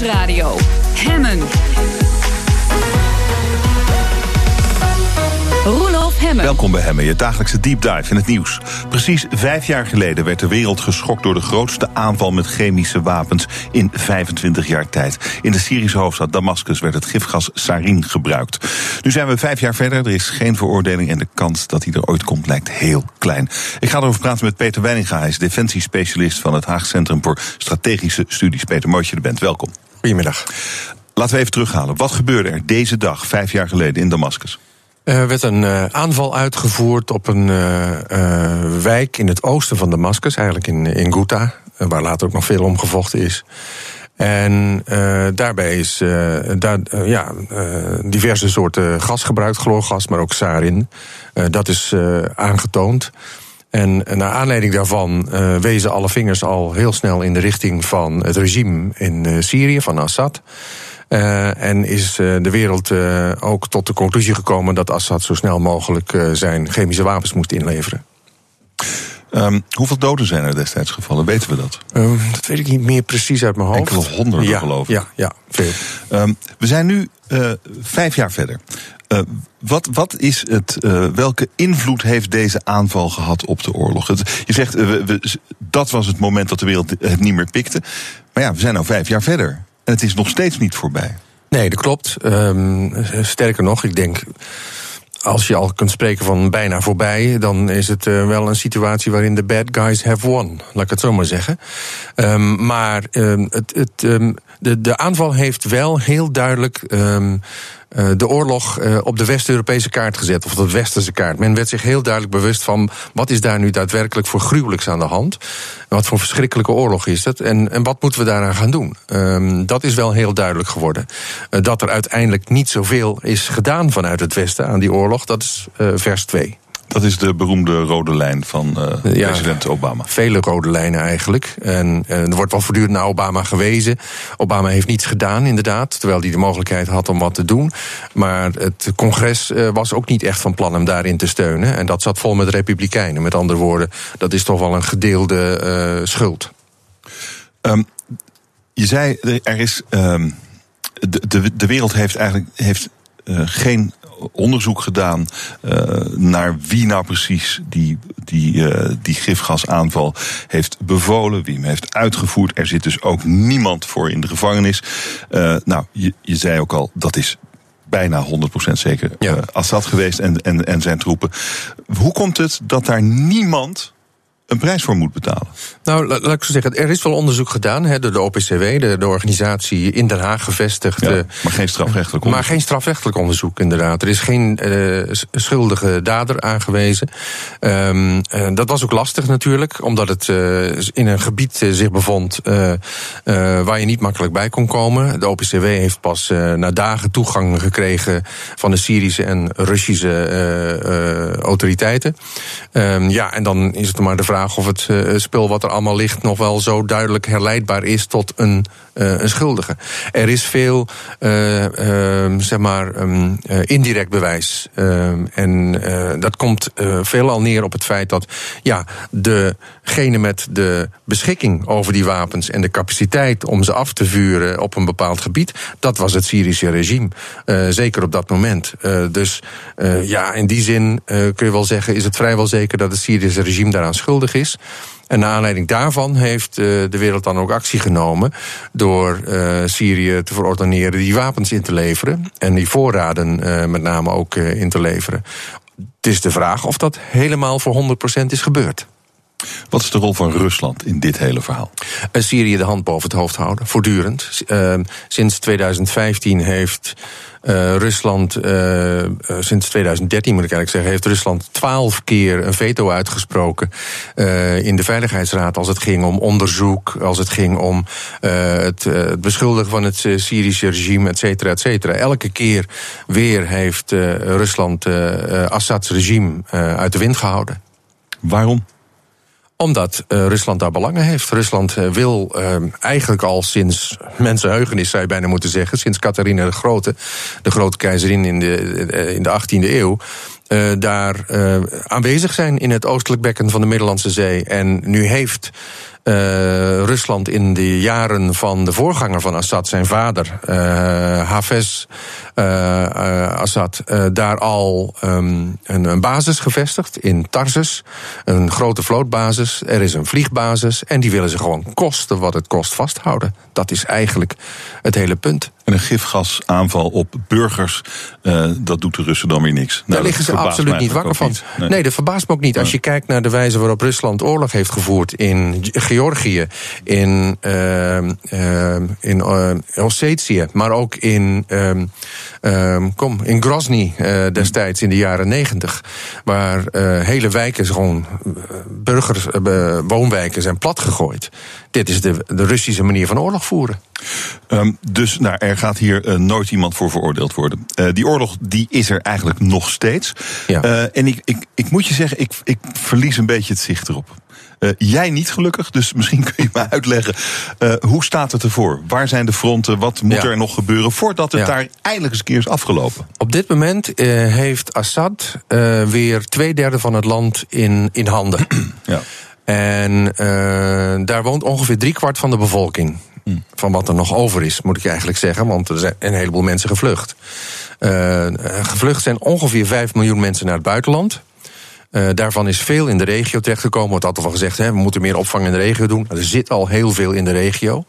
Nieuwsradio. Hemmen. Roelof Hemmen. Welkom bij Hemmen, je dagelijkse deep dive in het nieuws. Precies vijf jaar geleden werd de wereld geschokt door de grootste aanval met chemische wapens in 25 jaar tijd. In de Syrische hoofdstad Damascus werd het gifgas sarin gebruikt. Nu zijn we vijf jaar verder, er is geen veroordeling en de kans dat hij er ooit komt lijkt heel klein. Ik ga erover praten met Peter Weininga, hij is defensiespecialist van het Haag Centrum voor Strategische Studies. Peter, mooi dat je er bent, welkom. Goedemiddag. Laten we even terughalen. Wat gebeurde er deze dag, vijf jaar geleden, in Damascus? Er werd een uh, aanval uitgevoerd op een uh, uh, wijk in het oosten van Damascus, eigenlijk in, in Ghouta, waar later ook nog veel om gevochten is. En daarbij is daar, ja, diverse soorten gas gebruikt, chloorgas, maar ook sarin. dat is aangetoond. En naar aanleiding daarvan wezen alle vingers al heel snel in de richting van het regime in Syrië, van Assad. Uh, en is uh, de wereld uh, ook tot de conclusie gekomen dat Assad zo snel mogelijk zijn chemische wapens moet inleveren. Um, hoeveel doden zijn er destijds gevallen? Weten we dat? Um, dat weet ik niet meer precies uit mijn hoofd. Enkele honderden, ja, geloof ik. Ja, ja veel. Um, we zijn nu vijf jaar verder. Wat, wat is het, welke invloed heeft deze aanval gehad op de oorlog? Je zegt, we, we, dat was het moment dat de wereld het niet meer pikte. Maar ja, we zijn nu vijf jaar verder. En het is nog steeds niet voorbij. Nee, dat klopt. Um, sterker nog, ik denk. Als je al kunt spreken van bijna voorbij, dan is het wel een situatie waarin de bad guys have won. Laat ik het zo maar zeggen. Um, maar um, het, het, de, de aanval heeft wel heel duidelijk de oorlog uh, op de West-Europese kaart gezet, of de Westerse kaart. Men werd zich heel duidelijk bewust van wat is daar nu daadwerkelijk voor gruwelijks aan de hand. Wat voor verschrikkelijke oorlog is dat? En, en wat moeten we daaraan gaan doen? Um, dat is wel heel duidelijk geworden. Uh, dat er uiteindelijk niet zoveel is gedaan vanuit het Westen aan die oorlog, dat is vers 2. Dat is de beroemde rode lijn van uh, ja, president Obama. Vele rode lijnen eigenlijk. En uh, er wordt wel voortdurend naar Obama gewezen. Obama heeft niets gedaan, inderdaad. Terwijl hij de mogelijkheid had om wat te doen. Maar het congres uh, was ook niet echt van plan hem daarin te steunen. En dat zat vol met republikeinen. Met andere woorden, dat is toch wel een gedeelde schuld. Um, je zei, er is. Um, de, de, de wereld heeft eigenlijk heeft, geen onderzoek gedaan uh, naar wie nou precies die, die, uh, die gifgasaanval heeft bevolen, wie hem heeft uitgevoerd. Er zit dus ook niemand voor in de gevangenis. Uh, nou, je, je zei ook al, dat is bijna 100% zeker ja. Assad geweest en, en, en zijn troepen. Hoe komt het dat daar niemand een prijs voor moet betalen? Nou, laat ik zo zeggen, er is wel onderzoek gedaan door de OPCW, de, de organisatie in Den Haag gevestigd. Ja, maar geen strafrechtelijk onderzoek. Maar geen strafrechtelijk onderzoek, inderdaad. Er is geen uh, schuldige dader aangewezen. Um, uh, dat was ook lastig natuurlijk, omdat het uh, in een gebied zich bevond waar je niet makkelijk bij kon komen. De OPCW heeft pas na dagen toegang gekregen van de Syrische en Russische autoriteiten. Um, ja, en dan is het maar de vraag of het uh, spul wat er allemaal ligt nog wel zo duidelijk herleidbaar is tot een, een schuldige. Er is veel, uh, zeg maar, um, indirect bewijs. Ehm, en dat komt veelal neer op het feit dat ja, degene met de beschikking over die wapens en de capaciteit om ze af te vuren op een bepaald gebied, dat was het Syrische regime. zeker op dat moment. dus ja, in die zin kun je wel zeggen, is het vrijwel zeker dat het Syrische regime daaraan schuldig is. En naar aanleiding daarvan heeft uh, de wereld dan ook actie genomen door uh, Syrië te verordoneren die wapens in te leveren en die voorraden uh, met name ook in te leveren. Het is de vraag of dat helemaal voor 100% is gebeurd. Wat is de rol van Rusland in dit hele verhaal? Syrië de hand boven het hoofd houden, voortdurend. sinds 2015 heeft uh, Rusland, uh, sinds 2013 moet ik eigenlijk zeggen, heeft Rusland twaalf keer een veto uitgesproken in de Veiligheidsraad als het ging om onderzoek, als het ging om het, het, beschuldigen van het Syrische regime, et cetera, et cetera. Elke keer weer heeft Rusland Assads regime uit de wind gehouden. Waarom? Omdat uh, Rusland daar belangen heeft. Rusland uh, wil uh, eigenlijk al sinds mensenheugenis, zou je bijna moeten zeggen, sinds Catharina de Grote, de grote keizerin in de, in de 18e eeuw, daar aanwezig zijn in het oostelijk bekken van de Middellandse Zee. En nu heeft Rusland in de jaren van de voorganger van Assad, zijn vader, Hafez Assad, daar al um, een, een, basis gevestigd in Tarsus. Een grote vlootbasis. Er is een vliegbasis. En die willen ze gewoon kosten wat het kost vasthouden. Dat is eigenlijk het hele punt. En een gifgasaanval op burgers, uh, dat doet de Russen dan weer niks. Daar nou, liggen ze absoluut niet wakker van. Nee. nee. dat verbaast me ook niet. Als je kijkt naar de wijze waarop Rusland oorlog heeft gevoerd in Georgië, in, uh, uh, in uh, Ossetië, maar ook in, kom, in Grozny destijds in de jaren negentig, waar hele wijken gewoon burgers, woonwijken zijn platgegooid. Dit is de, de Russische manier van oorlog voeren. Um, dus nou, er gaat hier uh, nooit iemand voor veroordeeld worden. Uh, die oorlog die is er eigenlijk nog steeds. Ja. Uh, en ik, ik, ik moet je zeggen, ik, ik verlies een beetje het zicht erop. Uh, jij niet gelukkig, dus misschien kun je me uitleggen. Uh, hoe staat het ervoor? Waar zijn de fronten? Wat moet ja. er nog gebeuren voordat het ja. daar eindelijk eens een keer is afgelopen? Op dit moment uh, heeft Assad weer twee derde van het land in, in handen. ja. En daar woont ongeveer driekwart van de bevolking. Van wat er nog over is, moet ik eigenlijk zeggen. Want er zijn een heleboel mensen gevlucht. Gevlucht zijn ongeveer 5 miljoen mensen naar het buitenland. Uh, daarvan is veel in de regio terechtgekomen. Wordt altijd al gezegd, hè, we moeten meer opvang in de regio doen. Er zit al heel veel in de regio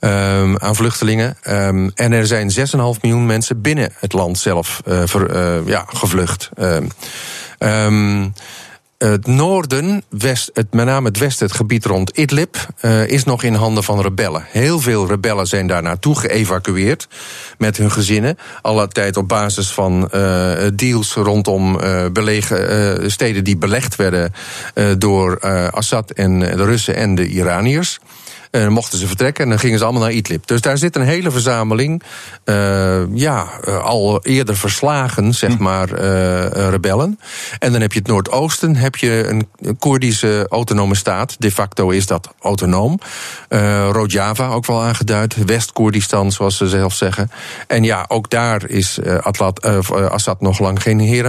um, aan vluchtelingen. Um, en er zijn 6,5 miljoen mensen binnen het land zelf ver, uh, ja, gevlucht. Um, het noorden, west, het, met name het westen, het gebied rond Idlib, uh, is nog in handen van rebellen. Heel veel rebellen zijn daar naartoe geëvacueerd met hun gezinnen. Alle tijd op basis van uh, deals rondom uh, steden die belegd werden door Assad en de Russen en de Iraniërs. En mochten ze vertrekken en dan gingen ze allemaal naar Idlib. Dus daar zit een hele verzameling, uh, ja, uh, al eerder verslagen, zeg hm. maar, uh, rebellen. En dan heb je het Noordoosten, heb je een Koerdische autonome staat. De facto is dat autonoom. Rojava ook wel aangeduid. West-Koerdistan, zoals ze zelf zeggen. En ja, ook daar is Atlat, Assad nog lang geen heer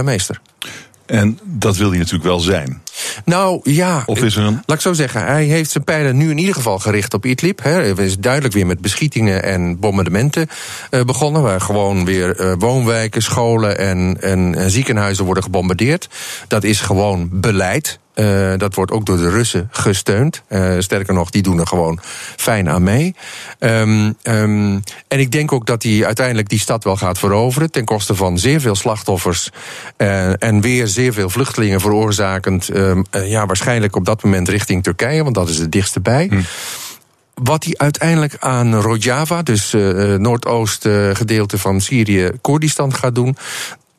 en dat wil hij natuurlijk wel zijn. Nou ja, of is er een... laat ik zo zeggen. Hij heeft zijn pijlen nu in ieder geval gericht op Idlib. Hij is duidelijk weer met beschietingen en bombardementen uh, begonnen. Waar gewoon weer uh, woonwijken, scholen en, en, en ziekenhuizen worden gebombardeerd. Dat is gewoon beleid. Uh, dat wordt ook door de Russen gesteund. Uh, sterker nog, die doen er gewoon fijn aan mee. Um, um, en ik denk ook dat hij uiteindelijk die stad wel gaat veroveren. Ten koste van zeer veel slachtoffers. Uh, en weer zeer veel vluchtelingen veroorzakend. ja, waarschijnlijk op dat moment richting Turkije, want dat is het dichtste bij. Hm. Wat hij uiteindelijk aan Rojava, dus uh, noordoost uh, gedeelte van Syrië, Koerdistan gaat doen,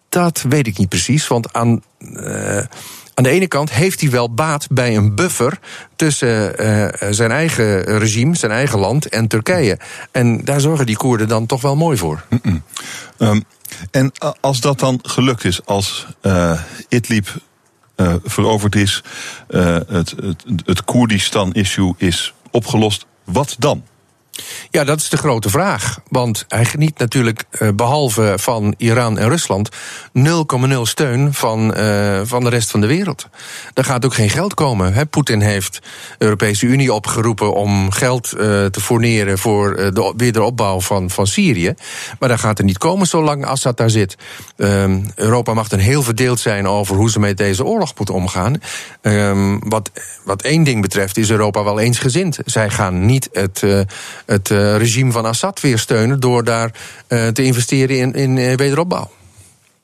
dat weet ik niet precies. Want aan. Uh, aan de ene kant heeft hij wel baat bij een buffer tussen uh, zijn eigen regime, zijn eigen land en Turkije. En daar zorgen die Koerden dan toch wel mooi voor. Um, en als dat dan gelukt is, als uh, Idlib veroverd is, het, het, het Koerdistan-issue is opgelost, wat dan? Ja, dat is de grote vraag. Want hij geniet natuurlijk, uh, behalve van Iran en Rusland, 0,0 steun van, uh, van de rest van de wereld. Er gaat ook geen geld komen. Poetin heeft de Europese Unie opgeroepen om geld uh, te fourneren voor de wederopbouw van, van Syrië. Maar dat gaat er niet komen zolang Assad daar zit. Ehm, Europa mag dan heel verdeeld zijn over hoe ze met deze oorlog moeten omgaan. Ehm, wat, wat één ding betreft is Europa wel eensgezind. Zij gaan niet het het uh, regime van Assad weer steunen door daar uh, te investeren in, in uh, wederopbouw.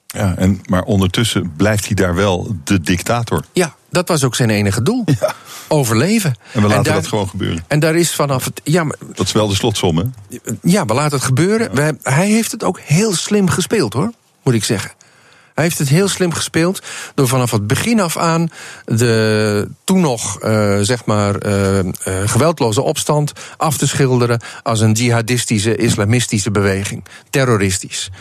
Ja, en, maar ondertussen blijft hij daar wel de dictator. Ja, dat was ook zijn enige doel. Ja. Overleven. En we laten daar, dat gewoon gebeuren. En daar is vanaf het. Ja, maar, dat is wel de slotsom, hè? Ja, we laten het gebeuren. Ja. We, hij heeft het ook heel slim gespeeld, hoor, moet ik zeggen. Hij heeft het heel slim gespeeld door vanaf het begin af aan de toen nog uh, zeg maar uh, uh, geweldloze opstand af te schilderen als een jihadistische islamistische beweging, terroristisch.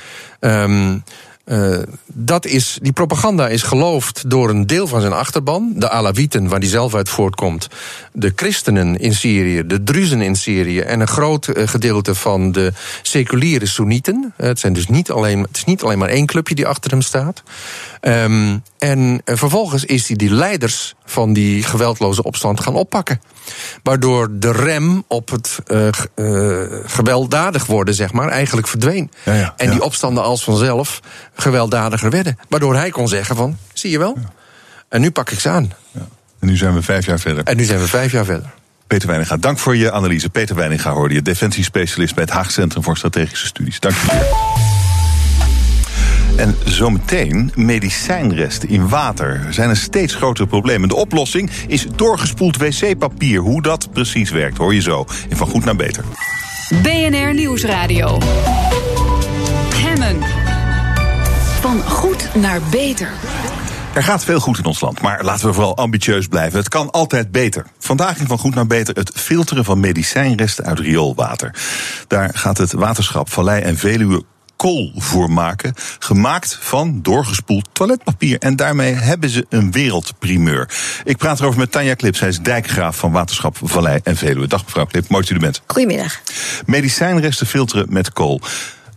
Um, uh, dat is, die propaganda is geloofd door een deel van zijn achterban. De Alawieten, waar die zelf uit voortkomt. De christenen in Syrië, de Druzen in Syrië. En een groot uh, gedeelte van de seculiere Soenieten. Uh, het, zijn dus niet alleen, het is niet alleen maar één clubje die achter hem staat. Um, en vervolgens is hij die leiders van die geweldloze opstand gaan oppakken. Waardoor de rem op het uh, uh, gewelddadig worden, zeg maar, eigenlijk verdween. Ja, ja, en ja. die opstanden als vanzelf gewelddadiger werden. Waardoor hij kon zeggen van, zie je wel, en nu pak ik ze aan. En nu zijn we vijf jaar verder. En nu zijn we vijf jaar verder. Peter Weininga, dank voor je analyse. Peter Weininga hoorde je, defensiespecialist bij het Haag Centrum voor Strategische Studies. Dank je wel. En zometeen medicijnresten in water zijn een steeds groter probleem. En de oplossing is doorgespoeld wc-papier. Hoe dat precies werkt, hoor je zo. In Van Goed naar Beter. BNR Nieuwsradio. Hemmen. Van goed naar beter. Er gaat veel goed in ons land, maar laten we vooral ambitieus blijven. Het kan altijd beter. Vandaag in Van Goed naar Beter het filteren van medicijnresten uit rioolwater. Daar gaat het waterschap Vallei en Veluwe kool voor maken. Gemaakt van doorgespoeld toiletpapier. En daarmee hebben ze een wereldprimeur. Ik praat erover met Tanja Klip. Zij is dijkgraaf van Waterschap Vallei en Veluwe. Dag mevrouw Klip, mooi dat u er bent. Goedemiddag. Medicijnresten filteren met kool.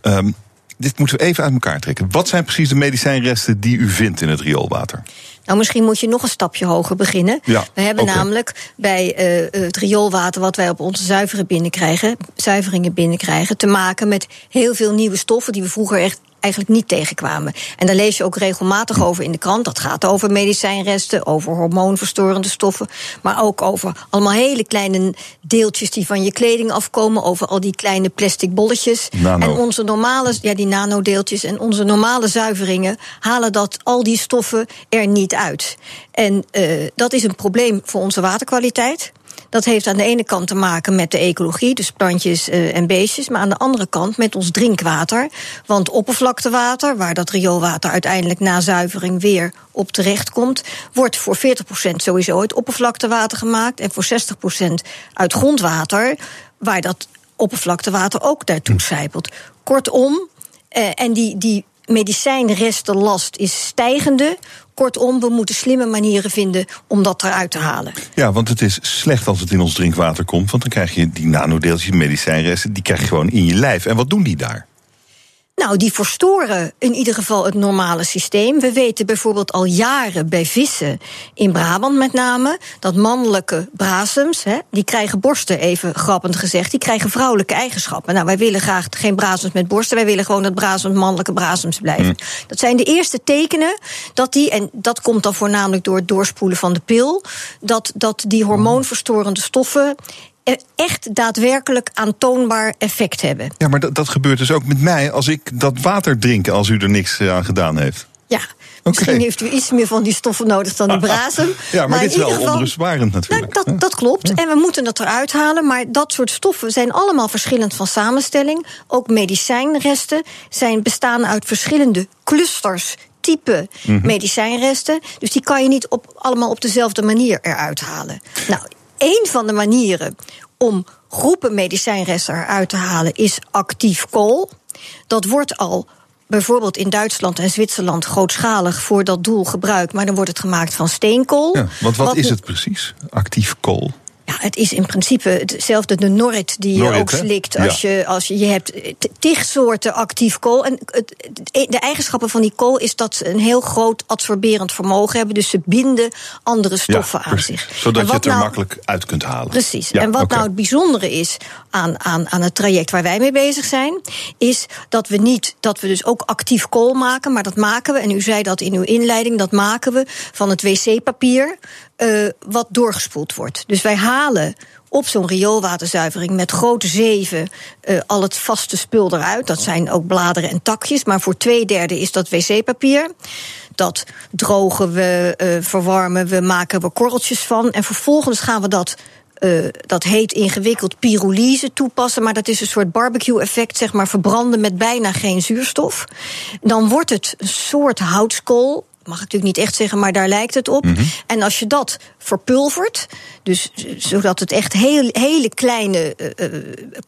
Um, dit moeten we even uit elkaar trekken. Wat zijn precies de medicijnresten die u vindt in het rioolwater? Nou, misschien moet je nog een stapje hoger beginnen. Ja, we hebben okay. namelijk bij uh, het rioolwater wat wij op onze zuiveren binnenkrijgen, zuiveringen binnenkrijgen, te maken met heel veel nieuwe stoffen die we vroeger echt eigenlijk niet tegenkwamen. En daar lees je ook regelmatig over in de krant. Dat gaat over medicijnresten, over hormoonverstorende stoffen, maar ook over allemaal hele kleine deeltjes die van je kleding afkomen, over al die kleine plastic bolletjes. Nano. En onze normale, ja, die nanodeeltjes en onze normale zuiveringen halen dat al die stoffen er niet uit. En uh, dat is een probleem voor onze waterkwaliteit. Dat heeft aan de ene kant te maken met de ecologie, dus plantjes uh, en beestjes, maar aan de andere kant met ons drinkwater. Want oppervlaktewater, waar dat rioolwater uiteindelijk na zuivering weer op terecht komt, wordt voor 40% sowieso uit oppervlaktewater gemaakt en voor 60% uit grondwater, waar dat oppervlaktewater ook daartoe zijpelt. Kortom, uh, en die, die medicijnrestenlast is stijgende. Kortom, we moeten slimme manieren vinden om dat eruit te halen. Ja, want het is slecht als het in ons drinkwater komt. Want dan krijg je die nanodeeltjes, medicijnresten, die krijg je gewoon in je lijf. En wat doen die daar? Nou, die verstoren in ieder geval het normale systeem. We weten bijvoorbeeld al jaren bij vissen, in Brabant met name, dat mannelijke brasems, hè, die krijgen borsten, even grappend gezegd, die krijgen vrouwelijke eigenschappen. Nou, wij willen graag geen brasems met borsten, wij willen gewoon dat brasems mannelijke brasems blijven. Mm. Dat zijn de eerste tekenen dat die, en dat komt dan voornamelijk door het doorspoelen van de pil, dat, dat die hormoonverstorende stoffen echt daadwerkelijk aantoonbaar effect hebben. Ja, maar dat, dat gebeurt dus ook met mij als ik dat water drink als u er niks aan gedaan heeft. Ja, misschien heeft u iets meer van die stoffen nodig dan die brasem. ja, maar, maar dit is wel geval, onrustbarend natuurlijk. Nou, dat, dat klopt. Ja. En we moeten het eruit halen. Maar dat soort stoffen zijn allemaal verschillend van samenstelling. Ook medicijnresten zijn bestaan uit verschillende clusters type -hmm. medicijnresten. Dus die kan je niet op, allemaal op dezelfde manier eruit halen. Nou, een van de manieren om groepen medicijnresten eruit te halen is actief kool. Dat wordt al bijvoorbeeld in Duitsland en Zwitserland grootschalig voor dat doel gebruikt, maar dan wordt het gemaakt van steenkool. Ja, want wat, wat is het precies, actief kool? Ja, het is in principe hetzelfde de Norrit die je ook hè? slikt als, Ja. je, als je, je hebt tig soorten actief kool. En het, de eigenschappen van die kool is dat ze een heel groot absorberend vermogen hebben. Dus ze binden andere stoffen ja, aan zich. Zodat je het er nou- makkelijk uit kunt halen. Precies. Ja, en wat nou het bijzondere is aan, aan, aan het traject waar wij mee bezig zijn, is dat we niet, dat we dus ook actief kool maken, maar dat maken we, en u zei dat in uw inleiding, dat maken we van het wc-papier eh, wat doorgespoeld wordt. Dus wij halen op zo'n rioolwaterzuivering met grote zeven eh, al het vaste spul eruit. Dat zijn ook bladeren en takjes, maar voor twee derde is dat wc-papier. Dat drogen we, eh, verwarmen we, maken we korreltjes van. En vervolgens gaan we dat eh, dat heet ingewikkeld pyrolyse toepassen, maar dat is een soort barbecue-effect, zeg maar verbranden met bijna geen zuurstof. Dan wordt het een soort houtskool. Mag ik natuurlijk niet echt zeggen, maar daar lijkt het op. En als je dat verpulvert, dus zodat het echt heel, hele kleine eh, eh,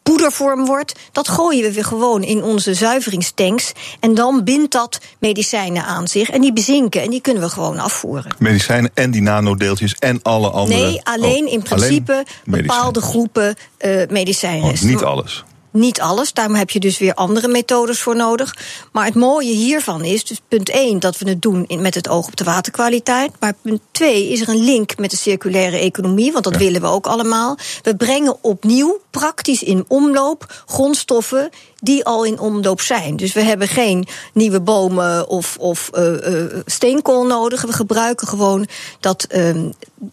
poedervorm wordt, dat gooien we weer gewoon in onze zuiveringstanks. En dan bindt dat medicijnen aan zich. En die bezinken en die kunnen we gewoon afvoeren. Medicijnen en die nanodeeltjes en alle andere. Nee, alleen Oh, in principe alleen medicijnen. bepaalde groepen eh Oh, medicijnresten. niet alles. Niet alles, daarom heb je dus weer andere methodes voor nodig. Maar het mooie hiervan is, dus punt 1, dat we het doen met het oog op de waterkwaliteit. Maar punt 2 is er een link met de circulaire economie, want dat willen we ook allemaal. We brengen opnieuw praktisch in omloop grondstoffen die al in omloop zijn. Dus we hebben geen nieuwe bomen of, of uh, uh, steenkool nodig. We gebruiken gewoon dat, uh,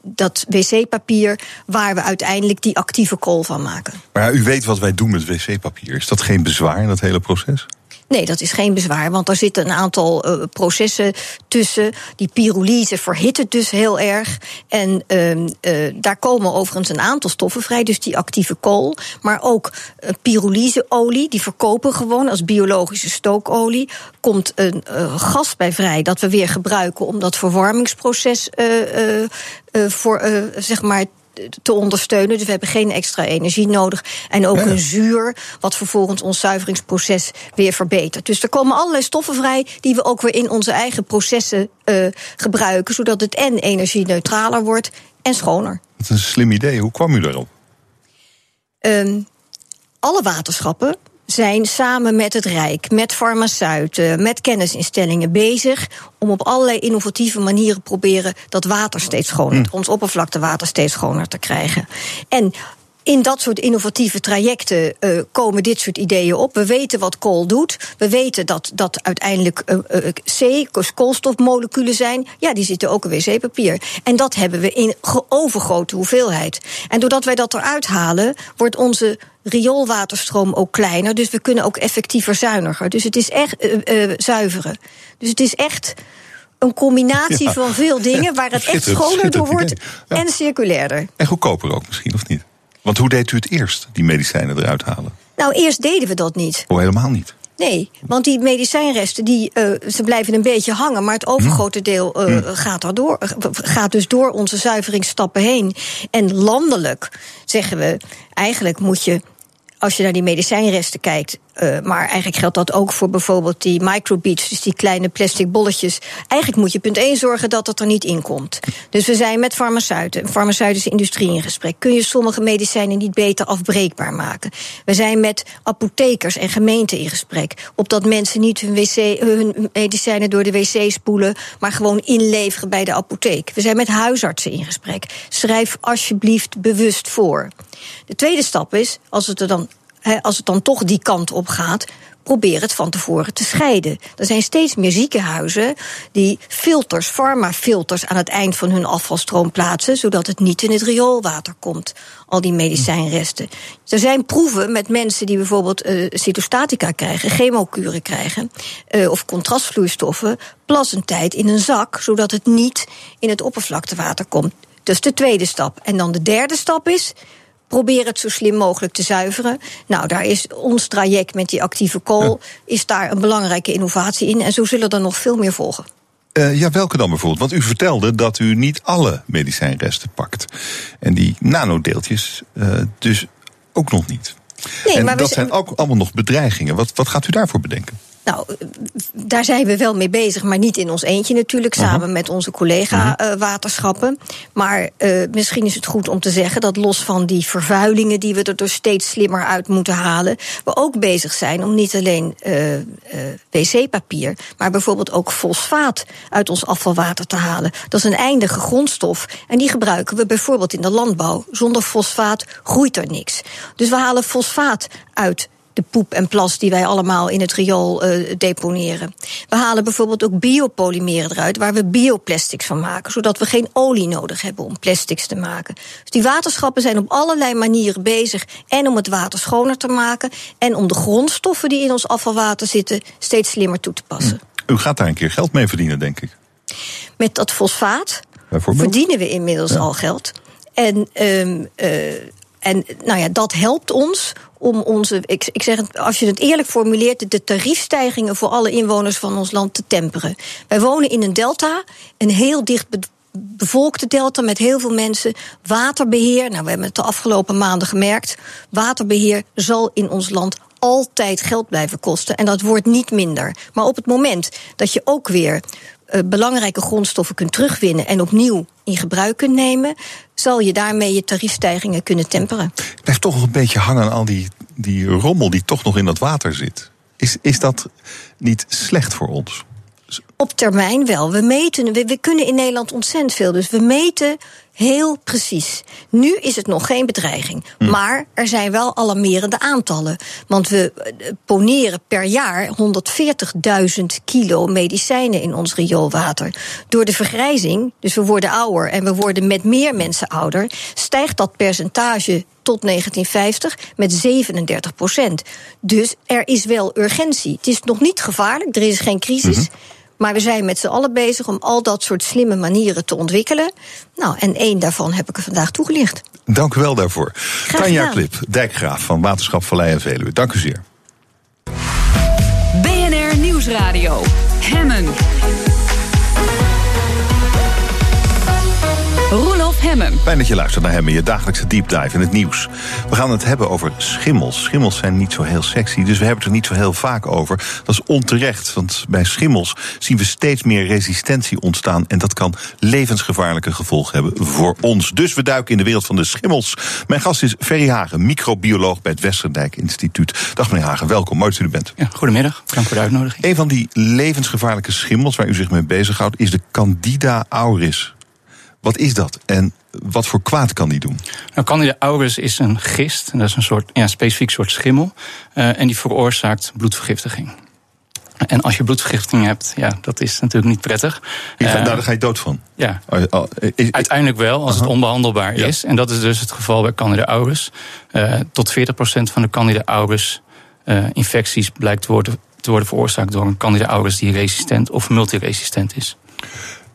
dat wc-papier waar we uiteindelijk die actieve kool van maken. Maar u weet wat wij doen met wc-papier. Is dat geen bezwaar in dat hele proces? Nee, dat is geen bezwaar, want er zitten een aantal uh, processen tussen. Die pyrolyse verhit het dus heel erg. En uh, uh, daar komen overigens een aantal stoffen vrij, dus die actieve kool. Maar ook pyrolyseolie, die verkopen gewoon als biologische stookolie. Komt een gas bij vrij dat we weer gebruiken om dat verwarmingsproces voor, zeg maar, te ondersteunen. Dus we hebben geen extra energie nodig. En ook een zuur, wat vervolgens ons zuiveringsproces weer verbetert. Dus er komen allerlei stoffen vrij die we ook weer in onze eigen processen uh, gebruiken. Zodat het en energie-neutraler wordt en schoner. Dat is een slim idee. Hoe kwam u daarop? Um, alle waterschappen zijn samen met het Rijk, met farmaceuten, met kennisinstellingen bezig om op allerlei innovatieve manieren proberen dat water steeds schoner, mm. ons oppervlaktewater steeds schoner te krijgen. En in dat soort innovatieve trajecten uh, komen dit soort ideeën op. We weten wat kool doet. We weten dat dat uiteindelijk uh, C, koolstofmoleculen zijn. Ja, die zitten ook in wc-papier. En dat hebben we in overgrote hoeveelheid. En doordat wij dat eruit halen, wordt onze rioolwaterstroom ook kleiner. Dus we kunnen ook effectiever zuiniger. Dus het is echt zuiveren. Dus het is echt een combinatie ja. van veel dingen waar het echt schoner door wordt ja. en circulairder. En goedkoper ook misschien, of niet? Want hoe deed u het eerst, die medicijnen eruit halen? Nou, eerst deden we dat niet. Oh, helemaal niet? Nee, want die medicijnresten die, uh, ze blijven een beetje hangen, maar het overgrote deel uh, gaat, er door, gaat dus door onze zuiveringsstappen heen. En landelijk zeggen we, eigenlijk moet je als je naar die medicijnresten kijkt, uh, maar eigenlijk geldt dat ook voor bijvoorbeeld die microbeads, dus die kleine plastic bolletjes. Eigenlijk moet je punt 1 zorgen dat dat er niet in komt. Dus we zijn met farmaceuten, farmaceutische industrie in gesprek. Kun je sommige medicijnen niet beter afbreekbaar maken? We zijn met apothekers en gemeenten in gesprek. Opdat mensen niet hun, wc, hun medicijnen door de wc spoelen, maar gewoon inleveren bij de apotheek. We zijn met huisartsen in gesprek. Schrijf alsjeblieft bewust voor. De tweede stap is, als het er dan als het dan toch die kant op gaat, probeer het van tevoren te scheiden. Er zijn steeds meer ziekenhuizen die filters, farmafilters aan het eind van hun afvalstroom plaatsen, zodat het niet in het rioolwater komt, al die medicijnresten. Er zijn proeven met mensen die bijvoorbeeld uh, cytostatica krijgen, chemokuren krijgen, uh, of contrastvloeistoffen, tijd in een zak, zodat het niet in het oppervlaktewater komt. Is de tweede stap. En dan de derde stap is probeer het zo slim mogelijk te zuiveren. Nou, daar is ons traject met die actieve kool is daar een belangrijke innovatie in. En zo zullen er nog veel meer volgen. Uh, ja, welke dan bijvoorbeeld? Want u vertelde dat u niet alle medicijnresten pakt. En die nanodeeltjes uh, dus ook nog niet. Nee, en maar dat zijn ook allemaal nog bedreigingen. Wat, wat gaat u daarvoor bedenken? Nou, daar zijn we wel mee bezig, maar niet in ons eentje natuurlijk, uh -huh. samen met onze collega-waterschappen. Uh, maar uh, misschien is het goed om te zeggen dat los van die vervuilingen die we er dus steeds slimmer uit moeten halen, we ook bezig zijn om niet alleen uh, wc-papier, maar bijvoorbeeld ook fosfaat uit ons afvalwater te halen. Dat is een eindige grondstof en die gebruiken we bijvoorbeeld in de landbouw. Zonder fosfaat groeit er niks. Dus we halen fosfaat uit de poep en plas die wij allemaal in het riool uh, deponeren. We halen bijvoorbeeld ook biopolymeren eruit, waar we bioplastics van maken, zodat we geen olie nodig hebben om plastics te maken. Dus die waterschappen zijn op allerlei manieren bezig en om het water schoner te maken en om de grondstoffen die in ons afvalwater zitten steeds slimmer toe te passen. U gaat daar een keer geld mee verdienen, denk ik. Met dat fosfaat verdienen we inmiddels ja. al geld. En um, uh, en nou ja, dat helpt ons om onze, ik, zeg het, als je het eerlijk formuleert, de tariefstijgingen voor alle inwoners van ons land te temperen. Wij wonen in een delta, een heel dicht bevolkte delta met heel veel mensen. Waterbeheer, nou we hebben het de afgelopen maanden gemerkt, waterbeheer zal in ons land altijd geld blijven kosten. En dat wordt niet minder. Maar op het moment dat je ook weer uh, belangrijke grondstoffen kunt terugwinnen en opnieuw in gebruik kunt nemen, zal je daarmee je tariefstijgingen kunnen temperen. Ik blijf toch nog een beetje hangen aan al die die rommel die toch nog in dat water zit. Is, is dat niet slecht voor ons? Op termijn wel. We meten, we, we kunnen in Nederland ontzettend veel. Dus we meten heel precies. Nu is het nog geen bedreiging. Hm. Maar er zijn wel alarmerende aantallen. Want we eh, poneren per jaar 140.000 kilo medicijnen in ons rioolwater. Door de vergrijzing, dus we worden ouder en we worden met meer mensen ouder, stijgt dat percentage tot 1950 met 37 procent. Dus er is wel urgentie. Het is nog niet gevaarlijk, er is geen crisis. Maar we zijn met z'n allen bezig om al dat soort slimme manieren te ontwikkelen. Nou, en één daarvan heb ik er vandaag toegelicht. Dank u wel daarvoor. Tanja. Klip, dijkgraaf van Waterschap Vallei en Veluwe. Dank u zeer. BNR Nieuwsradio. Hemmen. Roelof Hemmen. Fijn dat je luistert naar Hemmen, je dagelijkse deep dive in het nieuws. We gaan het hebben over schimmels. Schimmels zijn niet zo heel sexy, dus we hebben het er niet zo heel vaak over. Dat is onterecht, want bij schimmels zien we steeds meer resistentie ontstaan... en dat kan levensgevaarlijke gevolgen hebben voor ons. Dus we duiken in de wereld van de schimmels. Mijn gast is Ferry Hagen, microbioloog bij het Westerdijk Instituut. Dag meneer Hagen, welkom, mooi dat u er bent. Ja, goedemiddag, dank voor de uitnodiging. Een van die levensgevaarlijke schimmels waar u zich mee bezighoudt... is de Candida auris. Wat is dat en wat voor kwaad kan die doen? Nou, Candida auris is een gist, en dat is een soort, ja, specifiek soort schimmel. eh, en die veroorzaakt bloedvergiftiging. En als je bloedvergiftiging hebt, ja, dat is natuurlijk niet prettig. Je gaat- Eh, nou, daar ga je dood van. ja, Oh, oh, is- uiteindelijk wel, als het onbehandelbaar Ja. is. En dat is dus het geval bij Candida auris. Eh, tot 40% van de Candida auris eh, infecties blijkt te worden, te worden veroorzaakt door een Candida auris die resistent of multiresistent is.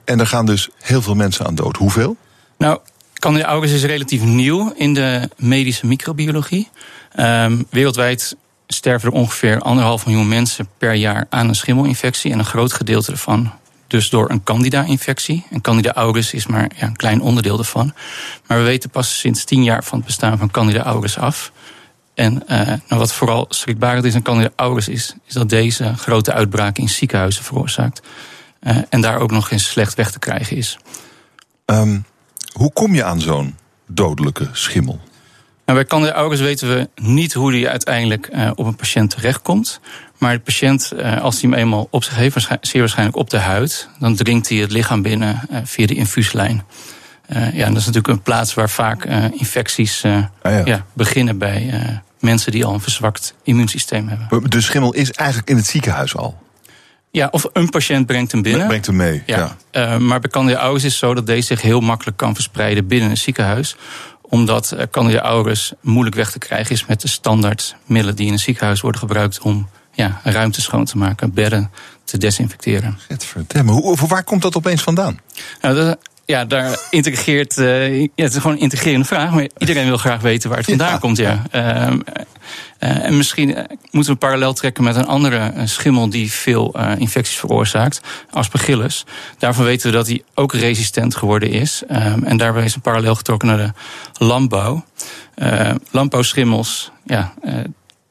En er gaan dus heel veel mensen aan dood. Hoeveel? Nou, Candida auris is relatief nieuw in de medische microbiologie. Ehm, wereldwijd sterven er ongeveer anderhalf miljoen mensen per jaar aan een schimmelinfectie. En een groot gedeelte ervan dus door een candida-infectie. En candida auris is maar ja, een klein onderdeel daarvan. Maar we weten pas sinds tien jaar van het bestaan van candida auris af. En eh, nou, wat vooral schrikbarend is aan candida auris is, is dat deze grote uitbraak in ziekenhuizen veroorzaakt. En daar ook nog eens slecht weg te krijgen is. Ehm, hoe kom je aan zo'n dodelijke schimmel? Nou, bij Candida auris weten we niet hoe die uiteindelijk eh, op een patiënt terechtkomt. Maar de patiënt, eh, als hij hem eenmaal op zich heeft, zeer waarschijnlijk op de huid, dan dringt hij het lichaam binnen eh, via de infuuslijn. Ja, en dat is natuurlijk een plaats waar vaak infecties Ah, ja. ja, beginnen bij mensen die al een verzwakt immuunsysteem hebben. De schimmel is eigenlijk in het ziekenhuis al. Ja, of een patiënt brengt hem binnen. Brengt hem mee. Ja. Ja. Eh, maar bij Candida auris is het zo dat deze zich heel makkelijk kan verspreiden binnen een ziekenhuis. Omdat eh, Candida auris moeilijk weg te krijgen is met de standaard middelen die in een ziekenhuis worden gebruikt om ja, ruimte schoon te maken, bedden te desinfecteren. Hoe, waar komt dat opeens vandaan? Nou, dat, ja, daar integreert. eh, ja, het is gewoon een integrerende vraag, maar iedereen wil graag weten waar het vandaan Ja. komt. Ja. Ehm, eh, en misschien eh, moeten we parallel trekken met een andere eh, schimmel die veel eh, infecties veroorzaakt, Aspergillus. Daarvan weten we dat die ook resistent geworden is. En daarbij is een parallel getrokken naar de landbouw. Eh, landbouwschimmels, ja, eh,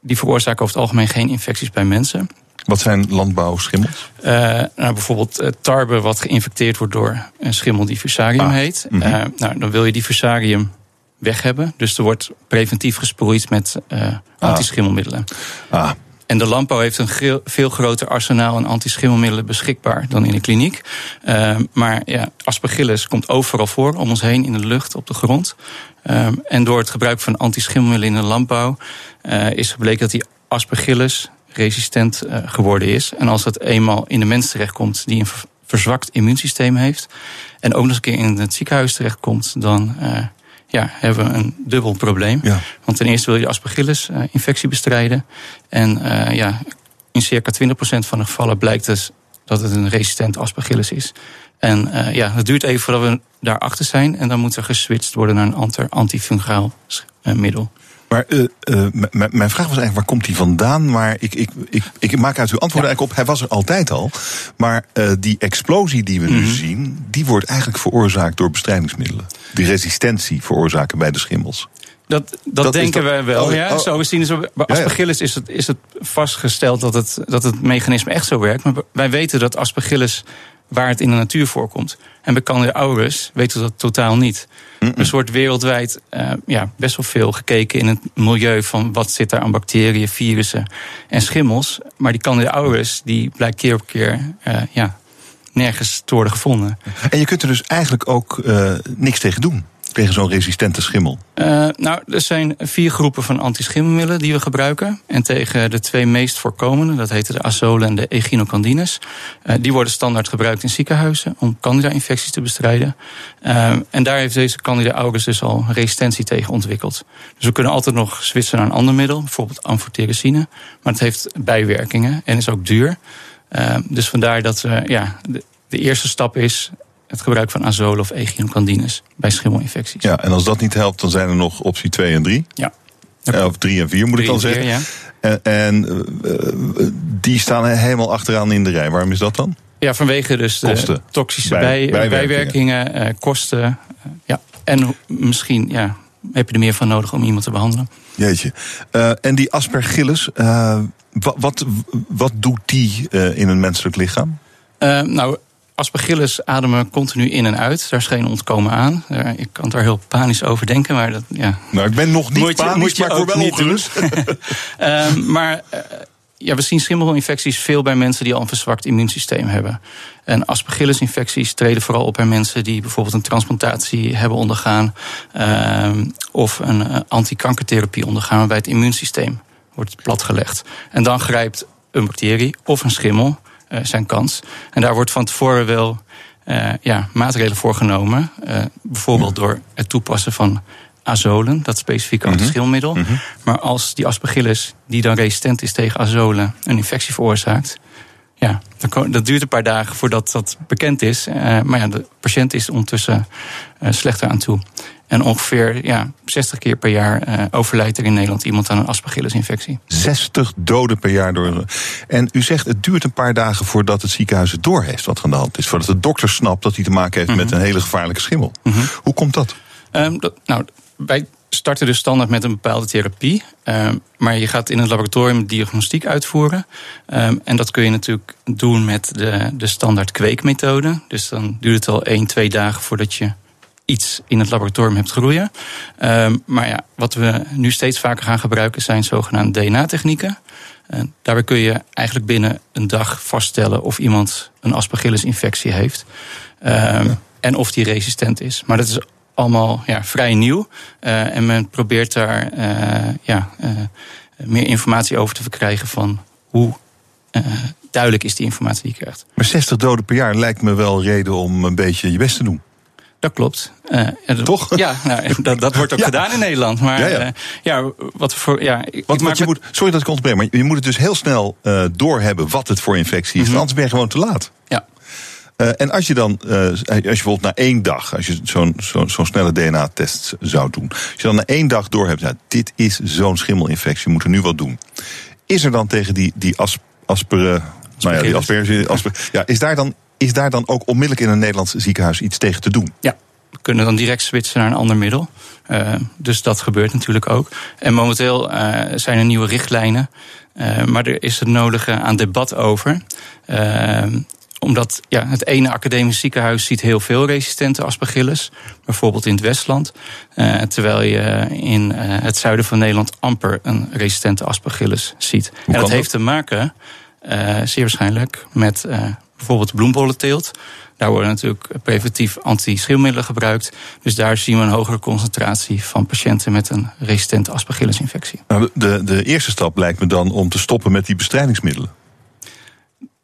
die veroorzaken over het algemeen geen infecties bij mensen. Wat zijn landbouwschimmels? Eh, nou, bijvoorbeeld eh, tarwe wat geïnfecteerd wordt door een schimmel die fusarium Ah, heet. mhm. Eh, nou, dan wil je die fusarium weg hebben. Dus er wordt preventief gesproeid met eh antischimmelmiddelen. Ah, En de landbouw heeft een veel groter arsenaal aan antischimmelmiddelen beschikbaar dan in de kliniek. Eh, maar ja, aspergillus komt overal voor, om ons heen in de lucht, op de grond. Eh, en door het gebruik van antischimmelmiddelen in de landbouw eh, is gebleken dat die aspergillus resistent eh, geworden is. En als dat eenmaal in de mens terechtkomt die een ver- verzwakt immuunsysteem heeft. en ook nog eens een keer in het ziekenhuis terechtkomt, dan eh, ja, hebben we een dubbel probleem. ja. Want ten eerste wil je de aspergillus-infectie bestrijden. En eh, ja, in circa 20% van de gevallen blijkt dus dat het een resistent aspergillus is. En eh, ja, het duurt even voordat we daarachter zijn. En dan moet er geswitcht worden naar een anti- antifungaal eh, middel. Maar eh, eh, mijn vraag was eigenlijk, waar komt die vandaan? Maar ik, ik, ik, ik maak uit uw antwoord Ja. eigenlijk op, hij was er altijd al. Maar eh, die explosie die we nu Mhm. zien, die wordt eigenlijk veroorzaakt door bestrijdingsmiddelen. Die resistentie veroorzaken bij de schimmels. Dat, dat, denken dat- wij wel. oh, ja. oh. Zo is er- bij Ja, is het, is het vastgesteld dat het, dat het mechanisme echt zo werkt. Maar wij weten dat aspergillus waar het in de natuur voorkomt. En bij Candida auris weten we dat totaal niet. Dus wordt wereldwijd uh, ja, best wel veel gekeken in het milieu van wat zit daar aan bacteriën, virussen en schimmels. Maar die Candida auris die blijkt keer op keer uh, ja, nergens te worden gevonden. En je kunt er dus eigenlijk ook uh, niks tegen doen tegen zo'n resistente schimmel? Uh, nou, er zijn vier groepen van antischimmelmiddelen die we gebruiken. En tegen de twee meest voorkomende, dat heten de azolen en de echinocandines, uh, die worden standaard gebruikt in ziekenhuizen om candida-infecties te bestrijden. Uh, en daar heeft deze candida auris dus al resistentie tegen ontwikkeld. Dus we kunnen altijd nog switchen naar een ander middel, bijvoorbeeld amfotericine. Maar het heeft bijwerkingen en is ook duur. dus vandaar dat ja, de eerste stap is het gebruik van azole of echinocandines bij schimmelinfecties. Ja, en als dat niet helpt, dan zijn er nog optie 2 en 3. Ja. Of 3 en 4 moet ik dan zeggen. ja. En, en uh, die staan helemaal achteraan in de rij. Waarom is dat dan? Ja, vanwege dus de kosten. toxische bij, bijwerkingen, bijwerkingen uh, kosten. Uh, ja. En misschien ja, heb je er meer van nodig om iemand te behandelen. Jeetje. en die aspergillus, wat, wat, wat doet die in een menselijk lichaam? nou, aspergillus ademen continu in en uit. Daar is geen ontkomen aan. Ik kan daar heel panisch over denken, maar dat, ja. Nou, ik ben nog niet moet je, panisch, moet je maar ik word wel ongerust. um, maar uh, ja, we zien schimmelinfecties veel bij mensen die al een verzwakt immuunsysteem hebben. En aspergillusinfecties treden vooral op bij mensen die bijvoorbeeld een transplantatie hebben ondergaan. Uh, of een uh, antikankertherapie ondergaan, waarbij het immuunsysteem wordt platgelegd. En dan grijpt een bacterie of een schimmel zijn kans. En daar wordt van tevoren wel uh, ja, maatregelen voor genomen. Uh, bijvoorbeeld door het toepassen van azolen, dat specifieke Mhm. antischilmiddel. Mm -hmm. Maar als die aspergillus, die dan resistent is tegen azolen, een infectie veroorzaakt. Ja, dat duurt een paar dagen voordat dat bekend is. Uh, maar ja, de patiënt is ondertussen uh, slechter aan toe. En ongeveer ja, 60 keer per jaar uh, overlijdt er in Nederland iemand aan een aspergillusinfectie. 60 doden per jaar door. En u zegt het duurt een paar dagen voordat het ziekenhuis het doorheeft wat er aan de hand is. Voordat de dokter snapt dat hij te maken heeft mm -hmm. met een hele gevaarlijke schimmel. Mm -hmm. Hoe komt dat? Um, dat nou, wij starten dus standaard met een bepaalde therapie. Um, maar je gaat in het laboratorium diagnostiek uitvoeren. Um, en dat kun je natuurlijk doen met de, de standaard kweekmethode. Dus dan duurt het al 1, 2 dagen voordat je iets in het laboratorium hebt groeien. Um, maar ja, wat we nu steeds vaker gaan gebruiken zijn zogenaamde DNA-technieken. Uh, daarbij kun je eigenlijk binnen een dag vaststellen of iemand een aspergillusinfectie heeft. Ja. En of die resistent is. Maar dat is allemaal ja, vrij nieuw. Uh, en men probeert daar uh, ja, uh, meer informatie over te verkrijgen van hoe duidelijk is die informatie die je krijgt. Maar 60 doden per jaar lijkt me wel reden om een beetje je best te doen. Dat klopt. Toch? Ja, nou, dat, dat wordt ook ja. gedaan in Nederland. Maar ja, ja. ja wat voor. Ja, want, want je moet, sorry dat ik onderbreek, maar je moet het dus heel snel doorhebben wat het voor infectie is. Mm -hmm. Anders ben je gewoon te laat. Ja. Uh, en als je dan, uh, als je bijvoorbeeld na één dag, als je zo'n zo, zo snelle DNA-test zou doen, als je dan na één dag door hebt, nou, dit is zo'n schimmelinfectie, we moeten nu wat doen. Is er dan tegen die, die as, asperen, nou ja, die asperge, asper, ja, is daar dan, is daar dan ook onmiddellijk in een Nederlands ziekenhuis iets tegen te doen? Ja. We kunnen dan direct switchen naar een ander middel. Uh, dus dat gebeurt natuurlijk ook. En momenteel zijn er nieuwe richtlijnen. maar er is het nodige aan debat over omdat ja, het ene academisch ziekenhuis ziet heel veel resistente aspergillus. Bijvoorbeeld in het Westland. Uh, terwijl je in uh, het zuiden van Nederland amper een resistente aspergillus ziet. Hoe en dat, dat heeft te maken, uh, zeer waarschijnlijk, met bijvoorbeeld bloembollenteelt. Daar worden natuurlijk preventief antischilmiddelen gebruikt. Dus daar zien we een hogere concentratie van patiënten met een resistente aspergillusinfectie. Nou, de, de eerste stap lijkt me dan om te stoppen met die bestrijdingsmiddelen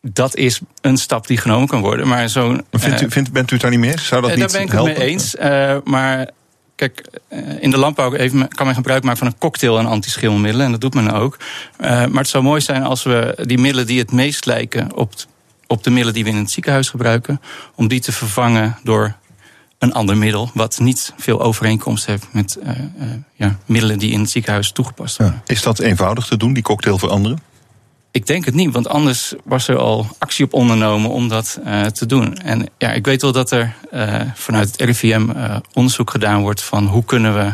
dat is een stap die genomen kan worden. Maar zo. Vindt u, vindt, bent u het daar niet mee eens? Zou dat uh, niet Daar ben ik helpen? het mee eens. Uh, maar kijk, in de landbouw even, kan men gebruik maken van een cocktail aan antischilmiddelen. En dat doet men ook. maar het zou mooi zijn als we die middelen die het meest lijken op, op de middelen die we in het ziekenhuis gebruiken, om die te vervangen door een ander middel, wat niet veel overeenkomst heeft met ja, middelen die in het ziekenhuis toegepast worden. Ja. Is dat eenvoudig te doen, die cocktail veranderen? Ik denk het niet, want anders was er al actie op ondernomen om dat uh, te doen. En ja, ik weet wel dat er uh, vanuit het RIVM uh, onderzoek gedaan wordt van hoe kunnen we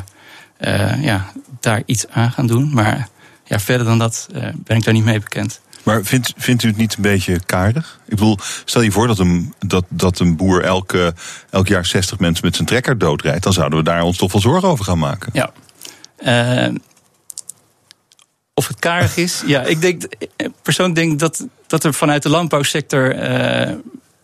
ja, daar iets aan gaan doen. Maar ja, verder dan dat ben ik daar niet mee bekend. Maar vindt, vindt u het niet een beetje karig? Ik bedoel, stel je voor dat een, dat, dat een boer elke, elk jaar 60 mensen met zijn trekker doodrijdt. Dan zouden we daar ons toch wel zorgen over gaan maken. Ja. Uh, of het karig is? ja, ik denk, persoonlijk denk dat, dat er vanuit de landbouwsector. Uh,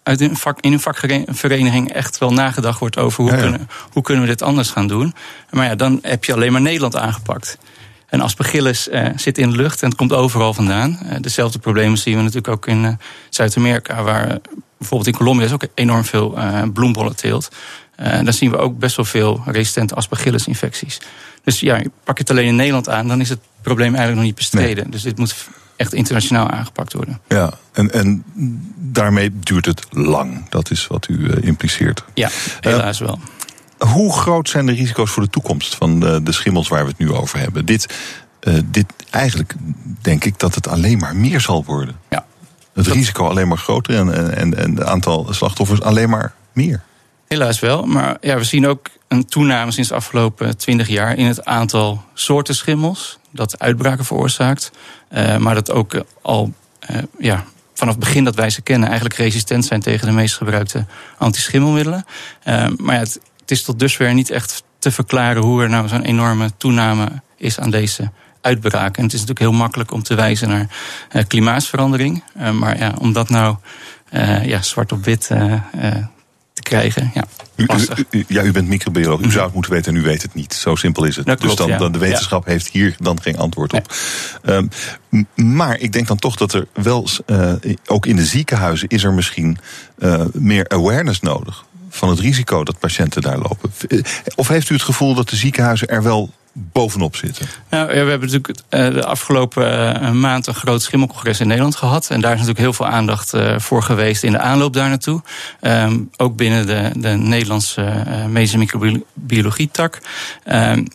uit een vak, in een vakvereniging echt wel nagedacht wordt over hoe, ja, ja. Kunnen, hoe kunnen we dit anders gaan doen. Maar ja, dan heb je alleen maar Nederland aangepakt. En aspergillus uh, zit in de lucht en het komt overal vandaan. Uh, dezelfde problemen zien we natuurlijk ook in uh, Zuid-Amerika, waar bijvoorbeeld in Colombia is ook enorm veel bloembollen teelt. Daar zien we ook best wel veel resistente aspergillus-infecties. Dus ja, pak je het alleen in Nederland aan, dan is het probleem eigenlijk nog niet bestreden. Nee. Dus dit moet echt internationaal aangepakt worden. Ja, en, en daarmee duurt het lang. Dat is wat u impliceert. Ja, helaas wel. Hoe groot zijn de risico's voor de toekomst van de, de schimmels waar we het nu over hebben? Dit, uh, dit eigenlijk denk ik dat het alleen maar meer zal worden. Ja. Het dat... risico alleen maar groter en, en, en het aantal slachtoffers alleen maar meer. Helaas wel, maar ja, we zien ook een toename sinds de afgelopen twintig jaar in het aantal soorten schimmels dat uitbraken veroorzaakt. Uh, maar dat ook al uh, ja, vanaf het begin dat wij ze kennen eigenlijk resistent zijn tegen de meest gebruikte antischimmelmiddelen. Uh, maar ja, het, het is tot dusver niet echt te verklaren hoe er nou zo'n enorme toename is aan deze uitbraak. En het is natuurlijk heel makkelijk om te wijzen naar klimaatsverandering. Uh, maar ja, om dat nou ja, zwart op wit ja. U, u, u, ja, u bent microbioloog. U zou het moeten weten en u weet het niet. Zo simpel is het. Klopt, dus dan, ja. dan de wetenschap ja. heeft hier dan geen antwoord op. Nee. Um, maar ik denk dan toch dat er wel, uh, ook in de ziekenhuizen, is er misschien uh, meer awareness nodig van het risico dat patiënten daar lopen. Of heeft u het gevoel dat de ziekenhuizen er wel bovenop zitten? Nou, we hebben natuurlijk de afgelopen uh, maand een groot schimmelcongres in Nederland gehad. En daar is natuurlijk heel veel aandacht uh, voor geweest in de aanloop daar naartoe. Um, ook binnen de, de Nederlandse medische microbiologie-tak. Um,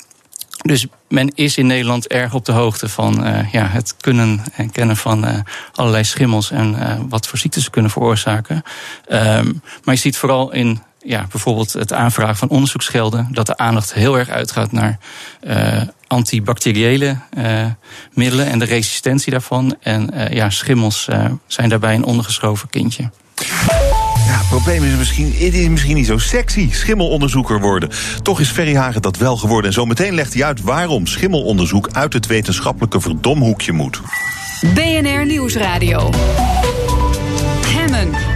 dus men is in Nederland erg op de hoogte van ja, het kunnen en kennen van allerlei schimmels en wat voor ziektes ze kunnen veroorzaken. Um, maar je ziet vooral in ja, bijvoorbeeld het aanvragen van onderzoeksgelden, dat de aandacht heel erg uitgaat naar uh, antibacteriële uh, middelen en de resistentie daarvan. En uh, ja, schimmels uh, zijn daarbij een ondergeschoven kindje. Ja, het probleem is misschien, het is misschien niet zo sexy, schimmelonderzoeker worden. Toch is Ferry Hagen dat wel geworden. En zometeen legt hij uit waarom schimmelonderzoek uit het wetenschappelijke verdomhoekje moet. BNR Nieuwsradio. Hemmen.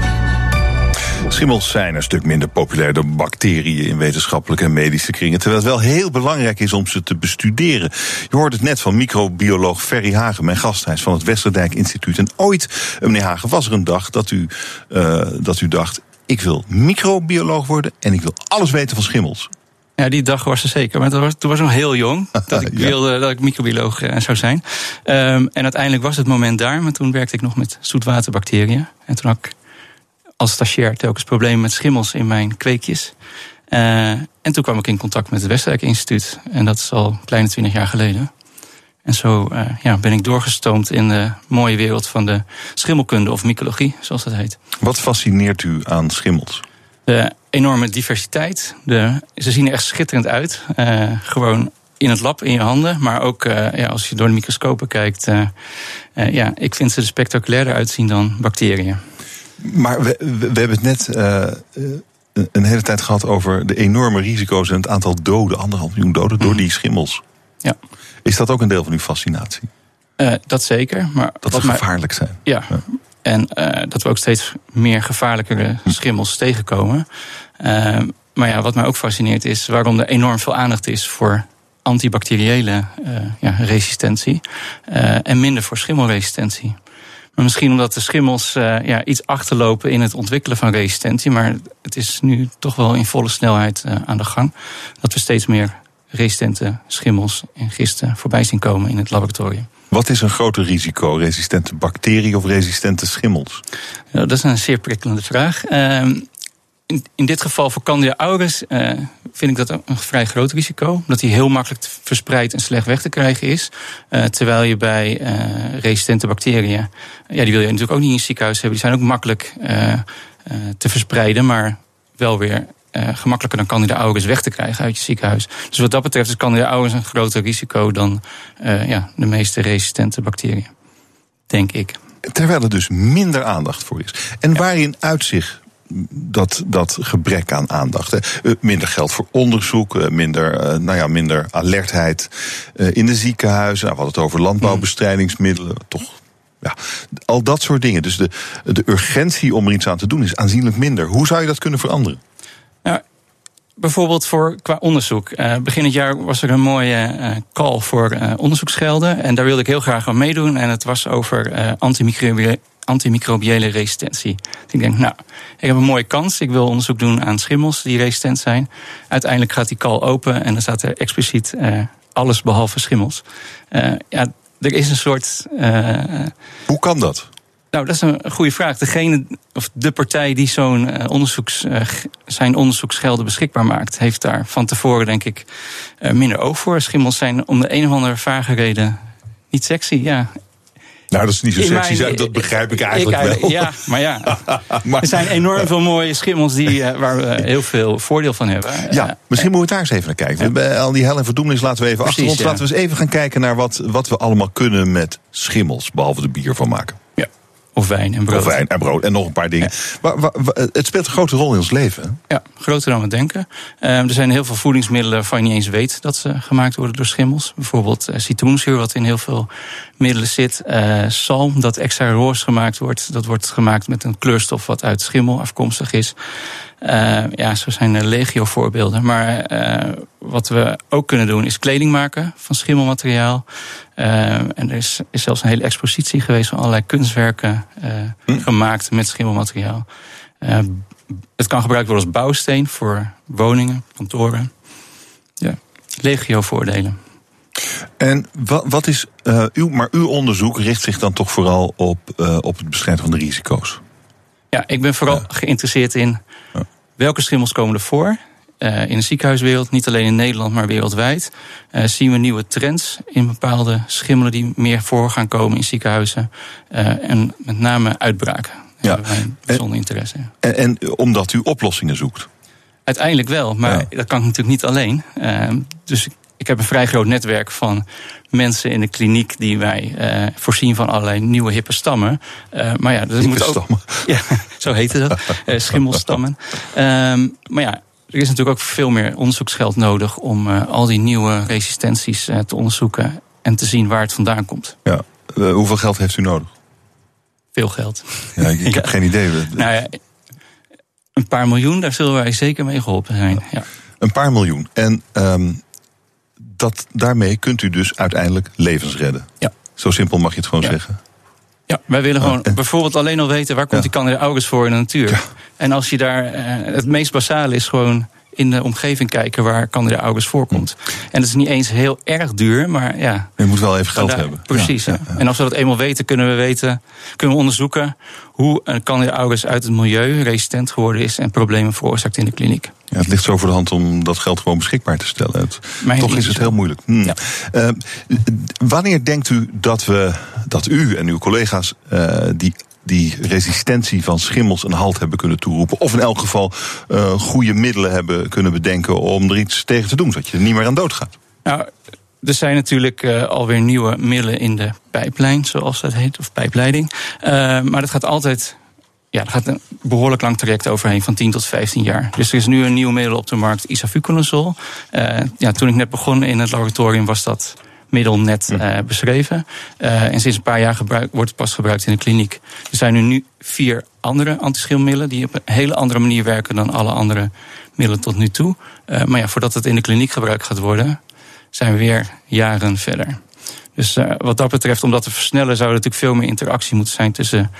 Schimmels zijn een stuk minder populair dan bacteriën in wetenschappelijke en medische kringen. Terwijl het wel heel belangrijk is om ze te bestuderen. Je hoort het net van microbioloog Ferry Hagen, mijn gast. Hij is van het Westerdijk Instituut. En ooit, meneer Hagen, was er een dag dat u, uh, dat u dacht: ik wil microbioloog worden en ik wil alles weten van schimmels. Ja, die dag was er zeker. Maar was, toen was ik nog heel jong. Dat ik ja. wilde dat ik microbioloog uh, zou zijn. Um, en uiteindelijk was het moment daar. Maar toen werkte ik nog met zoetwaterbacteriën. En toen had ik als stagiair telkens problemen met schimmels in mijn kweekjes. Uh, en toen kwam ik in contact met het Westerwijk Instituut. En dat is al kleine twintig jaar geleden. En zo uh, ja, ben ik doorgestoomd in de mooie wereld van de schimmelkunde of mycologie, zoals dat heet. Wat fascineert u aan schimmels? De enorme diversiteit. De, ze zien er echt schitterend uit. Uh, gewoon in het lab, in je handen. Maar ook uh, ja, als je door de microscopen kijkt. Ja, ik vind ze er spectaculairder uitzien dan bacteriën. Maar we, we, we, hebben het net uh, een hele tijd gehad over de enorme risico's en het aantal doden, anderhalf miljoen doden, door die schimmels. Ja. Is dat ook een deel van uw fascinatie? Uh, dat zeker. Maar dat ze gevaarlijk zijn. Ja. ja. En uh, dat we ook steeds meer gevaarlijkere schimmels tegenkomen. Uh, maar ja, wat mij ook fascineert is waarom er enorm veel aandacht is voor antibacteriële ja, resistentie. en minder voor schimmelresistentie. Maar misschien omdat de schimmels uh, ja, iets achterlopen in het ontwikkelen van resistentie. Maar het is nu toch wel in volle snelheid uh, aan de gang. Dat we steeds meer resistente schimmels en gisten voorbij zien komen in het laboratorium. Wat is een groter risico? Resistente bacteriën of resistente schimmels? Ja, dat is een zeer prikkelende vraag. Uh, in, in, dit geval voor Candida auris uh, vind ik dat een vrij groot risico. Omdat die heel makkelijk verspreid en slecht weg te krijgen is. Uh, terwijl je bij uh, resistente bacteriën, ja, die wil je natuurlijk ook niet in het ziekenhuis hebben. Die zijn ook makkelijk te verspreiden, maar wel weer gemakkelijker dan Candida auris weg te krijgen uit je ziekenhuis. Dus wat dat betreft is Candida auris een groter risico dan ja, de meeste resistente bacteriën. Denk ik. terwijl er dus minder aandacht voor is. En waarin uitzicht dat, dat gebrek aan aandacht. Hè. Eh, minder geld voor onderzoek, eh, minder, eh, nou ja, minder alertheid in de ziekenhuizen. Nou, we hadden het over landbouwbestrijdingsmiddelen. Toch ja, al dat soort dingen. Dus de, de urgentie om er iets aan te doen is aanzienlijk minder. Hoe zou je dat kunnen veranderen? Nou, bijvoorbeeld voor, qua onderzoek. Uh, begin het jaar was er een mooie uh, call voor uh, onderzoeksgelden. En daar wilde ik heel graag aan meedoen. En het was over antimicrobiële, antimicrobiële resistentie. Dus ik denk, nou, ik heb een mooie kans. Ik wil onderzoek doen aan schimmels die resistent zijn. Uiteindelijk gaat die call open en dan staat er expliciet alles behalve schimmels. ja, er is een soort. Hoe kan dat? Nou, dat is een goede vraag. Degene, of de partij die zo'n uh, onderzoeks, uh, zijn onderzoeksgelden beschikbaar maakt, heeft daar van tevoren, denk ik, uh, minder oog voor. Schimmels zijn om de een of andere vage reden niet sexy. Ja, nou, dat is niet zo sexy, zijn, dat begrijp ik eigenlijk ik, wel. Ja, maar ja, maar, er zijn enorm veel mooie schimmels die, waar we heel veel voordeel van hebben. Ja, misschien moeten we daar eens even naar kijken. Ja. Al die hel en verdoemenis laten we even achter ons. Laten we eens even gaan kijken naar wat, wat we allemaal kunnen met schimmels, behalve de bier van maken. Of wijn en brood. Of wijn en brood en nog een paar dingen. Maar, het speelt een grote rol in ons leven. Ja, groter dan we denken. er zijn heel veel voedingsmiddelen waarvan je niet eens weet dat ze gemaakt worden door schimmels. Bijvoorbeeld citroenzuur, wat in heel veel middelen zit. Uh, zalm, dat extra roos gemaakt wordt. Dat wordt gemaakt met een kleurstof wat uit schimmel afkomstig is. Uh, ja, zo zijn er legio voorbeelden. Maar uh, wat we ook kunnen doen is kleding maken van schimmelmateriaal. En er is, is, zelfs een hele expositie geweest van allerlei kunstwerken hm. gemaakt met schimmelmateriaal. het kan gebruikt worden als bouwsteen voor woningen, kantoren. Ja, legio voordelen. En wat, wat is uw, maar uw onderzoek richt zich dan toch vooral op, op het bestrijden van de risico's? Ja, ik ben vooral geïnteresseerd in welke schimmels komen er voor. Uh, in de ziekenhuiswereld, niet alleen in Nederland, maar wereldwijd, uh, zien we nieuwe trends in bepaalde schimmelen die meer voor gaan komen in ziekenhuizen. Uh, en met name uitbraken. Ja. bijzonder interesse in. En, en, omdat u oplossingen zoekt? Uiteindelijk wel, maar ja. dat kan ik natuurlijk niet alleen. dus ik heb een vrij groot netwerk van mensen in de kliniek die wij uh, voorzien van allerlei nieuwe hippe stammen. Uh, maar ja, dat moet ook. Stammen. Ja, zo heette dat. Uh, schimmelstammen. Um, maar ja, er is natuurlijk ook veel meer onderzoeksgeld nodig om al die nieuwe resistenties te onderzoeken en te zien waar het vandaan komt. Ja, hoeveel geld heeft u nodig? Veel geld. Ja, ik, ik heb geen idee. Nou ja, een paar miljoen, daar zullen wij zeker mee geholpen zijn. Ja. Een paar miljoen. En um, dat, daarmee kunt u dus uiteindelijk levens redden. Ja. Zo simpel mag je het gewoon zeggen. Ja, wij willen gewoon bijvoorbeeld alleen al weten waar komt die Candida auris voor in de natuur. En als je daar, eh, het meest basale is gewoon in de omgeving kijken waar Candida auris voorkomt. Hm. En dat is niet eens heel erg duur, maar ja. Je moet wel even geld hebben. Precies. Ja, En als we dat eenmaal weten, kunnen we weten, kunnen we onderzoeken hoe een Candida auris uit het milieu resistent geworden is en problemen veroorzaakt in de kliniek. Ja, het ligt zo voor de hand om dat geld gewoon beschikbaar te stellen. Het, toch is het heel moeilijk. Hm. Ja. Uh, wanneer denkt u dat, we, dat u en uw collega's uh, die die resistentie van schimmels een halt hebben kunnen toeroepen. Of in elk geval uh, goede middelen hebben kunnen bedenken om er iets tegen te doen, zodat je er niet meer aan dood gaat. Nou, er zijn natuurlijk uh, alweer nieuwe middelen in de pijplijn, zoals dat heet, of pijpleiding. Uh, maar dat gaat altijd. Ja, er gaat een behoorlijk lang traject overheen, van 10 tot 15 jaar. Dus er is nu een nieuw middel op de markt, isavuconazol. ja, toen ik net begon in het laboratorium was dat middel net uh, beschreven. Uh, en sinds een paar jaar gebruik, wordt het pas gebruikt in de kliniek. Er zijn nu, nu vier andere antischilmiddelen die op een hele andere manier werken dan alle andere middelen tot nu toe. Uh, maar ja, voordat het in de kliniek gebruikt gaat worden, zijn we weer jaren verder. Dus wat dat betreft, om dat te versnellen, zou er natuurlijk veel meer interactie moeten zijn tussen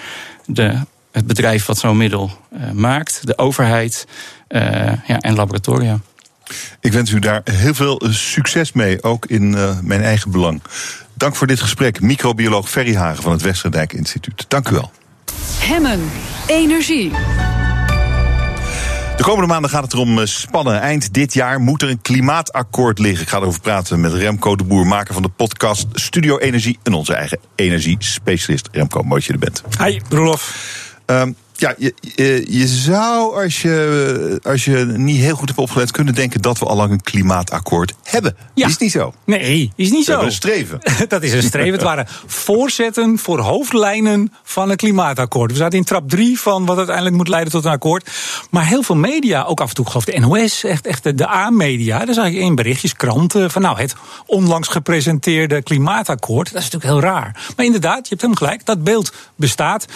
de, het bedrijf wat zo'n middel maakt, de overheid ja, en laboratoria. Ik wens u daar heel veel succes mee, ook in uh, mijn eigen belang. Dank voor dit gesprek, microbioloog Ferry Hagen van het Westerdijk Instituut. Dank u wel. Hemmen, energie. De komende maanden gaat het erom spannen. Eind dit jaar moet er een klimaatakkoord liggen. Ik ga erover praten met Remco de Boer, maker van de podcast Studio Energie en onze eigen energiespecialist. Remco, mooi dat je er bent. Hi, Roelof. Um, Ja, je, je zou, als je, als je niet heel goed hebt opgelet, kunnen denken dat we al lang een klimaatakkoord hebben. Ja. Is niet zo. Nee, is niet We zo. hebben een streven. Dat is een streven. Het waren voorzetten voor hoofdlijnen van een klimaatakkoord. We zaten in trap 3 van wat uiteindelijk moet leiden tot een akkoord. Maar heel veel media, ook af en toe geloof ik de NOS, echt, echt de, de A-media, daar zag ik in berichtjes, kranten, van nou, het onlangs gepresenteerde klimaatakkoord. Dat is natuurlijk heel raar. Maar inderdaad, je hebt helemaal gelijk, dat beeld bestaat.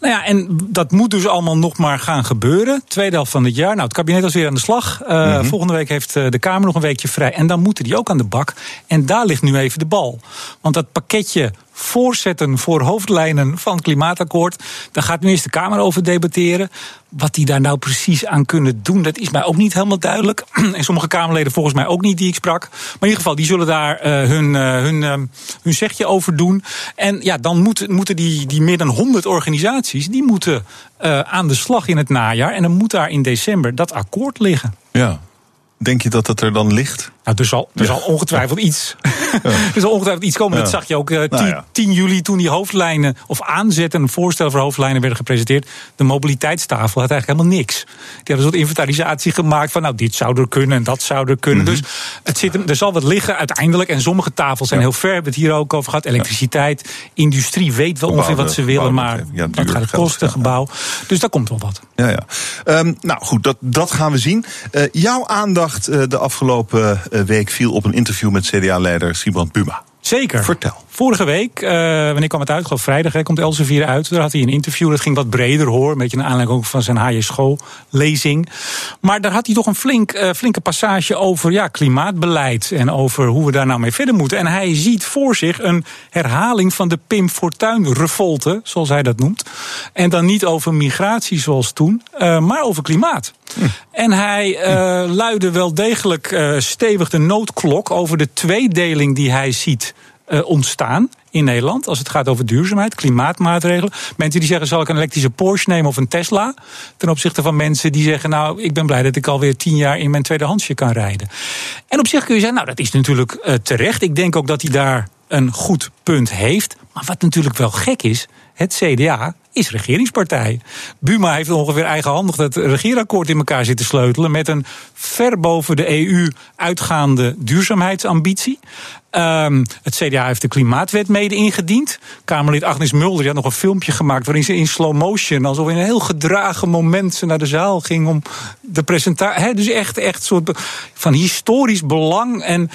Nou ja, en dat moet dus allemaal nog maar gaan gebeuren. Tweede helft van het jaar. Nou, het kabinet was weer aan de slag. Uh, Volgende week heeft eh, de Kamer nog een weekje vrij. En dan moeten die ook aan de bak. En daar ligt nu even de bal. Want dat pakketje voorzetten voor hoofdlijnen van het klimaatakkoord. Daar gaat nu eerst de Kamer over debatteren. Wat die daar nou precies aan kunnen doen, dat is mij ook niet helemaal duidelijk. En sommige Kamerleden volgens mij ook niet die ik sprak. Maar in ieder geval, die zullen daar uh, hun, uh, hun, uh, hun zegje over doen. En ja, dan moet, moeten die, die meer dan 100 organisaties, die moeten aan de slag in het najaar. En dan moet daar in december dat akkoord liggen. Ja. Denk je dat dat er dan ligt? Nou, er zal, er zal ongetwijfeld iets. er zal ongetwijfeld iets komen. Dat zag je ook uh, 10, Nou ja. 10 juli toen die hoofdlijnen, of aanzetten, een voorstel voor hoofdlijnen werden gepresenteerd. De mobiliteitstafel had eigenlijk helemaal niks. Die hadden een soort inventarisatie gemaakt van, nou, dit zou er kunnen en dat zou er kunnen. Mhm. Dus het zit, er- zal wat liggen uiteindelijk. En sommige tafels zijn heel ver. We hebben het hier ook over gehad. Elektriciteit, industrie weet wel ongeveer wat ze willen, maar ja, dat gaat het kosten, gebouw. Dus daar komt wel wat. Ja, ja. Ehm, nou goed, dat, dat gaan we zien. Eh, jouw aandacht eh, de afgelopen eh, week viel op een interview met CDA-leider Sibrand Buma. Zeker. Vertel. Vorige week, eh, wanneer kwam het uit? Ik geloof vrijdag, hè, komt Elsevier uit. Daar had hij een interview, dat ging wat breder hoor. Een beetje een aanleiding ook van zijn HJ School-lezing. Maar daar had hij toch een flink, eh, flinke passage over ja, klimaatbeleid. En over hoe we daar nou mee verder moeten. En hij ziet voor zich een herhaling van de Pim Fortuyn-revolte, zoals hij dat noemt. En dan niet over migratie zoals toen, eh, maar over klimaat. En hij eh luidde wel degelijk eh, stevig de noodklok over de tweedeling die hij ziet eh, ontstaan in Nederland. Als het gaat over duurzaamheid, klimaatmaatregelen. Mensen die zeggen: zal ik een elektrische Porsche nemen of een Tesla? Ten opzichte van mensen die zeggen: nou, ik ben blij dat ik alweer tien jaar in mijn tweedehandsje kan rijden. En op zich kun je zeggen: nou, dat is natuurlijk terecht. Ik denk ook dat hij daar een goed punt heeft. Maar wat natuurlijk wel gek is, het CDA is regeringspartij. Buma heeft ongeveer eigenhandig dat regeerakkoord in elkaar zitten sleutelen... met een ver boven de EU uitgaande duurzaamheidsambitie. Ehm, het CDA heeft de klimaatwet mede ingediend. Kamerlid Agnes Mulder had nog een filmpje gemaakt... waarin ze in slow motion, alsof in een heel gedragen moment... ze naar de zaal ging om de presentatie... Dus echt, echt soort van historisch belang. En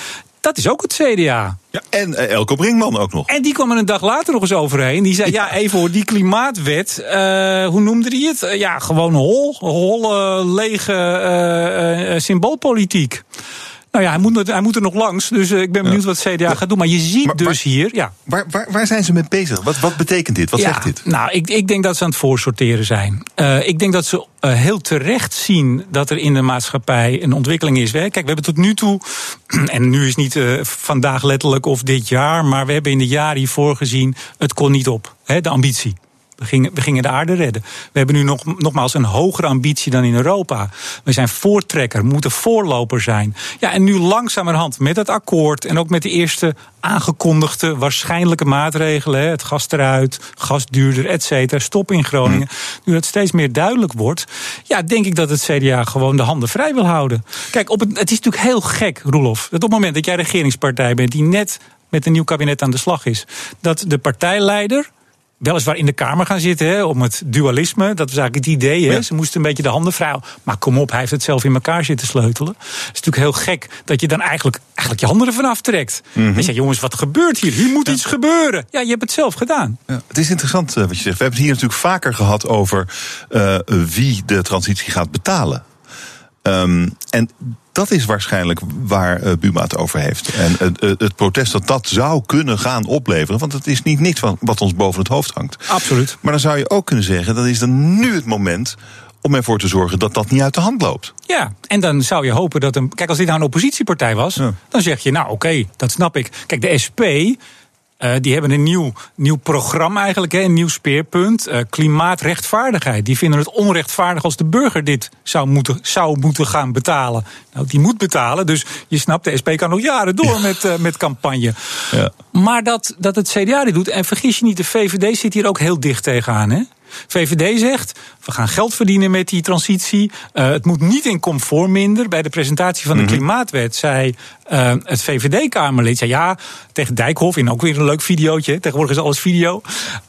dat is ook het CDA. Ja, en eh, Elko Brinkman ook nog. En die kwam er een dag later nog eens overheen. Die zei, ja, even hoor, die klimaatwet, eh, hoe noemde hij het? Eh, ja, gewoon hol, holle, lege symboolpolitiek. Nou ja, hij moet, er- hij moet er nog langs, dus eh, ik ben benieuwd wat CDA gaat doen. Maar je ziet Maar- dus hier, ja, Waar, waar, waar zijn ze mee bezig? Wat, wat betekent dit? Wat zegt dit? Nou, ik, ik denk dat ze aan het voorsorteren zijn. Eh, ik denk dat ze eh, heel terecht zien dat er in de maatschappij een ontwikkeling is. Hè. Kijk, we hebben tot nu toe, en nu is niet vandaag letterlijk of dit jaar, maar we hebben in de jaren hiervoor gezien, het kon niet op, hè, de ambitie. We gingen, we gingen de aarde redden. We hebben nu nog, nogmaals een hogere ambitie dan in Europa. We zijn voortrekker, moeten voorloper zijn. Ja, en nu langzamerhand met het akkoord en ook met de eerste aangekondigde waarschijnlijke maatregelen. hè, Het gas eruit, gas duurder, et cetera. Stop in Groningen. Nu dat steeds meer duidelijk wordt. Ja, denk ik dat het CDA gewoon de handen vrij wil houden. Kijk, op het, het is natuurlijk heel gek, Roelof. Dat op het moment dat jij regeringspartij bent die net met een nieuw kabinet aan de slag is. Dat de partijleider weliswaar in de Kamer gaan zitten hè, om het dualisme. Dat was eigenlijk het idee. Hè. Ja. Ze moesten een beetje de handen vrij. Maar kom op, hij heeft het zelf in elkaar zitten sleutelen. Het is natuurlijk heel gek dat je dan eigenlijk, eigenlijk je handen ervan aftrekt. Mhm. Je zegt, jongens, wat gebeurt hier? Hier moet iets gebeuren. Ja, je hebt het zelf gedaan. Ja, het is interessant eh, wat je zegt. We hebben het hier natuurlijk vaker gehad over eh, wie de transitie gaat betalen. Ehm, en dat is waarschijnlijk waar eh, Buma het over heeft. En het, het- protest dat dat zou kunnen gaan opleveren. Want het is niet niks wat, wat ons boven het hoofd hangt. Absoluut. Maar dan zou je ook kunnen zeggen, dat is dan nu het moment om ervoor te zorgen dat dat niet uit de hand loopt. Ja, en dan zou je hopen dat een. Kijk, als dit nou een oppositiepartij was, Ja. dan zeg je, nou oké, dat snap ik. Kijk, de SP. Eh, die hebben een nieuw, nieuw programma eigenlijk, hè, een nieuw speerpunt. eh, klimaatrechtvaardigheid. Die vinden het onrechtvaardig als de burger dit zou moeten, zou moeten gaan betalen. Nou, die moet betalen, dus je snapt, de SP kan nog jaren door met, eh, met campagne. Ja. Maar dat, dat het CDA dit doet, en vergis je niet, de VVD zit hier ook heel dicht tegenaan. Hè? VVD zegt, we gaan geld verdienen met die transitie. Uh, het moet niet in comfort minder. Bij de presentatie van de mm -hmm. Klimaatwet zei uh, het VVD-Kamerlid... Zei, ja, tegen Dijkhoff, in ook weer een leuk videootje. Tegenwoordig is alles video.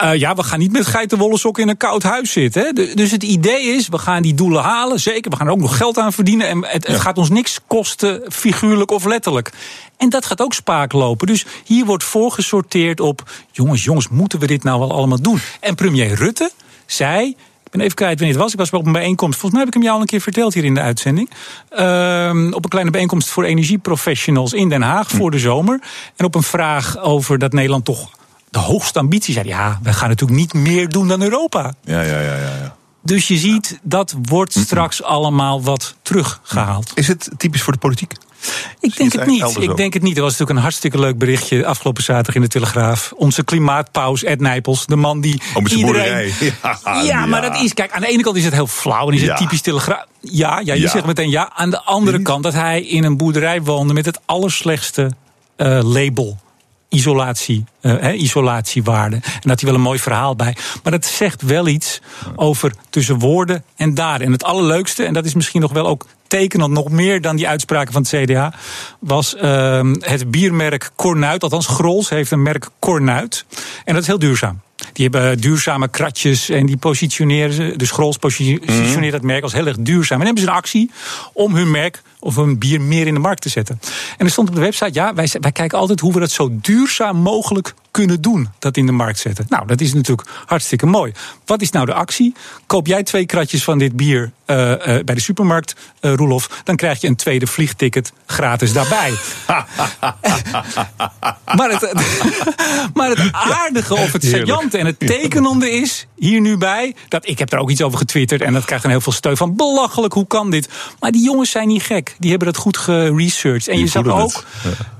Uh, ja, we gaan niet met geitenwolle sokken in een koud huis zitten. Hè. Dus het idee is, we gaan die doelen halen. Zeker, we gaan er ook nog geld aan verdienen. En het, ja. het gaat ons niks kosten, figuurlijk of letterlijk. En dat gaat ook spaak lopen. Dus hier wordt voorgesorteerd op... jongens, jongens, moeten we dit nou wel allemaal doen? En premier Rutte zei... Ik ben even kwijt wanneer het was. Ik was op een bijeenkomst. Volgens mij heb ik hem jou al een keer verteld hier in de uitzending. Uh, op een kleine bijeenkomst voor energieprofessionals in Den Haag voor de zomer. En op een vraag over dat Nederland toch de hoogste ambitie zei. Ja, we gaan natuurlijk niet meer doen dan Europa. Ja, ja, ja, ja. ja. Dus je ziet, dat wordt straks allemaal wat teruggehaald. Is het typisch voor de politiek? Ik denk het niet. Ik denk het niet. Er was natuurlijk een hartstikke leuk berichtje afgelopen zaterdag in de Telegraaf. Onze klimaatpaus Ed Nijpels, de man die. Oh, iedereen... Ja, ja, ja, maar dat is. Kijk, aan de ene kant is het heel flauw en is het typisch Telegraaf. Ja, ja, je zegt meteen ja. Aan de andere kant dat hij in een boerderij woonde met het allerslechtste uh, label isolatie, uh, isolatiewaarde. En dat hij wel een mooi verhaal bij. Maar dat zegt wel iets over tussen woorden en daden. En het allerleukste, en dat is misschien nog wel ook tekenend, nog meer dan die uitspraken van het CDA, was uh, het biermerk Cornuit. Althans, Grols heeft een merk Cornuit. En dat is heel duurzaam. Die hebben duurzame kratjes en die positioneren ze. Dus Grols positioneert mm. dat merk als heel erg duurzaam. En hebben ze een actie om hun merk of hun bier meer in de markt te zetten. En er stond op de website, ja, wij, wij kijken altijd hoe we dat zo duurzaam mogelijk kunnen doen, dat in de markt zetten. Nou, dat is natuurlijk hartstikke mooi. Wat is nou de actie? Koop jij twee kratjes van dit bier uh, uh, bij de supermarkt, uh, Roelof, dan krijg je een tweede vliegticket gratis daarbij. maar, het, maar het aardige of het saillante en het tekenende is hier nu bij, dat ik heb er ook iets over getwitterd en dat krijgt dan heel veel steun van belachelijk, hoe kan dit? Maar die jongens zijn niet gek. Die hebben dat goed geresearched. En je zag ook.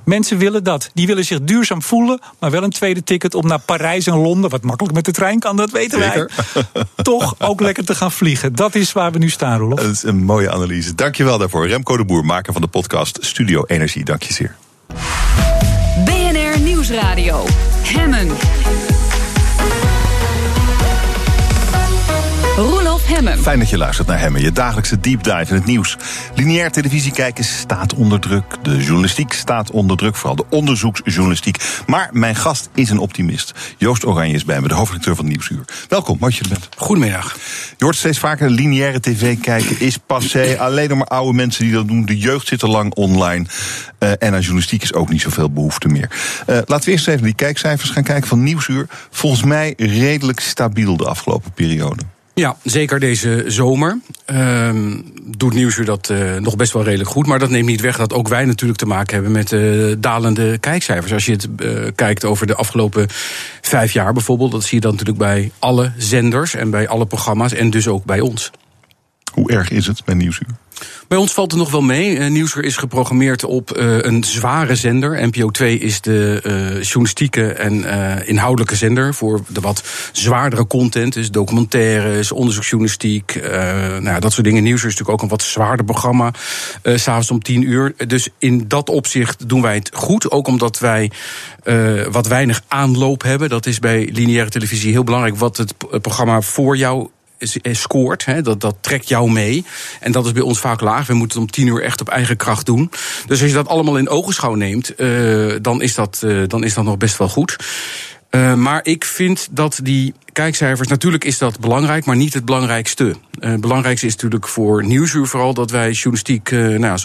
Mensen willen dat. Die willen zich duurzaam voelen, maar wel een tweede ticket om naar Parijs en Londen, wat makkelijk met de trein kan, dat weten Zeker. wij. Toch ook lekker te gaan vliegen. Dat is waar we nu staan, Rolf. Dat is een mooie analyse. Dankjewel daarvoor. Remco de Boer, maker van de podcast Studio Energie. Dank je zeer. BNR Nieuwsradio. Hemmen. Hemmen. Fijn dat je luistert naar Hemmen, je dagelijkse deep dive in het nieuws. Lineair televisie kijken staat onder druk. De journalistiek staat onder druk, vooral de onderzoeksjournalistiek. Maar mijn gast is een optimist. Joost Oranje is bij me, de hoofdredacteur van Nieuwsuur. Welkom, wat je er bent. Goedemiddag. Je hoort steeds vaker lineaire tv kijken is passé. Alleen nog maar oude mensen die dat doen. De jeugd zit al lang online. Uh, en aan journalistiek is ook niet zoveel behoefte meer. Uh, laten we eerst even die kijkcijfers gaan kijken van Nieuwsuur. Volgens mij redelijk stabiel de afgelopen periode. Ja, zeker deze zomer um, doet Nieuwsuur dat uh, nog best wel redelijk goed. Maar dat neemt niet weg dat ook wij natuurlijk te maken hebben met uh, dalende kijkcijfers. Als je het uh, kijkt over de afgelopen vijf jaar bijvoorbeeld, dat zie je dan natuurlijk bij alle zenders en bij alle programma's en dus ook bij ons. Hoe erg is het bij Nieuwsuur? Bij ons valt het nog wel mee. Uh, Nieuwsuur is geprogrammeerd op uh, een zware zender. NPO 2 is de uh, journalistieke en inhoudelijke zender voor de wat zwaardere content. Dus documentaires, onderzoeksjournalistiek, nou ja, dat soort dingen. Nieuwsuur is natuurlijk ook een wat zwaarder programma. S'avonds om tien uur. Dus in dat opzicht doen wij het goed. Ook omdat wij wat weinig aanloop hebben. Dat is bij lineaire televisie heel belangrijk. Wat het programma voor jou scoort. Hè, dat, dat trekt jou mee. En dat is bij ons vaak laag. We moeten het om tien uur echt op eigen kracht doen. Dus als je dat allemaal in ogenschouw neemt, uh, dan, is dat, uh, dan is dat nog best wel goed. Uh, maar ik vind dat die kijkcijfers, natuurlijk is dat belangrijk, maar niet het belangrijkste. Uh, het belangrijkste is natuurlijk voor Nieuwsuur vooral dat wij journalistiek, uh, nou,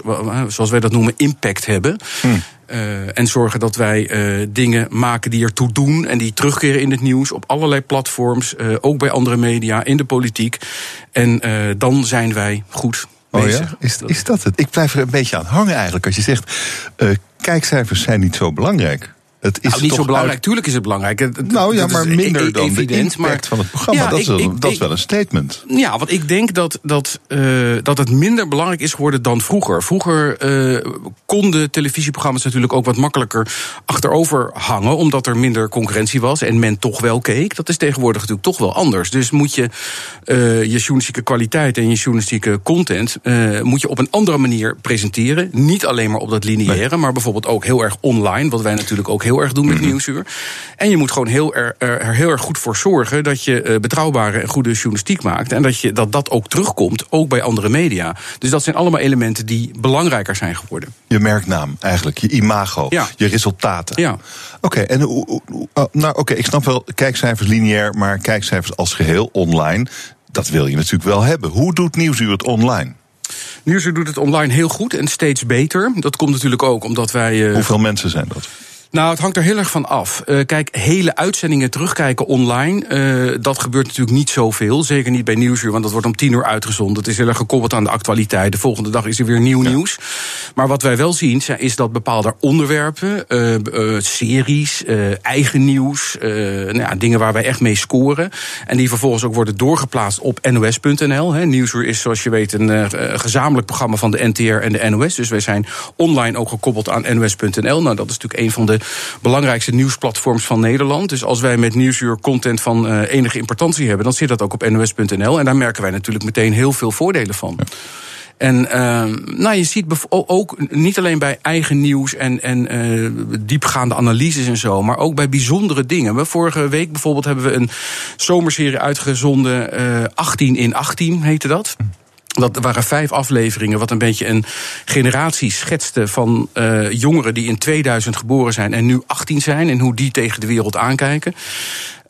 zoals wij dat noemen, impact hebben. Hmm. Uh, en zorgen dat wij uh, dingen maken die ertoe doen en die terugkeren in het nieuws op allerlei platforms, uh, ook bij andere media, in de politiek. En dan zijn wij goed. Oh ja? Is, is dat het? Ik blijf er een beetje aan hangen eigenlijk als je zegt, kijkcijfers zijn niet zo belangrijk. Het is nou, niet zo belangrijk. Uit... Tuurlijk is het belangrijk. Het, nou ja, maar minder dan evident, de impact maar, van het programma. Ja, dat, ik, is, ik, dat is wel een statement. Ja, want ik denk dat, dat, uh, dat het minder belangrijk is geworden dan vroeger. Vroeger uh, konden televisieprogramma's natuurlijk ook wat makkelijker achterover hangen... omdat er minder concurrentie was en men toch wel keek. Dat is tegenwoordig natuurlijk toch wel anders. Dus moet je uh, je journalistieke kwaliteit en je journalistieke content... moet je op een andere manier presenteren. Niet alleen maar op dat lineaire, nee. maar bijvoorbeeld ook heel erg online... wat wij natuurlijk ook heel heel erg doen met Nieuwsuur. En je moet gewoon heel er, er heel erg goed voor zorgen dat je eh, betrouwbare en goede journalistiek maakt. En dat, je, dat dat ook terugkomt, ook bij andere media. Dus dat zijn allemaal elementen die belangrijker zijn geworden. Je merknaam eigenlijk, je imago, Ja. je resultaten. Ja. Oké, en hoe- oh, nou oké, ik snap wel kijkcijfers lineair, maar kijkcijfers als geheel online, dat wil je natuurlijk wel hebben. Hoe doet Nieuwsuur het online? Nieuwsuur doet het online heel goed en steeds beter. Dat komt natuurlijk ook omdat wij. eh, Hoeveel mensen zijn dat? Nou, het hangt er heel erg van af. Eh, kijk, hele uitzendingen terugkijken online, eh, dat gebeurt natuurlijk niet zoveel. Zeker niet bij Nieuwsuur, want dat wordt om tien uur uitgezonden. Het is heel erg gekoppeld aan de actualiteit. De volgende dag is er weer nieuw nieuws. Maar wat wij wel zien, is dat bepaalde onderwerpen, eh, series, eigen nieuws, nou ja, dingen waar wij echt mee scoren. En die vervolgens ook worden doorgeplaatst op nos.nl. Nieuwsuur is, zoals je weet, een gezamenlijk programma van de NTR en de NOS. Dus wij zijn online ook gekoppeld aan nos.nl. Nou, dat is natuurlijk een van de belangrijkste nieuwsplatforms van Nederland. Dus als wij met Nieuwsuur content van eh, enige importantie hebben, dan zit dat ook op nos.nl. En daar merken wij natuurlijk meteen heel veel voordelen van. En ehm, nou, je ziet ook niet alleen bij eigen nieuws en, en eh, diepgaande analyses en zo, maar ook bij bijzondere dingen. We vorige week bijvoorbeeld hebben we een zomerserie uitgezonden, eh 18 in 18 heette dat. Dat waren vijf afleveringen, wat een beetje een generatie schetste van eh, jongeren die in 2000 geboren zijn en nu 18 zijn en hoe die tegen de wereld aankijken.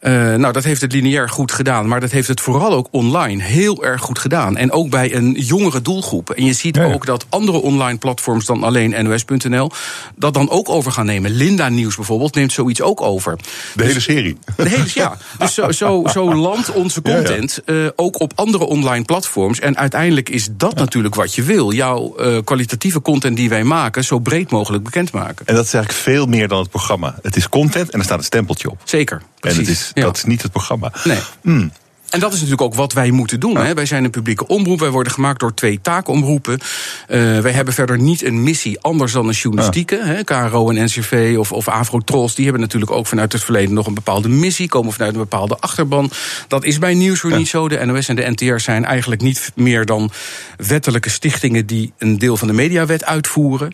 Eh, nou, dat heeft het lineair goed gedaan, maar dat heeft het vooral ook online heel erg goed gedaan. En ook bij een jongere doelgroep. En je ziet Ja, ook dat andere online platforms dan alleen NOS.nl dat dan ook over gaan nemen. Linda Nieuws bijvoorbeeld neemt zoiets ook over. De hele serie. De hele, ja, dus zo, zo, zo landt onze Ja, ja. content eh, ook op andere online platforms. En uiteindelijk is dat natuurlijk wat je wil. Jouw eh, kwalitatieve content die wij maken, zo breed mogelijk bekendmaken. En dat is eigenlijk veel meer dan het programma. Het is content en er staat een stempeltje op. Zeker, precies. En het is, Ja. dat is niet het programma. Nee. Hmm. En dat is natuurlijk ook wat wij moeten doen. Hè. Wij zijn een publieke omroep. Wij worden gemaakt door twee taakomroepen. Eh wij hebben verder niet een missie anders dan een journalistieke. Hè. KRO en NCV of, of Afro-Tros. Die hebben natuurlijk ook vanuit het verleden nog een bepaalde missie. Komen vanuit een bepaalde achterban. Dat is bij Nieuwsuur niet zo. De NOS en de NTR zijn eigenlijk niet meer dan wettelijke stichtingen... die een deel van de mediawet uitvoeren.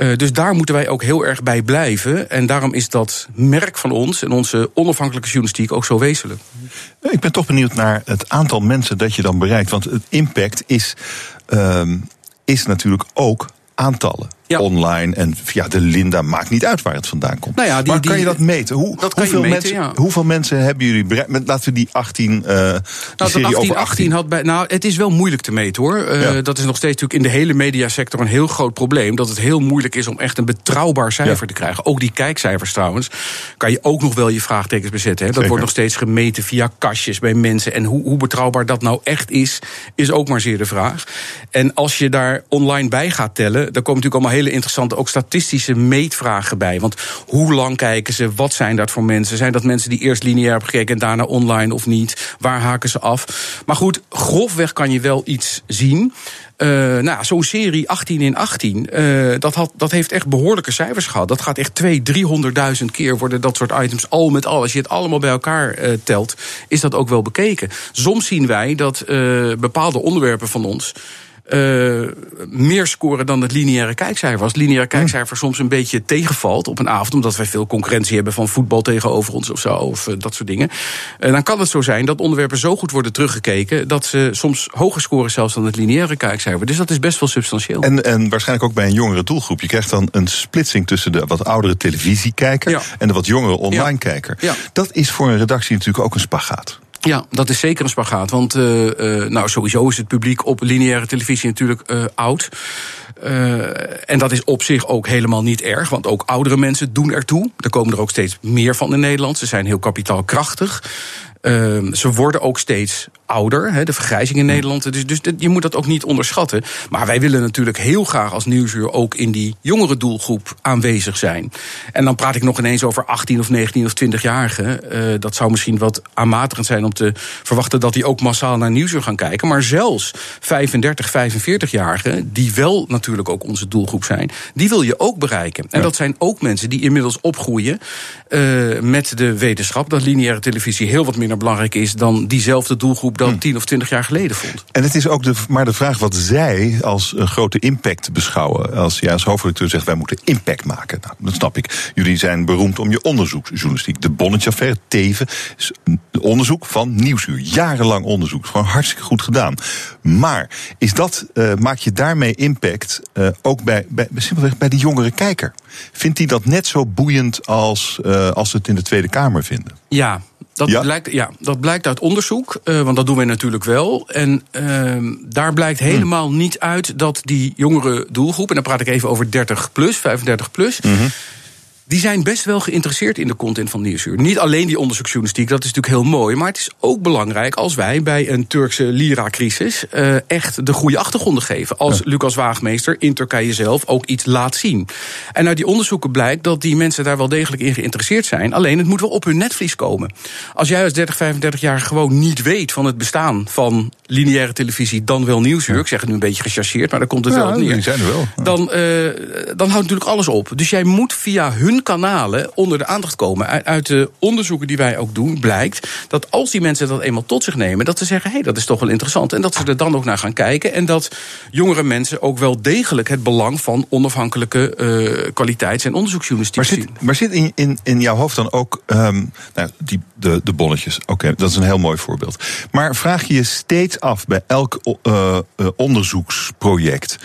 Eh, dus daar moeten wij ook heel erg bij blijven. En daarom is dat merk van ons en onze onafhankelijke journalistiek ook zo wezenlijk. Ik ben toch benieuwd naar het aantal mensen dat je dan bereikt. Want het impact is, ehm, is natuurlijk ook aantallen. Ja. Online en via de Linda maakt niet uit waar het vandaan komt. Nou ja, die- maar kan die- je dat meten? Hoe, dat hoeveel, meten, mensen, ja. hoeveel mensen hebben jullie bereikt? Met, laten we die 18. eh die Nou, dat serie 18, over 18 had bij. Nou, het is wel moeilijk te meten hoor. Eh. Dat is nog steeds natuurlijk in de hele mediasector een heel groot probleem. Dat het heel moeilijk is om echt een betrouwbaar cijfer te krijgen. Ook die kijkcijfers trouwens. Kan je ook nog wel je vraagtekens bezetten. Hè. Dat Zeker. wordt nog steeds gemeten via kastjes bij mensen. En hoe, hoe betrouwbaar dat nou echt is, is ook maar zeer de vraag. En als je daar online bij gaat tellen, dan komen natuurlijk allemaal hele interessante, ook statistische meetvragen bij. Want hoe lang kijken ze? Wat zijn dat voor mensen? Zijn dat mensen die eerst lineair hebben gekeken en daarna online of niet? Waar haken ze af? Maar goed, grofweg kan je wel iets zien. Eh, nou, zo'n serie 18 in 18, eh, dat, had, dat heeft echt behoorlijke cijfers gehad. Dat gaat echt 200.000, 300.000 keer worden dat soort items al met al. Als je het allemaal bij elkaar eh, telt, is dat ook wel bekeken. Soms zien wij dat bepaalde onderwerpen van ons eh, meer scoren dan het lineaire kijkcijfer. Als het lineaire kijkcijfer soms een beetje tegenvalt op een avond, omdat wij veel concurrentie hebben van voetbal tegenover ons of zo, of eh, dat soort dingen, eh, dan kan het zo zijn dat onderwerpen zo goed worden teruggekeken dat ze soms hoger scoren zelfs dan het lineaire kijkcijfer. Dus dat is best wel substantieel. En, en waarschijnlijk ook bij een jongere doelgroep. Je krijgt dan een splitsing tussen de wat oudere televisiekijker Ja. en de wat jongere online Ja. kijker. Ja. Dat is voor een redactie natuurlijk ook een spagaat. Ja, dat is zeker een spagaat. Want uh, nou, sowieso is het publiek op lineaire televisie natuurlijk uh, oud. en dat is op zich ook helemaal niet erg, want ook oudere mensen doen ertoe. Er komen er ook steeds meer van in Nederland. Ze zijn heel kapitaalkrachtig. Uh, ze worden ook steeds ouder, hè, de vergrijzing in Nederland. Dus, dus je moet dat ook niet onderschatten. Maar wij willen natuurlijk heel graag als Nieuwsuur ook in die jongere doelgroep aanwezig zijn. En dan praat ik nog ineens over 18 of 19 of 20-jarigen. Uh, dat zou misschien wat aanmatigend zijn om te verwachten dat die ook massaal naar Nieuwsuur gaan kijken. Maar zelfs 35, 45-jarigen, die wel natuurlijk ook onze doelgroep zijn, die wil je ook bereiken. En ja. dat zijn ook mensen die inmiddels opgroeien uh, met de wetenschap dat lineaire televisie heel wat minder belangrijk is dan diezelfde doelgroep dat tien of twintig jaar geleden vond. En het is ook de, maar de vraag wat zij als een grote impact beschouwen. Als jij als hoofdredacteur zegt wij moeten impact maken. Nou, dat snap ik. Jullie zijn beroemd om je onderzoeksjournalistiek. De Bonnetje-affaire, Teven, onderzoek van Nieuwsuur. Jarenlang onderzoek. Gewoon hartstikke goed gedaan. Maar is dat, uh, maak je daarmee impact uh, ook bij, bij, simpelweg bij de jongere kijker? Vindt hij dat net zo boeiend als, uh, als ze het in de Tweede Kamer vinden? Ja, dat, ja? Blijkt, ja, dat blijkt uit onderzoek, uh, want dat doen wij natuurlijk wel. En uh, daar blijkt helemaal hmm. niet uit dat die jongere doelgroep, en dan praat ik even over 30 plus, 35 plus. Mm -hmm die zijn best wel geïnteresseerd in de content van Nieuwsuur. Niet alleen die onderzoeksjournalistiek, dat is natuurlijk heel mooi. Maar het is ook belangrijk als wij bij een Turkse lira-crisis uh, echt de goede achtergronden geven. Als ja. Lucas Waagmeester in Turkije zelf ook iets laat zien. En uit die onderzoeken blijkt dat die mensen daar wel degelijk in geïnteresseerd zijn. Alleen het moet wel op hun netvlies komen. Als jij als 30, 35 jaar gewoon niet weet van het bestaan van lineaire televisie, dan wel Nieuwsuur. Ik zeg het nu een beetje gechargeerd, maar daar komt het ja, wel neer. Die zijn er wel. Dan, uh, dan houdt natuurlijk alles op. Dus jij moet via hun kanalen onder de aandacht komen. Uit de onderzoeken die wij ook doen, blijkt dat als die mensen dat eenmaal tot zich nemen, dat ze zeggen: hé, hey, dat is toch wel interessant. En dat ze er dan ook naar gaan kijken. En dat jongere mensen ook wel degelijk het belang van onafhankelijke uh, kwaliteits- en onderzoeksjournalistiek maar zit, zien. Maar zit in, in, in jouw hoofd dan ook um, nou, die, de, de bonnetjes? Oké, okay, dat is een heel mooi voorbeeld. Maar vraag je je steeds af bij elk uh, uh, onderzoeksproject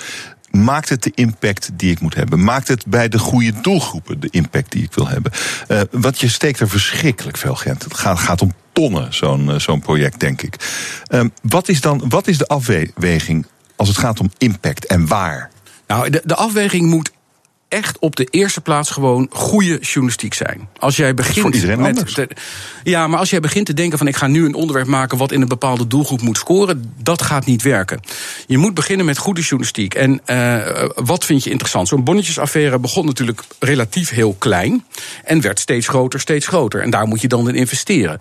maakt het de impact die ik moet hebben? Maakt het bij de goede doelgroepen de impact die ik wil hebben? Uh, want je steekt er verschrikkelijk veel geld. Het gaat, gaat om tonnen, zo'n zo'n project, denk ik. Uh, wat, is dan, wat is de afweging als het gaat om impact en waar? Nou, de, de afweging moet echt op de eerste plaats gewoon goede journalistiek zijn. Als jij begint voor iedereen met ja, maar als jij begint te denken van ik ga nu een onderwerp maken wat in een bepaalde doelgroep moet scoren, dat gaat niet werken. Je moet beginnen met goede journalistiek. En uh, wat vind je interessant? Zo'n bonnetjesaffaire begon natuurlijk relatief heel klein en werd steeds groter, steeds groter. En daar moet je dan in investeren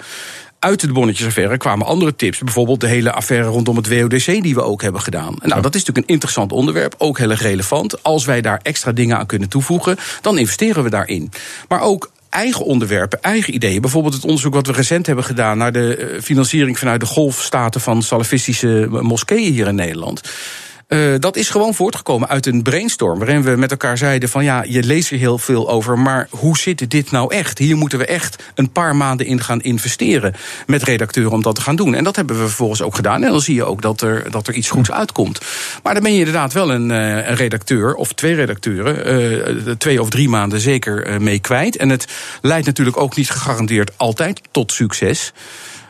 uit de bonnetjesaffaire kwamen andere tips. Bijvoorbeeld de hele affaire rondom het WODC die we ook hebben gedaan. Nou, dat is natuurlijk een interessant onderwerp, ook heel erg relevant. Als wij daar extra dingen aan kunnen toevoegen, dan investeren we daarin. Maar ook eigen onderwerpen, eigen ideeën. Bijvoorbeeld het onderzoek wat we recent hebben gedaan naar de financiering vanuit de golfstaten van salafistische moskeeën hier in Nederland. Uh, dat is gewoon voortgekomen uit een brainstorm. Waarin we met elkaar zeiden: van ja, je leest er heel veel over. Maar hoe zit dit nou echt? Hier moeten we echt een paar maanden in gaan investeren. Met redacteuren om dat te gaan doen. En dat hebben we vervolgens ook gedaan. En dan zie je ook dat er, dat er iets goeds uitkomt. Maar dan ben je inderdaad wel een, een redacteur, of twee redacteuren, uh, twee of drie maanden zeker mee kwijt. En het leidt natuurlijk ook niet gegarandeerd altijd tot succes.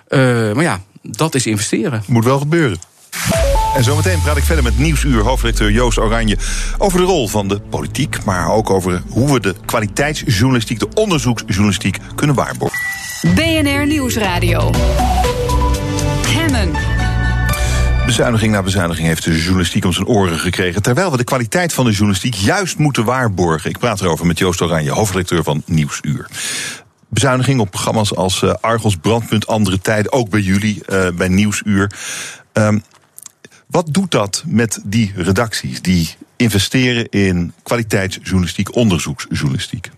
Maar ja, dat is investeren. Moet wel gebeuren. En zometeen praat ik verder met Nieuwsuur hoofdredacteur Joost Oranje over de rol van de politiek, maar ook over hoe we de kwaliteitsjournalistiek, de onderzoeksjournalistiek kunnen waarborgen. BNR Nieuwsradio. Hemmen. Bezuiniging na bezuiniging heeft de journalistiek om zijn oren gekregen. Terwijl we de kwaliteit van de journalistiek juist moeten waarborgen. Ik praat erover met Joost Oranje, hoofdredacteur van Nieuwsuur bezuiniging op programma's als uh, Argos, Brandpunt, Andere Tijden, ook bij jullie, uh, bij Nieuwsuur. Um, wat doet dat met die redacties die investeren in kwaliteitsjournalistiek, onderzoeksjournalistiek?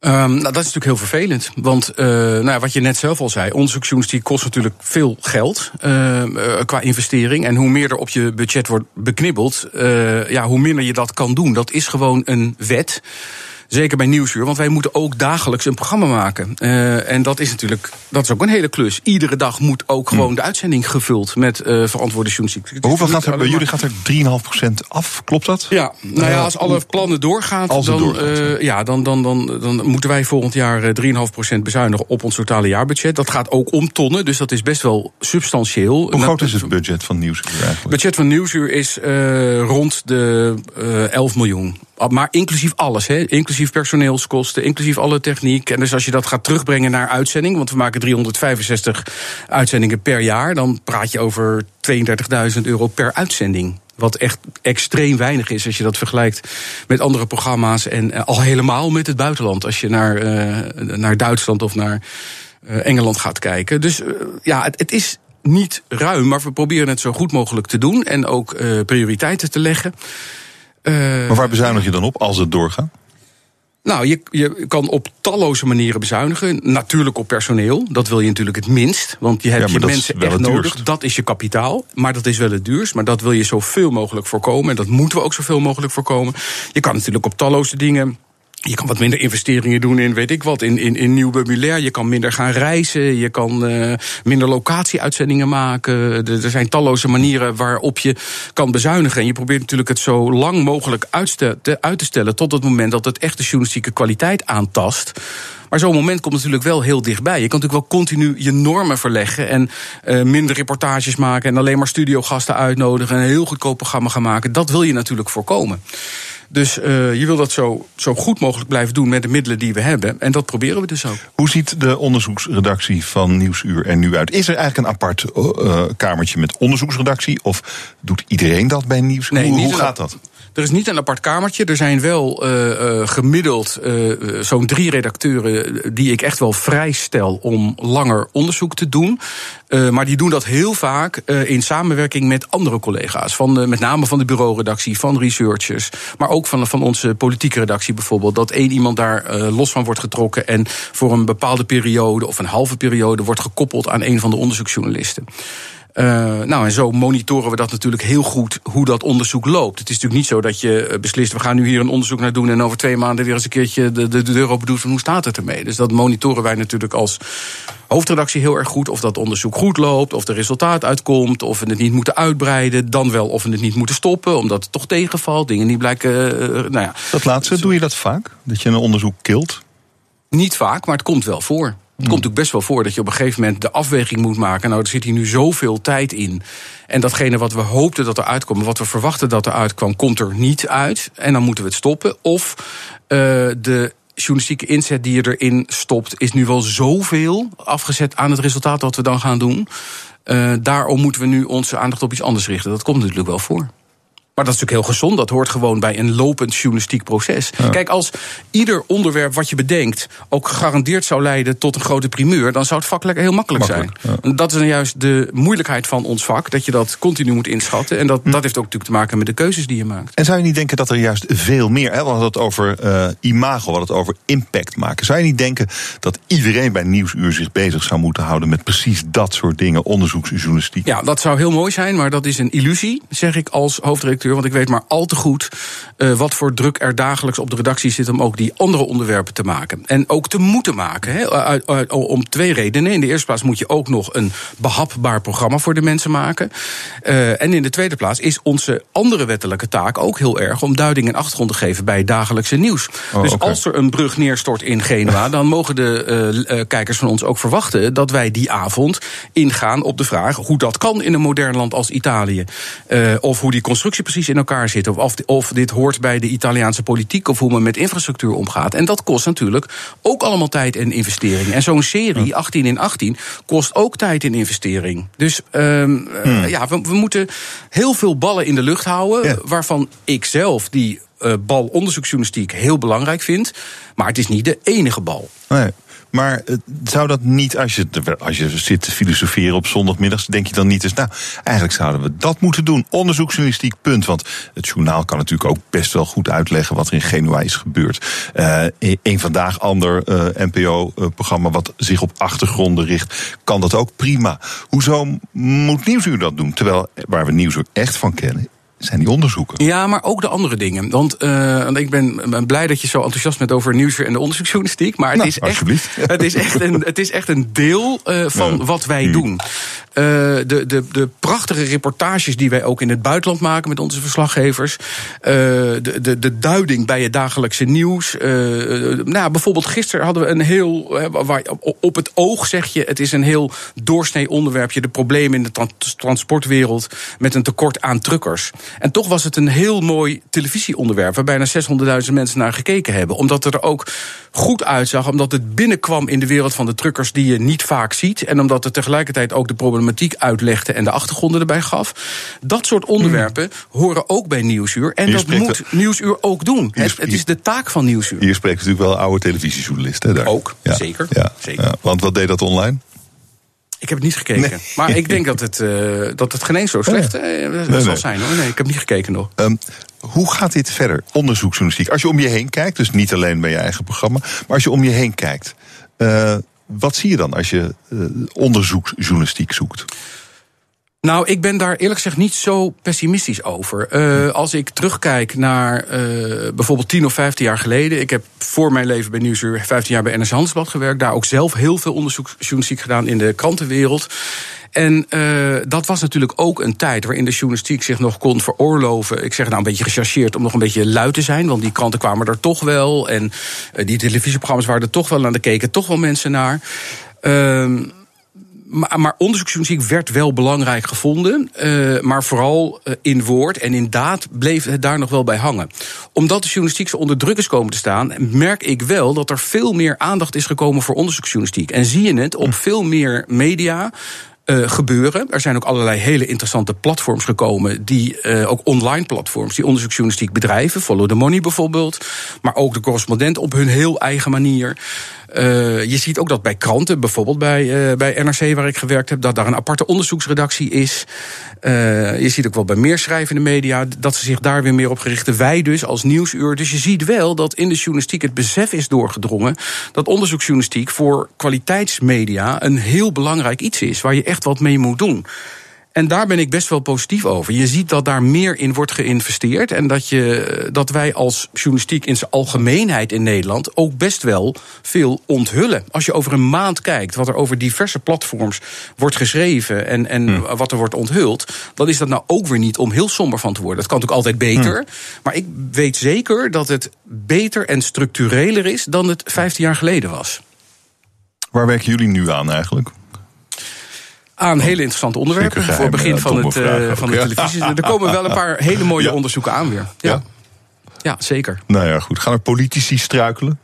Um, nou, dat is natuurlijk heel vervelend. Want uh, nou wat je net zelf al zei, onderzoeksjournalistiek kost natuurlijk veel geld uh, qua investering. En hoe meer er op je budget wordt beknibbeld, uh, ja, hoe minder je dat kan doen. Dat is gewoon een wet. Zeker bij Nieuwsuur, want wij moeten ook dagelijks een programma maken. Uh, en dat is natuurlijk dat is ook een hele klus. Iedere dag moet ook gewoon de uitzending gevuld met uh, verantwoorde journalistiek. Hoeveel gaat er bij jullie gaat er 3,5% af? Klopt dat? Ja, nou ja, als alle plannen doorgaan, als dan, doorgaat, uh, ja, dan, dan, dan, dan moeten wij volgend jaar 3,5% bezuinigen op ons totale jaarbudget. Dat gaat ook om tonnen, dus dat is best wel substantieel. Hoe groot is het budget van Nieuwsuur eigenlijk? Het budget van Nieuwsuur is rond de 11 miljoen. Maar inclusief alles, hè? inclusief personeelskosten, inclusief alle techniek. En dus als je dat gaat terugbrengen naar uitzending, want we maken 365 uitzendingen per jaar, dan praat je over 32.000 euro per uitzending. Wat echt extreem weinig is als je dat vergelijkt met andere programma's. En al helemaal met het buitenland. Als je naar, uh, naar Duitsland of naar uh, Engeland gaat kijken. Dus ja, het, het is niet ruim, maar we proberen het zo goed mogelijk te doen. En ook prioriteiten te leggen. Maar waar bezuinig je dan op als het doorgaat? Nou, je, je kan op talloze manieren bezuinigen. Natuurlijk op personeel. Dat wil je natuurlijk het minst. Want je hebt Ja, je mensen echt nodig. duurst. Dat is je kapitaal. Maar dat is wel het duurst. Maar dat wil je zoveel mogelijk voorkomen. En dat moeten we ook zoveel mogelijk voorkomen. Je kan natuurlijk op talloze dingen. Je kan wat minder investeringen doen in, weet ik wat, in, in, in nieuw meubilair. Je kan minder gaan reizen. Je kan eh, minder locatieuitzendingen maken. Er, zijn talloze manieren waarop je kan bezuinigen. En je probeert natuurlijk het zo lang mogelijk uitstel- te- uit te stellen... tot het moment dat het echt de journalistieke kwaliteit aantast. Maar zo'n moment komt natuurlijk wel heel dichtbij. Je kan natuurlijk wel continu je normen verleggen en eh, minder reportages maken en alleen maar studiogasten uitnodigen en een heel goedkoop programma gaan maken. Dat wil je natuurlijk voorkomen. Dus eh, je wil dat zo, zo goed mogelijk blijven doen met de middelen die we hebben. En dat proberen we dus ook. Hoe ziet de onderzoeksredactie van Nieuwsuur er nu uit? Is er eigenlijk een apart eh, kamertje met onderzoeksredactie? Of doet iedereen dat bij Nieuwsuur? Nee, hoe gaat dat? Er is niet een apart kamertje. Er zijn wel eh, eh, gemiddeld eh, zo'n drie redacteuren die ik echt wel vrijstel om langer onderzoek te doen. Maar die doen dat heel vaak in samenwerking met andere collega's. Van met name van de bureauredactie, van researchers. Maar ook van, van onze politieke redactie bijvoorbeeld. Dat één iemand daar los van wordt getrokken. En voor een bepaalde periode of een halve periode wordt gekoppeld aan een van de onderzoeksjournalisten. Uh, nou, en zo monitoren we dat natuurlijk heel goed hoe dat onderzoek loopt. Het is natuurlijk niet zo dat je eh, beslist, we gaan nu hier een onderzoek naar doen en over twee maanden weer eens een keertje de, de, de deur open doet van hoe staat het ermee. Dus dat monitoren wij natuurlijk als hoofdredactie heel erg goed. Of dat onderzoek goed loopt, of er resultaat uitkomt, of we het niet moeten uitbreiden, dan wel of we het niet moeten stoppen, omdat het toch tegenvalt, dingen niet blijken. Uh, nou ja. Dat laatste, doe je dat vaak? Dat je een onderzoek kilt? Niet vaak, maar het komt wel voor. Het komt natuurlijk best wel voor dat je op een gegeven moment de afweging moet maken. Nou, er zit hier nu zoveel tijd in. En datgene wat we hoopten dat er uitkwam, wat we verwachten dat er uitkwam, komt er niet uit. En dan moeten we het stoppen. Of uh, de journalistieke inzet die je erin stopt, is nu wel zoveel afgezet aan het resultaat dat we dan gaan doen. Uh, daarom moeten we nu onze aandacht op iets anders richten. Dat komt natuurlijk wel voor. Maar dat is natuurlijk heel gezond. Dat hoort gewoon bij een lopend journalistiek proces. Ja. Kijk, als ieder onderwerp wat je bedenkt ook gegarandeerd zou leiden tot een grote primeur, dan zou het vak heel makkelijk, makkelijk zijn. Ja. Dat is dan juist de moeilijkheid van ons vak, dat je dat continu moet inschatten. En dat, hm. dat heeft ook natuurlijk te maken met de keuzes die je maakt. En zou je niet denken dat er juist veel meer, hè, we hadden het over uh, imago, we hadden het over impact maken. Zou je niet denken dat iedereen bij Nieuwsuur zich bezig zou moeten houden met precies dat soort dingen, onderzoeksjournalistiek? Ja, dat zou heel mooi zijn, maar dat is een illusie, zeg ik als hoofdredacteur. Want ik weet maar al te goed uh, wat voor druk er dagelijks op de redactie zit om ook die andere onderwerpen te maken. En ook te moeten maken. Hè, uit, uit, om twee redenen. In de eerste plaats moet je ook nog een behapbaar programma voor de mensen maken. Uh, en in de tweede plaats is onze andere wettelijke taak ook heel erg om duiding en achtergrond te geven bij het dagelijkse nieuws. Oh, dus okay. als er een brug neerstort in Genua, dan mogen de uh, kijkers van ons ook verwachten dat wij die avond ingaan op de vraag hoe dat kan in een modern land als Italië. of hoe die constructie precies in elkaar zit. Of, of dit hoort bij de Italiaanse politiek. Of hoe men met infrastructuur omgaat. En dat kost natuurlijk ook allemaal tijd en investering. En zo'n serie, 18 in 18, kost ook tijd en investering. Dus um, hmm. uh, ja, we, we, moeten heel veel ballen in de lucht houden. Ja. Waarvan ik zelf die uh, bal onderzoeksjournalistiek heel belangrijk vind. Maar het is niet de enige bal. Nee. Maar zou dat niet, als je, als je zit te filosoferen op zondagmiddags, denk je dan niet eens, nou, eigenlijk zouden we dat moeten doen. Onderzoeksjournalistiek, punt. Want het journaal kan natuurlijk ook best wel goed uitleggen wat er in Genua is gebeurd. Uh, een vandaag ander uh, NPO-programma wat zich op achtergronden richt, kan dat ook prima. Hoezo moet Nieuwsuur dat doen? Terwijl waar we Nieuwsuur echt van kennen, zijn die onderzoeken. Ja, maar ook de andere dingen. Want uh, ik ben, ben, blij dat je zo enthousiast bent over nieuwsuur en de onderzoeksjournalistiek. Maar het, nou, is, echt, het, is, echt een, het is echt een deel uh, van ja. wat wij doen. Uh, de, de, de prachtige reportages die wij ook in het buitenland maken met onze verslaggevers. de, de, de duiding bij het dagelijkse nieuws. nou, bijvoorbeeld gisteren hadden we een heel. Waar, op het oog zeg je, het is een heel doorsnee onderwerpje. De problemen in de tra transportwereld met een tekort aan truckers. En toch was het een heel mooi televisieonderwerp... waar bijna 600.000 mensen naar gekeken hebben. Omdat het er ook goed uitzag, omdat het binnenkwam in de wereld van de truckers... die je niet vaak ziet. En omdat het tegelijkertijd ook de problematiek uitlegde... en de achtergronden erbij gaf. Dat soort onderwerpen hmm. horen ook bij Nieuwsuur. En dat moet de... Nieuwsuur ook doen. Het, het, is de taak van Nieuwsuur. Hier spreekt natuurlijk wel oude televisiejournalisten. Daar. Ook, ja. zeker. Ja. zeker. Ja. Want wat deed dat online? Ik heb het niet gekeken. Maar ik denk dat het, uh, dat het geen eens zo slecht uh, nee, zal zijn. Hoor. Nee, ik heb niet gekeken nog. Um, hoe gaat dit verder, onderzoeksjournalistiek? Als je om je heen kijkt, dus niet alleen bij je eigen programma... maar als je om je heen kijkt... Uh, wat zie je dan als je onderzoeksjournalistiek zoekt? Nou, ik ben daar eerlijk gezegd niet zo pessimistisch over. Uh, als ik terugkijk naar uh, bijvoorbeeld 10 of 15 jaar geleden. Ik heb voor mijn leven bij Nieuwsuur 15 jaar bij NRC Handelsblad gewerkt. Daar ook zelf heel veel onderzoeksjournalistiek gedaan in de krantenwereld. En uh, dat was natuurlijk ook een tijd waarin de journalistiek zich nog kon veroorloven. Ik zeg nou een beetje gechargeerd om nog een beetje luid te zijn. Want die kranten kwamen er toch wel. En die televisieprogramma's waren er toch wel aan de keken. Toch wel mensen naar. Uh, maar, maar onderzoeksjournalistiek werd wel belangrijk gevonden. Uh, maar vooral uh, in woord en in daad bleef het daar nog wel bij hangen. Omdat de journalistiek zo onder druk is komen te staan, merk ik wel dat er veel meer aandacht is gekomen voor onderzoeksjournalistiek. En zie je het op veel meer media. Uh, gebeuren. Er zijn ook allerlei hele interessante platforms gekomen, die uh, ook online platforms, die onderzoeksjournalistiek bedrijven, Follow the Money bijvoorbeeld, maar ook de correspondent op hun heel eigen manier. Uh, je ziet ook dat bij kranten, bijvoorbeeld bij, bij NRC waar ik gewerkt heb, dat daar een aparte onderzoeksredactie is. Je ziet ook wel bij meer schrijvende media dat ze zich daar weer meer op gerichten. Wij dus als nieuwsuur. Dus je ziet wel dat in de journalistiek het besef is doorgedrongen dat onderzoeksjournalistiek voor kwaliteitsmedia een heel belangrijk iets is, waar je echt wat mee moet doen. En daar ben ik best wel positief over. Je ziet dat daar meer in wordt geïnvesteerd. En dat, je, dat wij als journalistiek in zijn algemeenheid in Nederland ook best wel veel onthullen. Als je over een maand kijkt wat er over diverse platforms wordt geschreven en, en hmm. wat er wordt onthuld, dan is dat nou ook weer niet om heel somber van te worden. Dat kan natuurlijk altijd beter. Hmm. Maar ik weet zeker dat het beter en structureler is dan het 15 jaar geleden was. Waar werken jullie nu aan eigenlijk? Aan hele interessante onderwerpen. Voor het begin van, het, uh, van de televisie. Er komen wel een paar hele mooie onderzoeken aan weer. Ja. ja. Zeker. Nou ja, goed. Gaan er politici struikelen?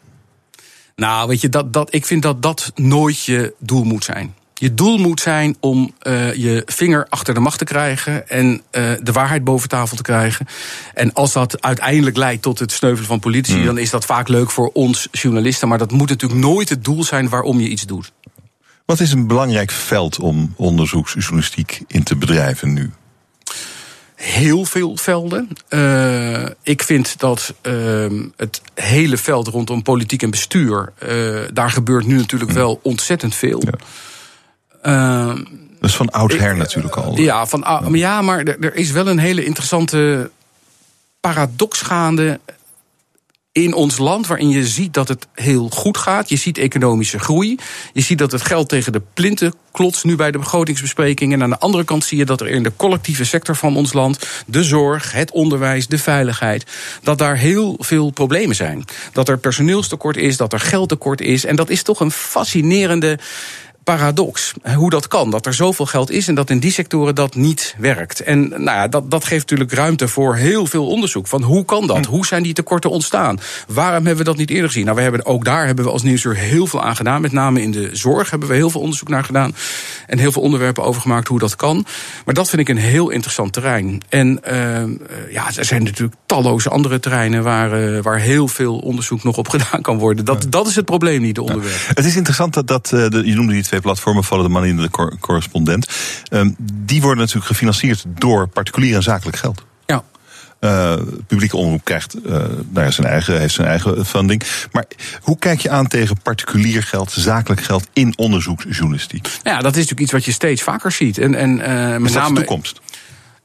Nou, weet je, dat, dat, ik vind dat dat nooit je doel moet zijn. Je doel moet zijn om uh, je vinger achter de macht te krijgen en uh, de waarheid boven tafel te krijgen. En als dat uiteindelijk leidt tot het sneuvelen van politici, hmm. dan is dat vaak leuk voor ons journalisten. Maar dat moet natuurlijk nooit het doel zijn waarom je iets doet. Wat is een belangrijk veld om onderzoeksjournalistiek in te bedrijven nu? Heel veel velden. Uh, ik vind dat uh, het hele veld rondom politiek en bestuur, uh, daar gebeurt nu natuurlijk hm. wel ontzettend veel. Ja. Ehm, dat is van oudsher natuurlijk al. Ja, van, ja. ja maar er, er is wel een hele interessante paradox gaande in ons land, waarin je ziet dat het heel goed gaat. Je ziet economische groei. Je ziet dat het geld tegen de plinten klotst nu bij de begrotingsbesprekingen. En aan de andere kant zie je dat er in de collectieve sector van ons land, de zorg, het onderwijs, de veiligheid, dat daar heel veel problemen zijn. Dat er personeelstekort is, dat er geldtekort is. En dat is toch een fascinerende paradox. Hoe dat kan, dat er zoveel geld is en dat in die sectoren dat niet werkt. En nou ja, dat, dat geeft natuurlijk ruimte voor heel veel onderzoek. Van hoe kan dat? Hm. Hoe zijn die tekorten ontstaan? Waarom hebben we dat niet eerder gezien? Nou, we hebben, ook daar hebben we als Nieuwsuur heel veel aan gedaan. Met name in de zorg hebben we heel veel onderzoek naar gedaan. En heel veel onderwerpen over gemaakt hoe dat kan. Maar dat vind ik een heel interessant terrein. En uh, ja, er zijn natuurlijk talloze andere terreinen waar, uh, waar heel veel onderzoek nog op gedaan kan worden. Dat, dat is het probleem niet, de onderwerpen. Ja. Het is interessant dat, dat uh, de, je noemde die twee platformen, Follow the Money en de cor Correspondent. Um, die worden natuurlijk gefinancierd door particulier en zakelijk geld. Ja. Uh, publieke omroep krijgt uh, nou ja, zijn eigen, heeft zijn eigen funding. Maar hoe kijk je aan tegen particulier geld, zakelijk geld in onderzoeksjournalistiek? Ja, dat is natuurlijk iets wat je steeds vaker ziet. En, en, uh, met name, de toekomst?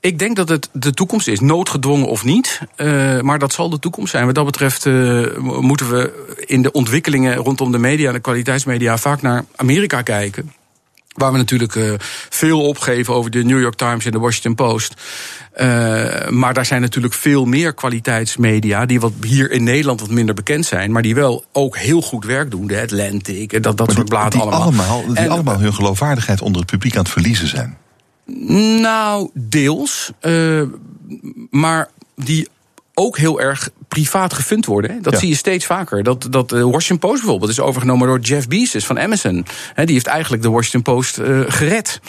Ik denk dat het de toekomst is, noodgedwongen of niet. Uh, maar dat zal de toekomst zijn. Wat dat betreft uh, moeten we in de ontwikkelingen rondom de media, de kwaliteitsmedia, vaak naar Amerika kijken. Waar we natuurlijk uh, veel opgeven over de New York Times en de Washington Post. Uh, maar daar zijn natuurlijk veel meer kwaliteitsmedia die wat hier in Nederland wat minder bekend zijn, maar die wel ook heel goed werk doen. De Atlantic en dat, dat soort bladen allemaal. allemaal. Die en, allemaal hun geloofwaardigheid onder het publiek aan het verliezen zijn. Nou, deels. Uh, maar die ook heel erg privaat gefund worden. Dat ja. zie je steeds vaker. Dat, dat de Washington Post bijvoorbeeld is overgenomen door Jeff Bezos van Amazon. die heeft eigenlijk de Washington Post uh, gered.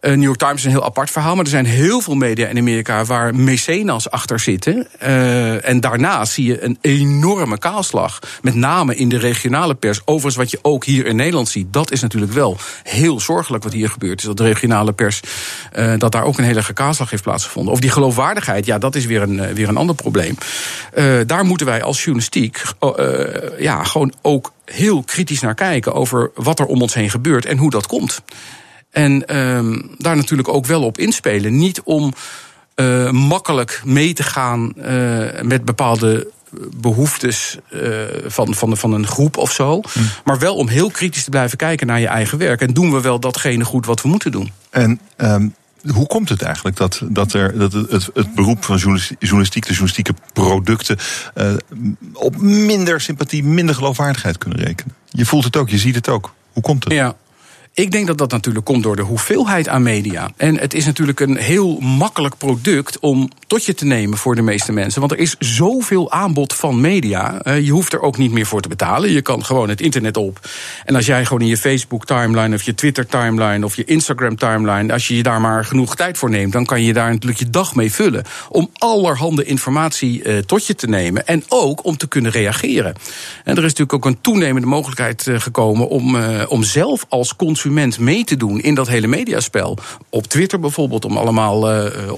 Uh, New York Times is een heel apart verhaal, maar er zijn heel veel media in Amerika waar mecenas achter zitten. Uh, en daarnaast zie je een enorme kaalslag. Met name in de regionale pers. Overigens, wat je ook hier in Nederland ziet, dat is natuurlijk wel heel zorgelijk wat hier gebeurt. Is dat de regionale pers, uh, dat daar ook een hele kaalslag heeft plaatsgevonden. Of die geloofwaardigheid, ja, dat is weer een, weer een ander probleem. daar moeten wij als journalistiek ja, gewoon ook heel kritisch naar kijken over wat er om ons heen gebeurt en hoe dat komt. En uh, daar natuurlijk ook wel op inspelen. Niet om uh, makkelijk mee te gaan uh, met bepaalde behoeftes uh, van, van, van een groep of zo. Hm. Maar wel om heel kritisch te blijven kijken naar je eigen werk. En doen we wel datgene goed wat we moeten doen. En um, hoe komt het eigenlijk dat, dat, er, dat het, het beroep van journalistiek, de journalistieke producten, uh, op minder sympathie, minder geloofwaardigheid kunnen rekenen? Je voelt het ook, je ziet het ook. Hoe komt het? Ja, ik denk dat dat natuurlijk komt door de hoeveelheid aan media. En het is natuurlijk een heel makkelijk product om tot je te nemen voor de meeste mensen. Want er is zoveel aanbod van media. Uh, je hoeft er ook niet meer voor te betalen. Je kan gewoon het internet op. En als jij gewoon in je Facebook timeline of je Twitter timeline of je Instagram timeline, als je je daar maar genoeg tijd voor neemt, dan kan je daar natuurlijk je dag mee vullen. Om allerhande informatie uh, tot je te nemen. En ook om te kunnen reageren. En er is natuurlijk ook een toenemende mogelijkheid uh, gekomen om, om zelf als consument mee te doen in dat hele mediaspel. Op Twitter bijvoorbeeld, om allemaal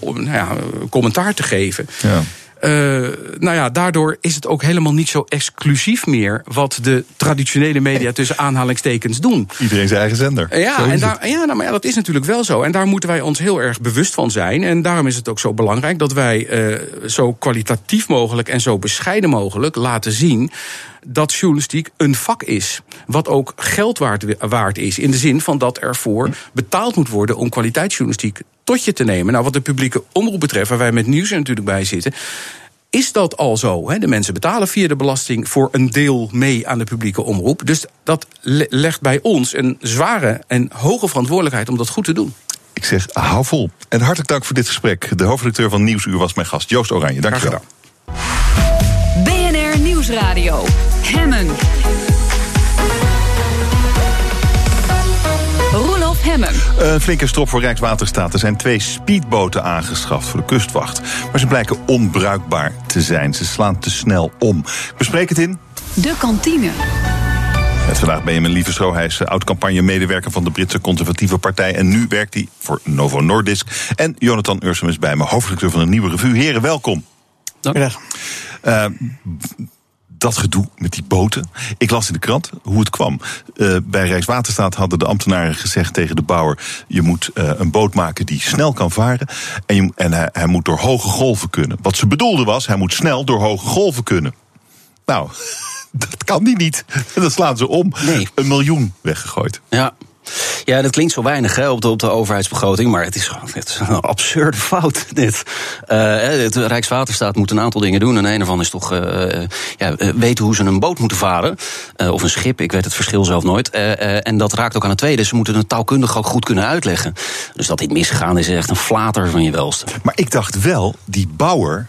om, nou ja, commentaar te geven. Ja. Uh, nou ja, daardoor is het ook helemaal niet zo exclusief meer wat de traditionele media tussen aanhalingstekens doen. Iedereen zijn eigen zender. Ja, en daar, ja, nou, maar ja, dat is natuurlijk wel zo. En daar moeten wij ons heel erg bewust van zijn. En daarom is het ook zo belangrijk dat wij uh, zo kwalitatief mogelijk en zo bescheiden mogelijk laten zien dat journalistiek een vak is. Wat ook geld waard, waard is. In de zin van dat ervoor betaald moet worden om kwaliteitsjournalistiek tot je te nemen. Nou, wat de publieke omroep betreft, waar wij met nieuws er natuurlijk bij zitten is dat al zo. Hè? De mensen betalen via de belasting voor een deel mee aan de publieke omroep. Dus dat legt bij ons een zware en hoge verantwoordelijkheid om dat goed te doen. Ik zeg, hou vol. En hartelijk dank voor dit gesprek. De hoofdredacteur van Nieuwsuur was mijn gast, Joost Oranje. Dank je wel. BNR Nieuwsradio. Hemmen. Roelof Hemmen. Een flinke strop voor Rijkswaterstaat. Er zijn twee speedboten aangeschaft voor de kustwacht. Maar ze blijken onbruikbaar te zijn. Ze slaan te snel om. Ik bespreek het in... De kantine. Met vandaag ben je mijn lieve. Hij is oud-campagne-medewerker van de Britse Conservatieve Partij. En nu werkt hij voor Novo Nordisk. En Jonathan Ursum is bij me, hoofdredacteur van een nieuwe revue. Heren, welkom. Dank je. Uh, dat gedoe met die boten. Ik las in de krant hoe het kwam. Uh, bij Rijkswaterstaat hadden de ambtenaren gezegd tegen de bouwer: je moet uh, een boot maken die snel kan varen. En, je, en hij, hij, moet door hoge golven kunnen. Wat ze bedoelden was: hij moet snel door hoge golven kunnen. Nou, dat kan die niet. Dan slaan ze om. Nee. Een miljoen weggegooid. Ja. Ja, dat klinkt zo weinig hè, op, de, op de overheidsbegroting, maar het is, het is een absurde fout. Dit. Uh, het Rijkswaterstaat moet een aantal dingen doen. En een ervan is toch uh, ja, weten hoe ze een boot moeten varen. Of een schip, ik weet het verschil zelf nooit. en dat raakt ook aan het tweede. Ze moeten het taalkundig ook goed kunnen uitleggen. Dus dat dit misgegaan is echt een flater van je welste. Maar ik dacht wel, die bouwer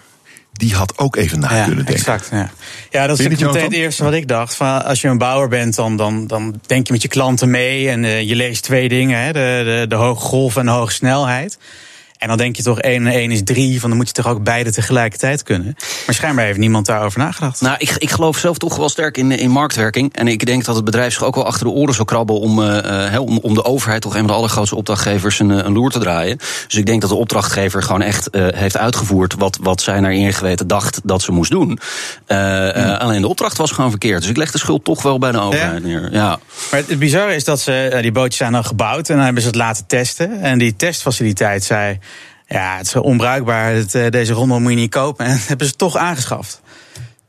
die had ook even na ja, kunnen denken. Exact, ja. ja, dat is meteen het eerste wat ik dacht. Van als je een bouwer bent, dan, dan, dan denk je met je klanten mee. En uh, je leest twee dingen: hè, de, de, de hoge golf en de hoge snelheid. En dan denk je toch 1 en 1 is 3, van dan moet je toch ook beide tegelijkertijd kunnen. Maar schijnbaar heeft niemand daarover nagedacht. Nou, ik, ik geloof zelf toch wel sterk in, in marktwerking. En ik denk dat het bedrijf zich ook wel achter de oren zou krabben om, uh, om, om de overheid, toch een van de allergrootste opdrachtgevers, een, een loer te draaien. Dus ik denk dat de opdrachtgever gewoon echt uh, heeft uitgevoerd wat, wat zij naar ingeweten dacht dat ze moest doen. Uh, hmm. Alleen de opdracht was gewoon verkeerd. Dus ik leg de schuld toch wel bij de overheid ja. neer. Ja. Maar het bizarre is dat ze, die bootjes zijn dan gebouwd en dan hebben ze het laten testen. En die testfaciliteit zei. Ja, het is onbruikbaar. Het, uh, deze rommel moet je niet kopen. En hebben ze toch aangeschaft.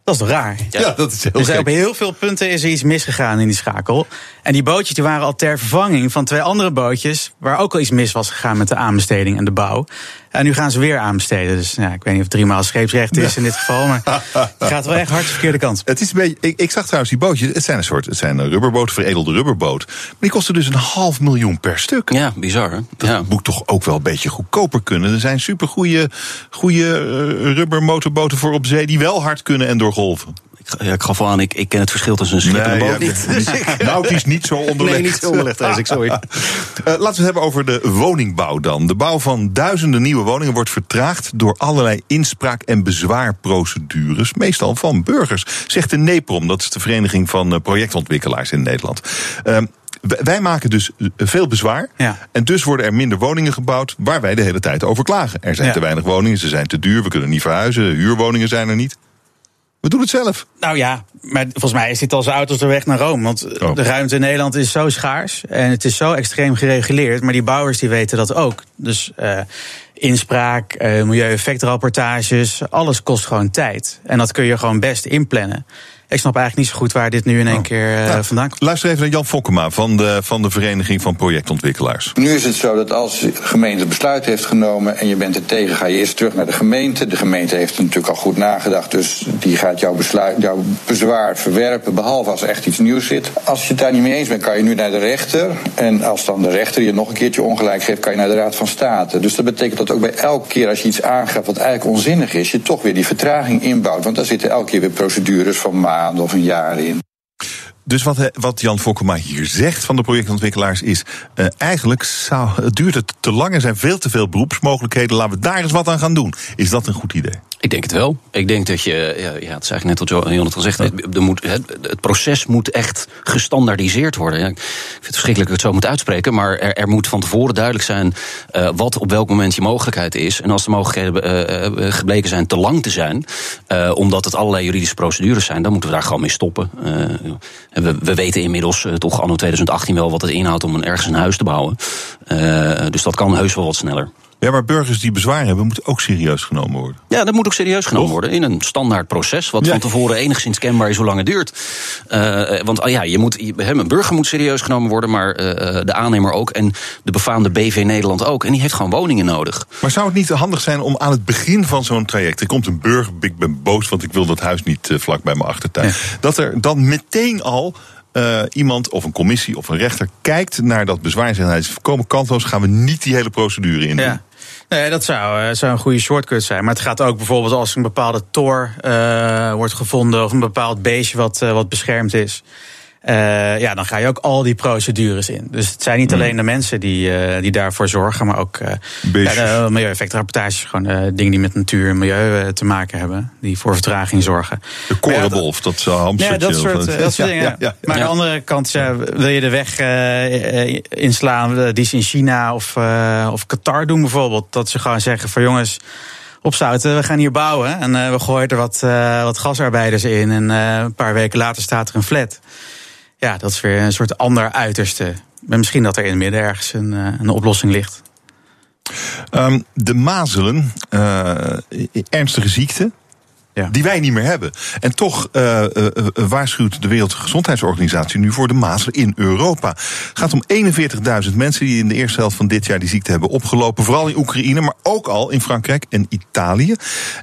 Dat is toch raar? Ja, ja dat is heel Dus op heel veel punten is er iets misgegaan in die schakel. En die bootjes die waren al ter vervanging van twee andere bootjes... waar ook al iets mis was gegaan met de aanbesteding en de bouw. En nu gaan ze weer aanbesteden. Dus ja, ik weet niet of het maal scheepsrecht is in dit geval. Maar het gaat wel echt hard de verkeerde kant. Het is een beetje, ik, ik, zag trouwens die bootjes. Het zijn een soort het zijn een rubberboot, veredelde rubberboot. Maar die kosten dus een half miljoen per stuk. Ja, bizar. Hè? Dat ja. moet toch ook wel een beetje goedkoper kunnen. Er zijn supergoeie goede rubbermotorboten voor op zee die wel hard kunnen en door golven. Ik ik gaf al aan, ik, ik ken het verschil tussen een schip en een boot niet. Dus nou, het is niet zo onderlegd. Nee, niet zo onderlegd, ik, sorry. Uh, laten we het hebben over de woningbouw dan. De bouw van duizenden nieuwe woningen wordt vertraagd door allerlei inspraak- en bezwaarprocedures, meestal van burgers, zegt de NEPROM, dat is de Vereniging van Projectontwikkelaars in Nederland. Uh, wij maken dus veel bezwaar. Ja. En dus worden er minder woningen gebouwd waar wij de hele tijd over klagen. Er zijn Ja. te weinig woningen, ze zijn te duur, we kunnen niet verhuizen, huurwoningen zijn er niet. We doen het zelf. Nou ja, maar volgens mij is dit al zo oud als de weg naar Rome. Want eh, Oh. de ruimte in Nederland is zo schaars en het is zo extreem gereguleerd. Maar die bouwers die weten dat ook. Dus eh, inspraak, eh milieueffectrapportages, alles kost gewoon tijd. En dat kun je gewoon best inplannen. Ik snap eigenlijk niet zo goed waar dit nu in één keer eh, Nou, vandaan komt. Luister even naar Jan Fokkema van de, van de Vereniging van Projectontwikkelaars. Nu is het zo dat als de gemeente besluit heeft genomen en je bent er tegen, ga je eerst terug naar de gemeente. De gemeente heeft er natuurlijk al goed nagedacht, dus die gaat jouw, besluit, jouw bezwaar verwerpen, behalve als er echt iets nieuws zit. Als je het daar niet mee eens bent, kan je nu naar de rechter. En als dan de rechter je nog een keertje ongelijk geeft, kan je naar de Raad van State. Dus dat betekent dat ook bij elke keer als je iets aangaat wat eigenlijk onzinnig is, je toch weer die vertraging inbouwt. Want daar zitten elke keer weer procedures van of een jaar in. Dus wat, wat Jan Fokkema hier zegt van de projectontwikkelaars is... eh, eigenlijk zou, duurt het te lang, er zijn veel te veel beroepsmogelijkheden... laten we daar eens wat aan gaan doen. Is dat een goed idee? Ik denk het wel. Ik denk dat je, ja, ja het is eigenlijk net wat Jo- Jon het al zegt, het, er moet, het, het proces moet echt gestandaardiseerd worden. Ja, ik vind het verschrikkelijk dat ik het zo moet uitspreken, maar er, er moet van tevoren duidelijk zijn eh, wat op welk moment je mogelijkheid is. En als de mogelijkheden eh, eh, gebleken zijn te lang te zijn, omdat het allerlei juridische procedures zijn, dan moeten we daar gewoon mee stoppen. En we, we weten inmiddels toch anno 2018 wel wat het inhoudt om ergens een huis te bouwen. Dus dat kan heus wel wat sneller. Ja, maar burgers die bezwaar hebben, moeten ook serieus genomen worden. Ja, dat moet ook serieus genomen worden in een standaard proces. Wat Ja. van tevoren enigszins kenbaar is hoe lang het duurt. Eh, want ah ja, je moet, je- een burger moet serieus genomen worden, maar eh, de aannemer ook. En de befaamde BV Nederland ook. En die heeft gewoon woningen nodig. Maar zou het niet handig zijn om aan het begin van zo'n traject... er komt een burger, ik ben boos, want ik wil dat huis niet eh, vlak bij mijn achtertuin... dat er dan meteen al eh, iemand of een commissie of een rechter kijkt naar dat bezwaar... en zegt, nou, voorkomen kantloos, gaan we niet die hele procedure in. Ja. Nee, dat zou, eh, zou een goede shortcut zijn. Maar het gaat ook bijvoorbeeld als een bepaalde tor eh, wordt gevonden... of een bepaald beestje wat, eh, wat beschermd is. Eh, ja, dan ga je ook al die procedures in. Dus het zijn niet alleen de mensen die, eh, die daarvoor zorgen... maar ook eh Beestjes. ja, milieueffectrapportages. Gewoon eh, dingen die met natuur en milieu te maken hebben. Die voor vertraging zorgen. De korenwolf, dat zou Ja, dat soort, dat soort Ja, dingen. Maar aan de andere kant, wil je de weg inslaan die ze in China of, eh, of Qatar doen bijvoorbeeld. Dat ze gewoon zeggen van jongens, opzouten, we gaan hier bouwen. En eh, we gooien er wat, eh, wat gasarbeiders in. En eh, een paar weken later staat er een flat. Ja, dat is weer een soort ander uiterste. Maar misschien dat er in het midden ergens een, eh, een oplossing ligt. Ehm, de mazelen, eh, ernstige ziekte. Ja. Die wij niet meer hebben. En toch eh, eh, eh, waarschuwt de Wereldgezondheidsorganisatie nu voor de mazelen in Europa. Het gaat om 41.000 mensen die in de eerste helft van dit jaar die ziekte hebben opgelopen. Vooral in Oekraïne, maar ook al in Frankrijk en Italië.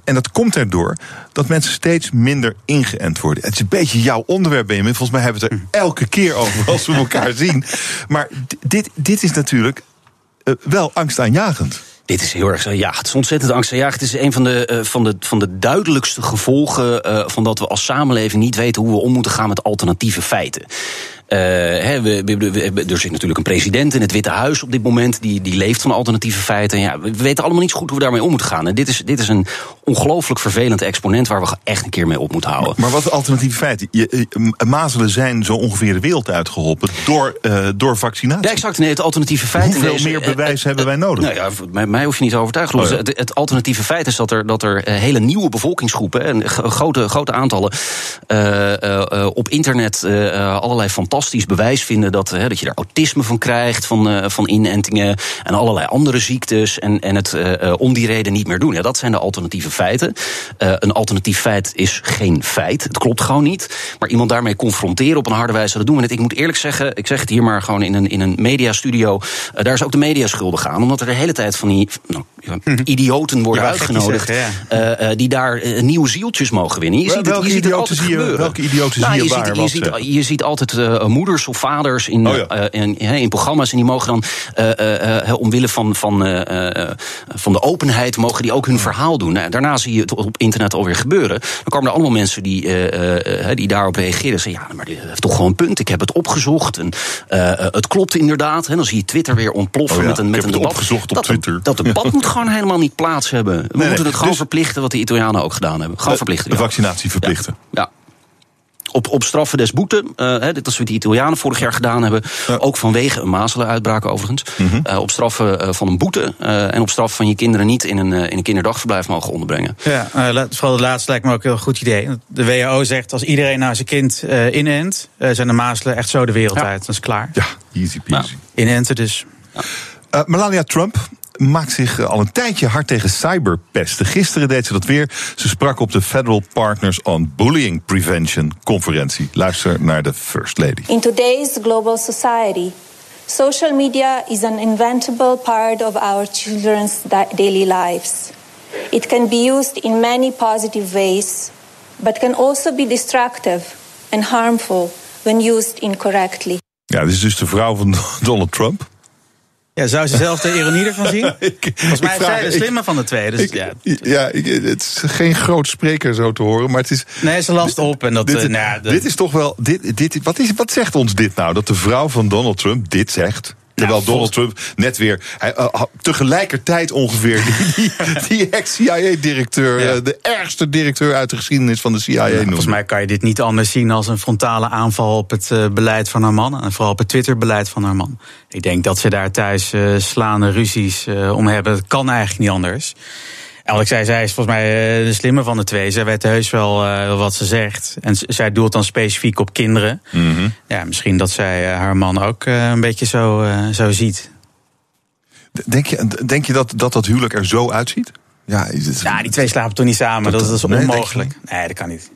En dat komt erdoor dat mensen steeds minder ingeënt worden. Het is een beetje jouw onderwerp, Benjamin. Volgens mij hebben we het er elke keer over als we elkaar zien. Maar dit, dit is natuurlijk wel angstaanjagend. Dit is heel erg zo. Ja, het is ontzettend angstaanjagend. Het is een van de, eh, van de, van de duidelijkste gevolgen eh, van dat we als samenleving niet weten hoe we om moeten gaan met alternatieve feiten. Eh, we, we- er zit natuurlijk een president in het Witte Huis op dit moment. Die, die leeft van alternatieve feiten. En ja, we weten allemaal niet zo goed hoe we daarmee om moeten gaan. En dit is, dit is een ongelooflijk vervelend exponent waar we echt een keer mee op moeten houden. Maar wat is alternatieve feiten? Je, eh, mazelen zijn zo ongeveer de wereld uitgeholpen door, eh, door vaccinatie. Ja, exact. Nee, het alternatieve feit. Hoeveel deze- meer eh, bewijs hebben wij nodig? Nou ja, mij, mij hoef je niet te overtuigen. Oh ja. het, het alternatieve feit is dat er, dat er hele nieuwe bevolkingsgroepen, en grote, grote aantallen, op internet allerlei fantastisch bewijs vinden dat, dat je er autisme van krijgt, van, van inentingen en allerlei andere ziektes. En, en het om die reden niet meer doen. Ja, dat zijn de alternatieve feiten. Eh, een alternatief feit is geen feit. Het klopt gewoon niet. Maar iemand daarmee confronteren op een harde wijze, dat doen we niet. Ik moet eerlijk zeggen, ik zeg het hier maar gewoon in een, in een mediastudio. eh, daar is ook de media schuldig aan. Omdat er de hele tijd van die, nou, idioten worden Je uitgenodigd. eh, die daar nieuwe zieltjes mogen winnen. Je Wel- ziet het, welke je ziet het idioten altijd zie je- welke idioten Nou, zie je je waar ziet, je, wat ziet, je ziet altijd moeders of vaders in, Oh ja. in, in, in programma's. En die mogen dan omwille van, van, van de openheid... mogen die ook hun verhaal doen. Nou, daarna zie je het op internet alweer gebeuren. Dan komen er allemaal mensen die, eh, eh, die daarop reageren. En zeggen, ja, maar dit heeft toch gewoon een punt. Ik heb het opgezocht. En, het klopt inderdaad. Hè. Dan zie je Twitter weer ontploffen Oh ja, met een, met een debat. opgezocht op dat, Twitter. Dat debat moet gewoon helemaal niet plaats hebben. We nee, moeten het gewoon dus- verplichten wat de Italianen ook gedaan hebben. Gewoon verplichten. De ja. vaccinatie verplichten. Ja. Op, op straffen des boete. eh, hè, dit is wat de Italianen vorig jaar gedaan hebben. Ook vanwege een mazelenuitbraak overigens. Eh, op straffen eh, van een boete. eh, en op straf van je kinderen niet in een, in een kinderdagverblijf mogen onderbrengen. Ja, eh, vooral de laatste lijkt me ook een heel goed idee. De WHO zegt als iedereen nou zijn kind eh inent, eh, zijn de mazelen echt zo de wereld Ja. uit. Dat is klaar. Ja, easy peasy. Inenten dus. Eh, Melania Trump maakt zich eh, al een tijdje hard tegen cyberpesten. Gisteren deed ze dat weer. Ze sprak op de Federal Partners on Bullying Prevention conferentie. Luister naar de First Lady. In today's global society, social media is an inventable part of our children's da- daily lives. It can be used in many positive ways, but can also be destructive and harmful when used incorrectly. Ja, dit is dus de vrouw van Donald Trump. Ja, zou ze zelf de ironie ervan zien? Ik- Volgens mij is vraag- zij de ik- slimme van de twee. Dus Ik- ja. ja, ik, het is geen groot spreker zo te horen, maar het is. Nee, ze last op. En dat, dit, eh, nou dit is toch wel. Dit, dit, wat, is, wat zegt ons dit nou? Dat de vrouw van Donald Trump dit zegt. Terwijl Donald Trump net weer hij, eh, tegelijkertijd ongeveer die, ex-CIA-directeur, Ja. eh, de ergste directeur uit de geschiedenis van de CIA Ja, noemt. volgens mij kan je dit niet anders zien als een frontale aanval op het eh, beleid van haar man. En vooral op het Twitter-beleid van haar man. Ik denk dat ze daar thuis eh, slaande ruzies om hebben. Dat kan eigenlijk niet anders. Ik zei, zij is volgens mij eh, de slimme van de twee. Zij weet heus wel eh, wat ze zegt. En zij doelt dan specifiek op kinderen. Mhm. Ja, misschien dat zij eh, haar man ook eh, een beetje zo, eh, zo ziet. Denk je, denk je dat, dat dat huwelijk er zo uitziet? Ja, is het- Ja, die twee slapen toch niet samen. Dat, dat is nee, onmogelijk. Nee, dat kan niet.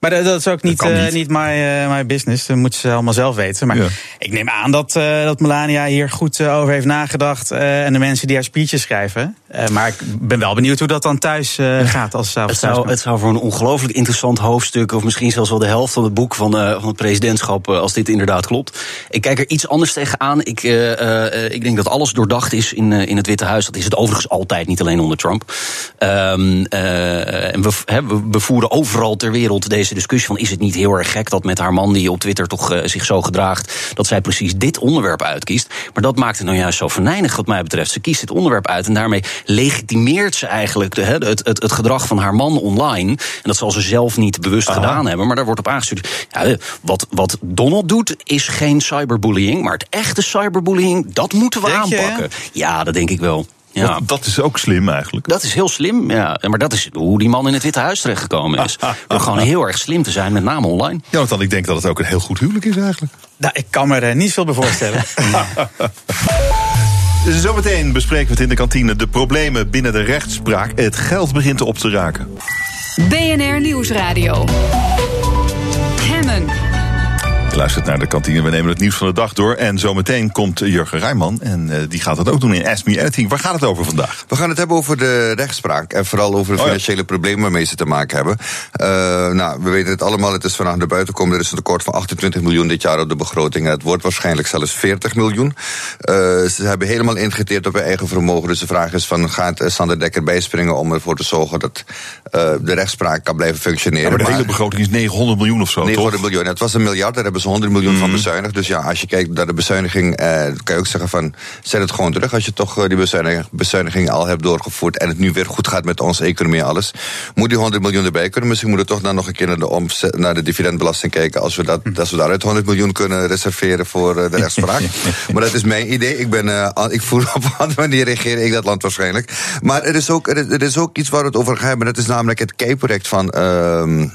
Maar dat, dat is ook niet, eh, niet. niet my, eh, my business. Dat moeten ze allemaal zelf weten. Maar Ja. ik neem aan dat, eh, dat Melania hier goed over heeft nagedacht. eh, en de mensen die haar speeches schrijven. Eh, maar ik ben wel benieuwd hoe dat dan thuis eh, gaat als ze Het zou, het zou voor een ongelooflijk interessant hoofdstuk, of misschien zelfs wel de helft van het boek van, eh, van het presidentschap, als dit inderdaad klopt. Ik kijk er iets anders tegenaan. Ik, eh, eh, ik denk dat alles doordacht is in, eh, in het Witte Huis. Dat is het overigens altijd, niet alleen onder Trump. Ehm, eh, en we, we voeren overal ter wereld deze discussie van: is het niet heel erg gek dat met haar man, die op Twitter toch eh, zich zo gedraagt, dat zij precies dit onderwerp uitkiest? Maar dat maakt het nou juist zo venijnig, wat mij betreft. Ze kiest dit onderwerp uit en daarmee legitimeert ze eigenlijk de, het, het, het gedrag van haar man online. En dat zal ze zelf niet bewust gedaan hebben, maar daar wordt op aangestuurd. Ja, eh, wat, wat Donald doet, is geen cyberbullying, maar het echte cyberbullying, dat moeten we Denk je, aanpakken. ja, dat denk ik wel. Ja. dat, dat is ook slim eigenlijk. Dat is heel slim, ja. Maar dat is hoe die man in het Witte Huis terechtgekomen is. Door gewoon heel erg slim te zijn, met name online. Jonathan, ik denk dat het ook een heel goed huwelijk is eigenlijk. Nou, ik kan me er niet veel bij voorstellen. Zometeen bespreken we het in de kantine. De problemen binnen de rechtspraak. Het geld begint op te raken. BNR Nieuwsradio. Je luistert naar de kantine. We nemen het nieuws van de dag door. En zometeen komt Jurgen Rijman. En eh, die gaat dat ook doen in Ask Me Anything. Waar gaat het over vandaag? We gaan het hebben over de rechtspraak en vooral over de Oh ja. financiële problemen waarmee ze te maken hebben. Eh, nou, we weten het allemaal, het is vandaag naar buiten gekomen. Er is een tekort van 28 miljoen dit jaar op de begroting. En het wordt waarschijnlijk zelfs 40 miljoen. Eh, ze hebben helemaal ingeteerd op hun eigen vermogen. Dus de vraag is van, gaat Sander Dekker bijspringen om ervoor te zorgen dat de rechtspraak kan blijven functioneren. Ja, maar de Maar- hele begroting is 900 miljoen of zo, 900 toch? miljoen. Het was een miljard, daar hebben ze 100 miljoen Mhm. van bezuinigd. Dus ja, als je kijkt naar de bezuiniging, eh, kan je ook zeggen van, zet het gewoon terug. Als je toch eh, die bezuiniging, bezuiniging al hebt doorgevoerd en het nu weer goed gaat met onze economie en alles, moet die 100 miljoen erbij kunnen. Misschien moeten we toch dan nog een keer naar de, omzet, naar de dividendbelasting kijken, als we, dat, als we daaruit 100 miljoen kunnen reserveren voor eh, de rechtspraak. maar dat is mijn idee. Ik, ben, aan- ik voel op een andere manier regeer ik dat land waarschijnlijk. Maar er is ook, er is, er is ook iets waar we het over gaan hebben. Dat is namelijk het kei-project van... ehm,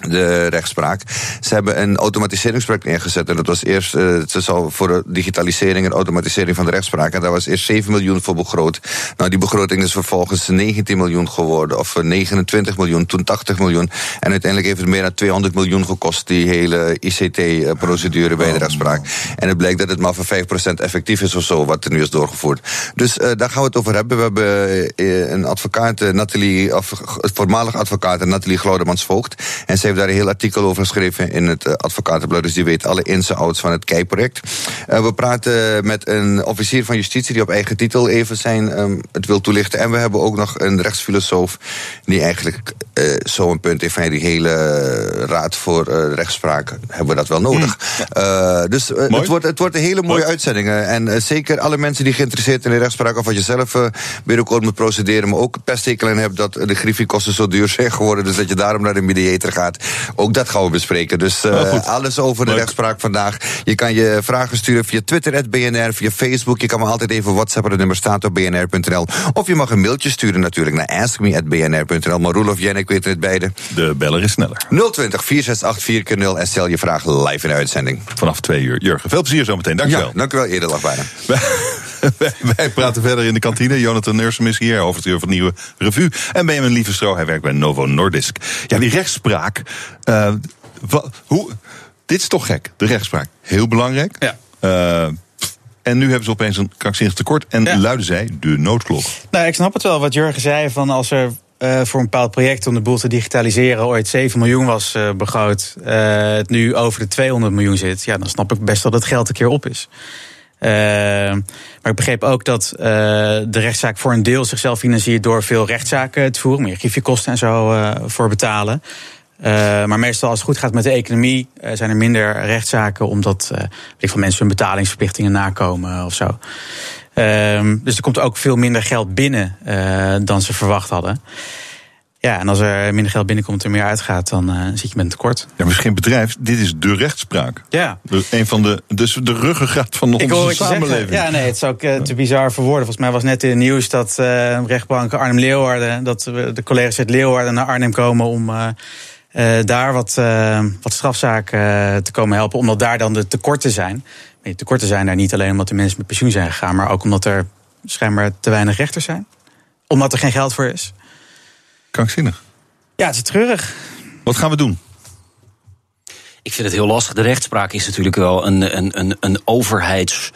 de rechtspraak. Ze hebben een automatiseringsproject ingezet. En dat was eerst uh, zal voor de digitalisering en automatisering van de rechtspraak. En daar was eerst 7 miljoen voor begroot. Nou, die begroting is vervolgens 19 miljoen geworden. Of 29 miljoen, toen 80 miljoen. En uiteindelijk heeft het meer dan 200 miljoen gekost, die hele ICT-procedure bij de rechtspraak. En het blijkt dat het maar voor 5% effectief is of zo, wat er nu is doorgevoerd. Dus uh, daar gaan we het over hebben. We hebben een advocaat, Nathalie, of voormalig advocaat, Nathalie Glaudemans-Voogd. En ze heeft daar een heel artikel over geschreven in het uh, Advocatenblad. Dus die weet alle ins en outs van het KEI-project. Uh, we praten met een officier van justitie die op eigen titel even zijn um, het wil toelichten. En we hebben ook nog een rechtsfilosoof die eigenlijk uh, zo'n punt heeft van die hele raad voor rechtspraak. Hebben we dat wel nodig? Mm. dus het, wordt, het wordt een hele mooie Mooi. uitzending. En zeker alle mensen die geïnteresseerd zijn in de rechtspraak... of wat je zelf binnenkort moet procederen... maar ook pesthekel in hebt dat de griffiekosten zo duur zijn geworden... dus dat je daarom naar de mediator gaat. Ook dat gaan we bespreken. Dus uh, alles over de Leuk. rechtspraak vandaag. Je kan je vragen sturen via Twitter, BNR, via Facebook. Je kan me altijd even WhatsAppen. Het nummer staat op bnr.nl. Of je mag een mailtje sturen natuurlijk naar askme.bnr.nl. Maar Roelof, jij en ik weten het beide. De beller is sneller. 020 468 0 en stel je vraag live in de uitzending. Vanaf twee uur. Jurgen, veel plezier zometeen. Dankjewel. Ja, dankjewel. Eerder lag bijna. wij, wij, praten verder in de kantine. Jonathan Nursum is hier, hoofdredacteur van Nieuwe Revue. En Benjamin Lievestro, hij werkt bij Novo Nordisk. Ja, die rechtspraak. Uh, wat, hoe, dit is toch gek, de rechtspraak. Heel belangrijk. Ja. Uh, en nu hebben ze opeens een krankzinnig tekort. En ja. luiden zij de noodklok. Nou, ik snap het wel wat Jurgen zei. Van als er uh, voor een bepaald project om de boel te digitaliseren ooit 7 miljoen was uh, begroot. Uh, het nu over de 200 miljoen zit. Ja, dan snap ik best dat het geld een keer op is. Uh, maar ik begreep ook dat uh, de rechtszaak voor een deel zichzelf financiert door veel rechtszaken te voeren, meer griffiekosten en zo uh, voor betalen. maar meestal als het goed gaat met de economie zijn er minder rechtszaken omdat weet van mensen hun betalingsverplichtingen nakomen of zo. dus er komt ook veel minder geld binnen dan ze verwacht hadden. Ja, en als er minder geld binnenkomt en meer uitgaat, dan uh, zit je met een tekort. Ja, misschien bedrijf, dit is de rechtspraak. Ja. De, een van de, dus de ruggengraat van Ik onze samenleving. Ja, nee, het is ook uh, te bizar voor woorden. Volgens mij was net in het nieuws dat uh, rechtbank Arnhem Leeuwarden, dat de collega's uit Leeuwarden naar Arnhem komen om daar wat, wat strafzaken te komen helpen, omdat daar dan de tekorten zijn. Tekorten zijn daar niet alleen omdat de mensen met pensioen zijn gegaan, maar ook omdat er schijnbaar te weinig rechters zijn. Omdat er geen geld voor is. Krankzinnig. Ja, het is treurig. Wat gaan we doen? Ik vind het heel lastig. De rechtspraak is natuurlijk wel een, een, een, een overheids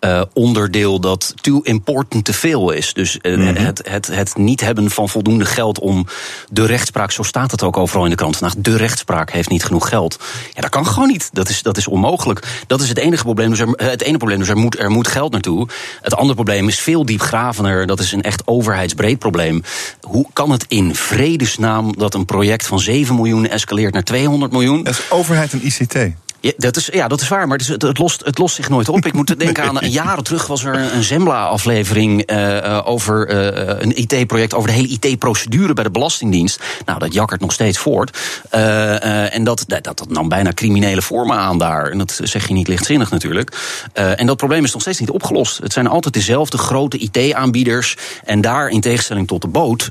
uh, onderdeel dat too important te veel is. Dus uh, mm-hmm. het, het, het niet hebben van voldoende geld om de rechtspraak, zo staat het ook overal in de krant vandaag, de rechtspraak heeft niet genoeg geld. Ja, dat kan gewoon niet. Dat is, dat is onmogelijk. Dat is het enige probleem. Dus er, het ene probleem, dus er moet, er moet geld naartoe. Het andere probleem is veel diepgravender. Dat is een echt overheidsbreed probleem. Hoe kan het in vredesnaam dat een project van 7 miljoen escaleert naar 200 miljoen? Dat is overheid en ICT. Ja, dat is, ja, dat is waar, maar het, het, het, lost, het lost zich nooit op. Ik moet denken aan een jaren terug was er een Zembla-aflevering uh, over uh, een IT-project, over de hele IT-procedure bij de Belastingdienst. Nou, dat jakkert nog steeds voort. Uh, en dat, dat, dat nam bijna criminele vormen aan daar. En dat zeg je niet lichtzinnig natuurlijk. en dat probleem is nog steeds niet opgelost. Het zijn altijd dezelfde grote IT-aanbieders. En daar, in tegenstelling tot de boot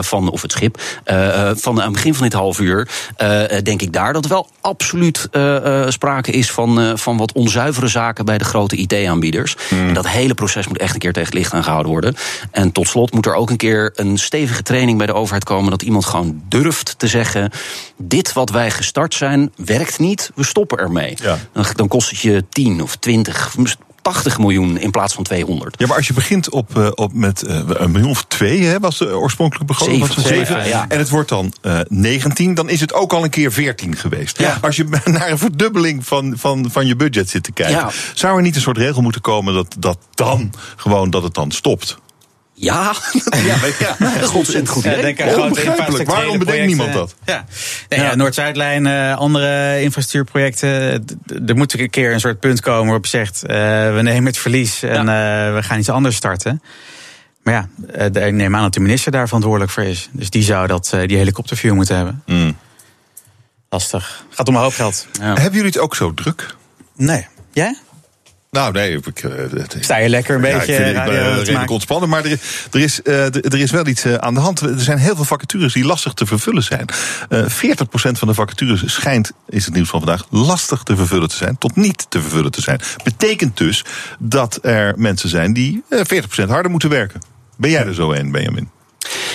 van, of het schip, van aan het begin van dit half uur, denk ik daar dat wel absoluut sprake is van, uh, van wat onzuivere zaken bij de grote IT-aanbieders. Mm. En dat hele proces moet echt een keer tegen het licht aangehouden worden. En tot slot moet er ook een keer een stevige training bij de overheid komen dat iemand gewoon durft te zeggen: dit wat wij gestart zijn, werkt niet, we stoppen ermee. Ja. Dan, dan kost het je 10 of 20, 80 miljoen in plaats van 200. Ja, maar als je begint op, uh, op met uh, een miljoen of twee, hè, was de oorspronkelijke begroting. Ja. En het wordt dan uh, 19, dan is het ook al een keer 14 geweest. Ja. Als je naar een verdubbeling van, van, van je budget zit te kijken, Ja. zou er niet een soort regel moeten komen dat, dat dan gewoon dat het dan stopt? Ja, ja, ja. dat is ontzettend goed. Ja, denk Onbegrijpelijk. Waarom bedenkt niemand dat? Ja, nee, ja. Noord-Zuidlijn, eh, andere infrastructuurprojecten. Er moet een keer een soort punt komen waarop je zegt: eh, we nemen het verlies en eh, we gaan iets anders starten. Maar ja, eh, de- ik neem aan dat de minister daar verantwoordelijk voor is. Dus die zou dat, eh, die helikopterview moeten hebben. Mm. Lastig. Gaat om een hoop geld. Ja. Hebben jullie het ook zo druk? Nee. Jij? Nou, nee. Ik, uh, Sta je lekker een beetje. Ik, vind, ik ben redelijk ontspannen. Maar er, er, is, uh, er is wel iets uh, aan de hand. Er zijn heel veel vacatures die lastig te vervullen zijn. 40% van de vacatures schijnt, is het nieuws van vandaag, lastig te vervullen te zijn. Tot niet te vervullen te zijn. Betekent dus dat er mensen zijn die 40% harder moeten werken. Ben jij er zo een, Benjamin?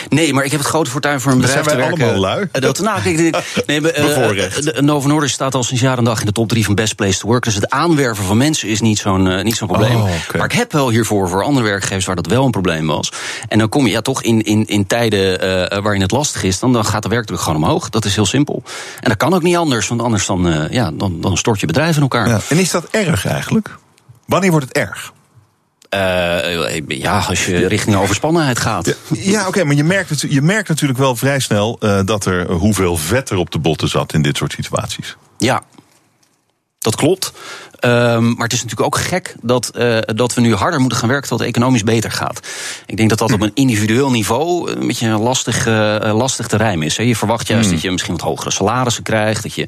Nee, maar ik heb het grote fortuin voor een bedrijf zijn wij te werken. allemaal lui? Dat, nou, kijk, nee, uh, Novo Nordisk staat al sinds jaar en dag in de top 3 van Best Place to Work. Dus het aanwerven van mensen is niet zo'n uh, niet zo'n probleem. Oh, okay. Maar ik heb wel hiervoor voor andere werkgevers waar dat wel een probleem was. En dan kom je ja, toch in, in, in tijden uh, waarin het lastig is, dan, dan gaat de werkdruk gewoon omhoog. Dat is heel simpel. En dat kan ook niet anders, want anders dan, ja, dan, dan stort je bedrijf in elkaar. Ja. En is dat erg eigenlijk? Wanneer wordt het erg? Uh, ja, als je richting overspannenheid gaat. Ja, ja oké, okay, maar je merkt, je merkt natuurlijk wel vrij snel uh, dat er hoeveel vet er op de botten zat in dit soort situaties. Ja, dat klopt. Um, maar het is natuurlijk ook gek dat, uh, dat we nu harder moeten gaan werken tot het economisch beter gaat. Ik denk dat dat op een individueel niveau een beetje lastig, uh, lastig te rijmen is. Hè. Je verwacht juist mm. dat je misschien wat hogere salarissen krijgt. Dat je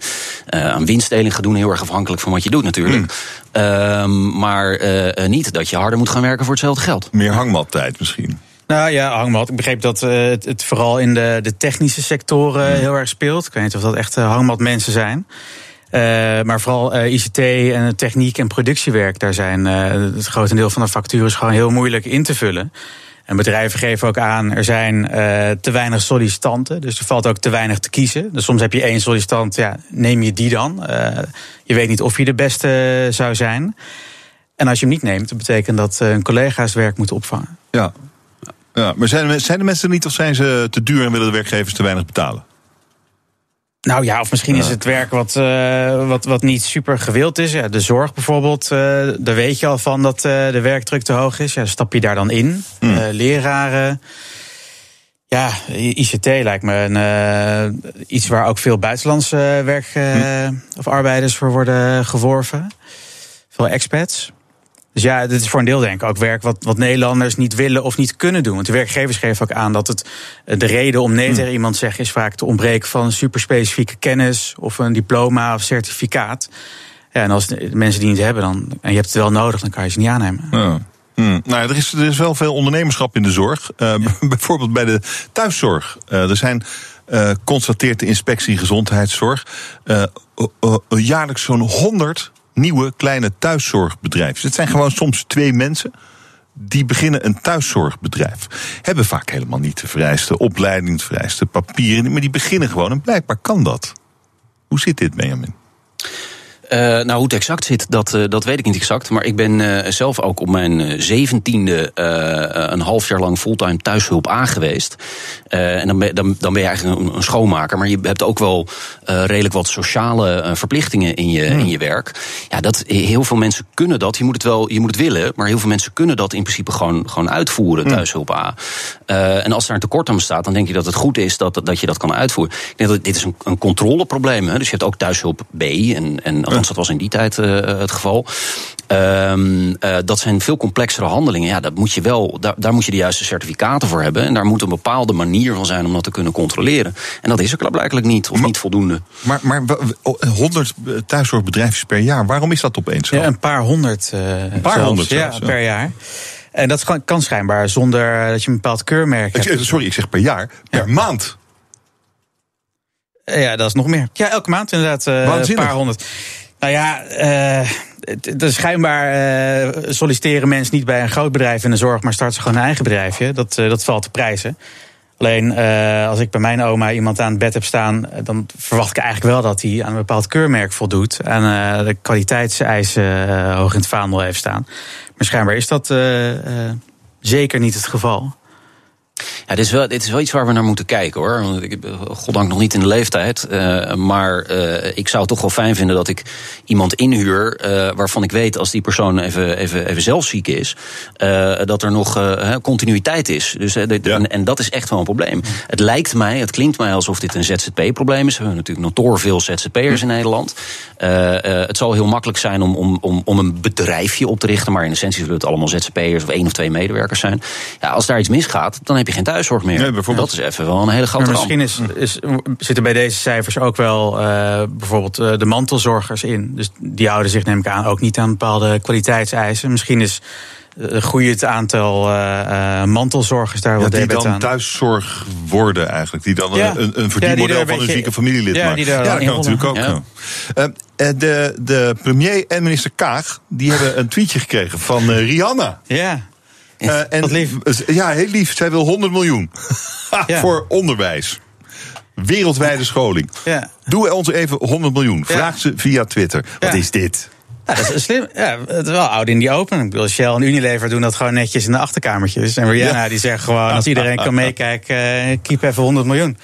uh, aan winstdeling gaat doen, heel erg afhankelijk van wat je doet natuurlijk. Mm. Um, maar niet dat je harder moet gaan werken voor hetzelfde geld. Meer hangmattijd misschien. Nou ja, hangmat. Ik begreep dat uh, het, het, vooral in de, de technische sectoren mm. heel erg speelt. Ik weet niet of dat echt hangmatmensen zijn. Uh, maar vooral uh, ICT en techniek en productiewerk, daar zijn uh, het grotendeel van de factures gewoon heel moeilijk in te vullen. En bedrijven geven ook aan, er zijn te weinig sollicitanten, dus er valt ook te weinig te kiezen. Dus soms heb je één sollicitant, ja, neem je die dan. je weet niet of je de beste zou zijn. En als je hem niet neemt, dat betekent dat hun collega's werk moeten opvangen. Ja, ja maar zijn, zijn de mensen er niet of zijn ze te duur en willen de werkgevers te weinig betalen? Nou ja, of misschien is het werk wat, uh, wat, wat niet super gewild is. Ja, de zorg bijvoorbeeld, uh, daar weet je al van dat uh, de werkdruk te hoog is. Ja, stap je daar dan in. Hmm. leraren. Ja, ICT lijkt me een, iets waar ook veel buitenlandse werk hmm. of arbeiders voor worden geworven. Veel expats. Dus ja, dit is voor een deel denk ik ook werk wat, wat Nederlanders niet willen of niet kunnen doen. Want de werkgevers geven ook aan dat het de reden om nee hmm. tegen iemand te zeggen is vaak te ontbreken van superspecifieke kennis of een diploma of certificaat. Ja, en als de mensen die niet hebben dan, en je hebt het wel nodig, dan kan je ze niet aannemen. Ja. Hmm. Nou, er is, er is wel veel ondernemerschap in de zorg. Uh, bijvoorbeeld bij de thuiszorg. Uh, er zijn, uh, constateert de inspectie gezondheidszorg, jaarlijks zo'n 100 nieuwe kleine thuiszorgbedrijven. Het zijn gewoon soms twee mensen die beginnen een thuiszorgbedrijf. Hebben vaak helemaal niet de vereiste opleiding, de vereiste papieren, maar die beginnen gewoon en blijkbaar kan dat. Hoe zit dit, Benjamin? Uh, nou, hoe het exact zit, dat, uh, dat weet ik niet exact. Maar ik ben uh, zelf ook op mijn zeventiende een half jaar lang fulltime thuishulp aangeweest. en dan ben, dan, dan ben je eigenlijk een, een schoonmaker. Maar je hebt ook wel redelijk wat sociale verplichtingen in je, hmm. in je werk. Ja, dat, heel veel mensen kunnen dat. Je moet het wel je moet het willen. Maar heel veel mensen kunnen dat in principe gewoon, gewoon uitvoeren, hmm. thuishulp A. en als daar een tekort aan bestaat, dan denk je dat het goed is dat, dat je dat kan uitvoeren. Ik denk dat dit is een, een controleprobleem. Hè? Dus je hebt ook thuishulp B en, en dat was in die tijd uh, het geval. Um, uh, dat zijn veel complexere handelingen. Ja, dat moet je wel, daar, daar moet je de juiste certificaten voor hebben. En daar moet een bepaalde manier van zijn om dat te kunnen controleren. En dat is er blijkbaar niet, of maar, niet voldoende. Maar, maar 100 thuiszorgbedrijven per jaar, waarom is dat opeens zo? Ja, een paar honderd. Uh, een paar zelfs, honderd ja, per jaar. En dat kan schijnbaar zonder dat je een bepaald keurmerk hebt. Sorry, ik zeg per jaar. Per ja. maand. Ja, dat is nog meer. Ja, elke maand inderdaad een paar honderd. Nou ja, uh, schijnbaar uh, solliciteren mensen niet bij een groot bedrijf in de zorg, maar starten ze gewoon een eigen bedrijfje. Dat, uh, dat valt te prijzen. Alleen als ik bij mijn oma iemand aan het bed heb staan, dan verwacht ik eigenlijk wel dat hij aan een bepaald keurmerk voldoet. En de kwaliteitseisen hoog in het vaandel heeft staan. Maar schijnbaar is dat zeker niet het geval. Ja, dit is, wel, dit is wel iets waar we naar moeten kijken hoor. Want ik ben goddank nog niet in de leeftijd. Uh, maar uh, ik zou het toch wel fijn vinden dat ik iemand inhuur. Uh, waarvan ik weet als die persoon even, even, even zelf ziek is. dat er nog continuïteit is. Dus, dit, ja. en, en, dat is echt wel een probleem. Het lijkt mij, het klinkt mij alsof dit een ZZP-probleem is. We hebben natuurlijk notoor veel ZZP'ers in Nederland. het zal heel makkelijk zijn om, om, om, om een bedrijfje op te richten. Maar in essentie zullen het allemaal ZZP'ers of één of twee medewerkers zijn. Ja, als daar iets misgaat, dan heb je geen thuis thuiszorg meer. Nee, bijvoorbeeld. Dat is even wel een hele grote Maar misschien is, is, zitten bij deze cijfers ook wel uh, bijvoorbeeld uh, de mantelzorgers in. Dus die houden zich, neem ik aan, ook niet aan bepaalde kwaliteitseisen. Misschien is groeit het aantal uh, mantelzorgers daar ja, wel Die dan aan. thuiszorg worden eigenlijk. Die dan ja. een, een verdienmodel ja, van een, een zieke familielid ja, maken. ja, dat kan natuurlijk ook. Ja. Uh, de, de premier en minister Kaag die hebben een tweetje gekregen van uh, Rihanna. Ja. Uh, en, Wat lief. Ja, heel lief. Zij wil 100 miljoen voor onderwijs. Wereldwijde scholing. Ja. Doe ons even 100 miljoen. Vraag ze via Twitter. Wat is dit? Ja, dat is slim. Ja, het is wel oud in die open. Ik bedoel, Shell en Unilever doen dat gewoon netjes in de achterkamertjes. En Rihanna ja. die zegt gewoon, als iedereen kan meekijken, uh, keep even 100 miljoen.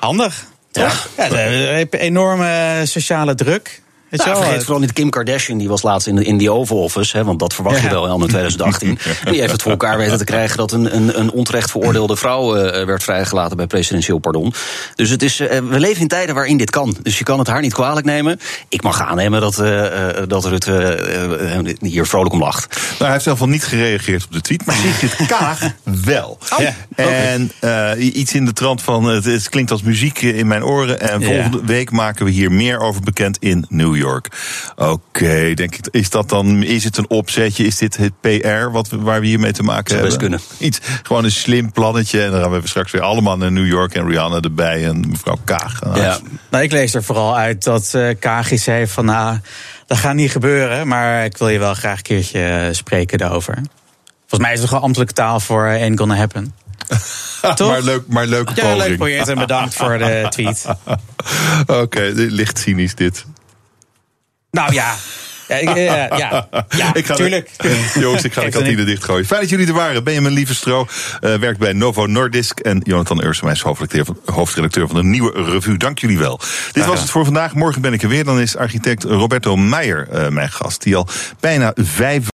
Handig, toch? Ja, ja enorme sociale druk. Weet nou, vergeet vooral niet Kim Kardashian, die was laatst in, de, in die Oval Office. Hè, want dat verwacht je wel in 2018. Die heeft het voor elkaar weten te krijgen dat een, een, een onterecht veroordeelde vrouw uh, werd vrijgelaten bij presidentieel pardon. Dus het is, uh, we leven in tijden waarin dit kan. Dus je kan het haar niet kwalijk nemen. Ik mag aannemen dat, uh, dat Rutte hier vrolijk om lacht. Nou, hij heeft zelf al niet gereageerd op de tweet, maar Sigrid Kaag wel. Oh, ja. En iets in de trant van het, het, klinkt als muziek in mijn oren. En volgende ja. week maken we hier meer over bekend in New York. Oké, okay, denk ik. Is dat dan, is het een opzetje? Is dit het PR wat waar we hiermee te maken Zou hebben? kunnen. Iets, gewoon een slim plannetje. En dan gaan we straks weer allemaal naar New York en Rihanna erbij en mevrouw Kaag. Nou, ja. nou, ik lees er vooral uit dat uh, Kaag heeft van, nou, dat gaat niet gebeuren. Maar ik wil je wel graag een keertje spreken daarover. Volgens mij is het gewoon ambtelijke taal voor uh, ain't gonna happen. maar, leuk, maar leuke ja, poging. leuk project en bedankt voor de tweet. Oké, okay, licht cynisch dit. Nou ja. Ja, ik, ja, ja, ja ik ga tuurlijk. De, jongens, ik ga de kantine dichtgooien. Fijn dat jullie er waren. Benjamin Lievestro uh, werkt bij Novo Nordisk. En Jonathan Ursemijs, hoofdredacteur, hoofdredacteur van de Nieuwe Revue. Dank jullie wel. Dit was het voor vandaag. Morgen ben ik er weer. Dan is architect Roberto Meijer uh, mijn gast. Die al bijna vijf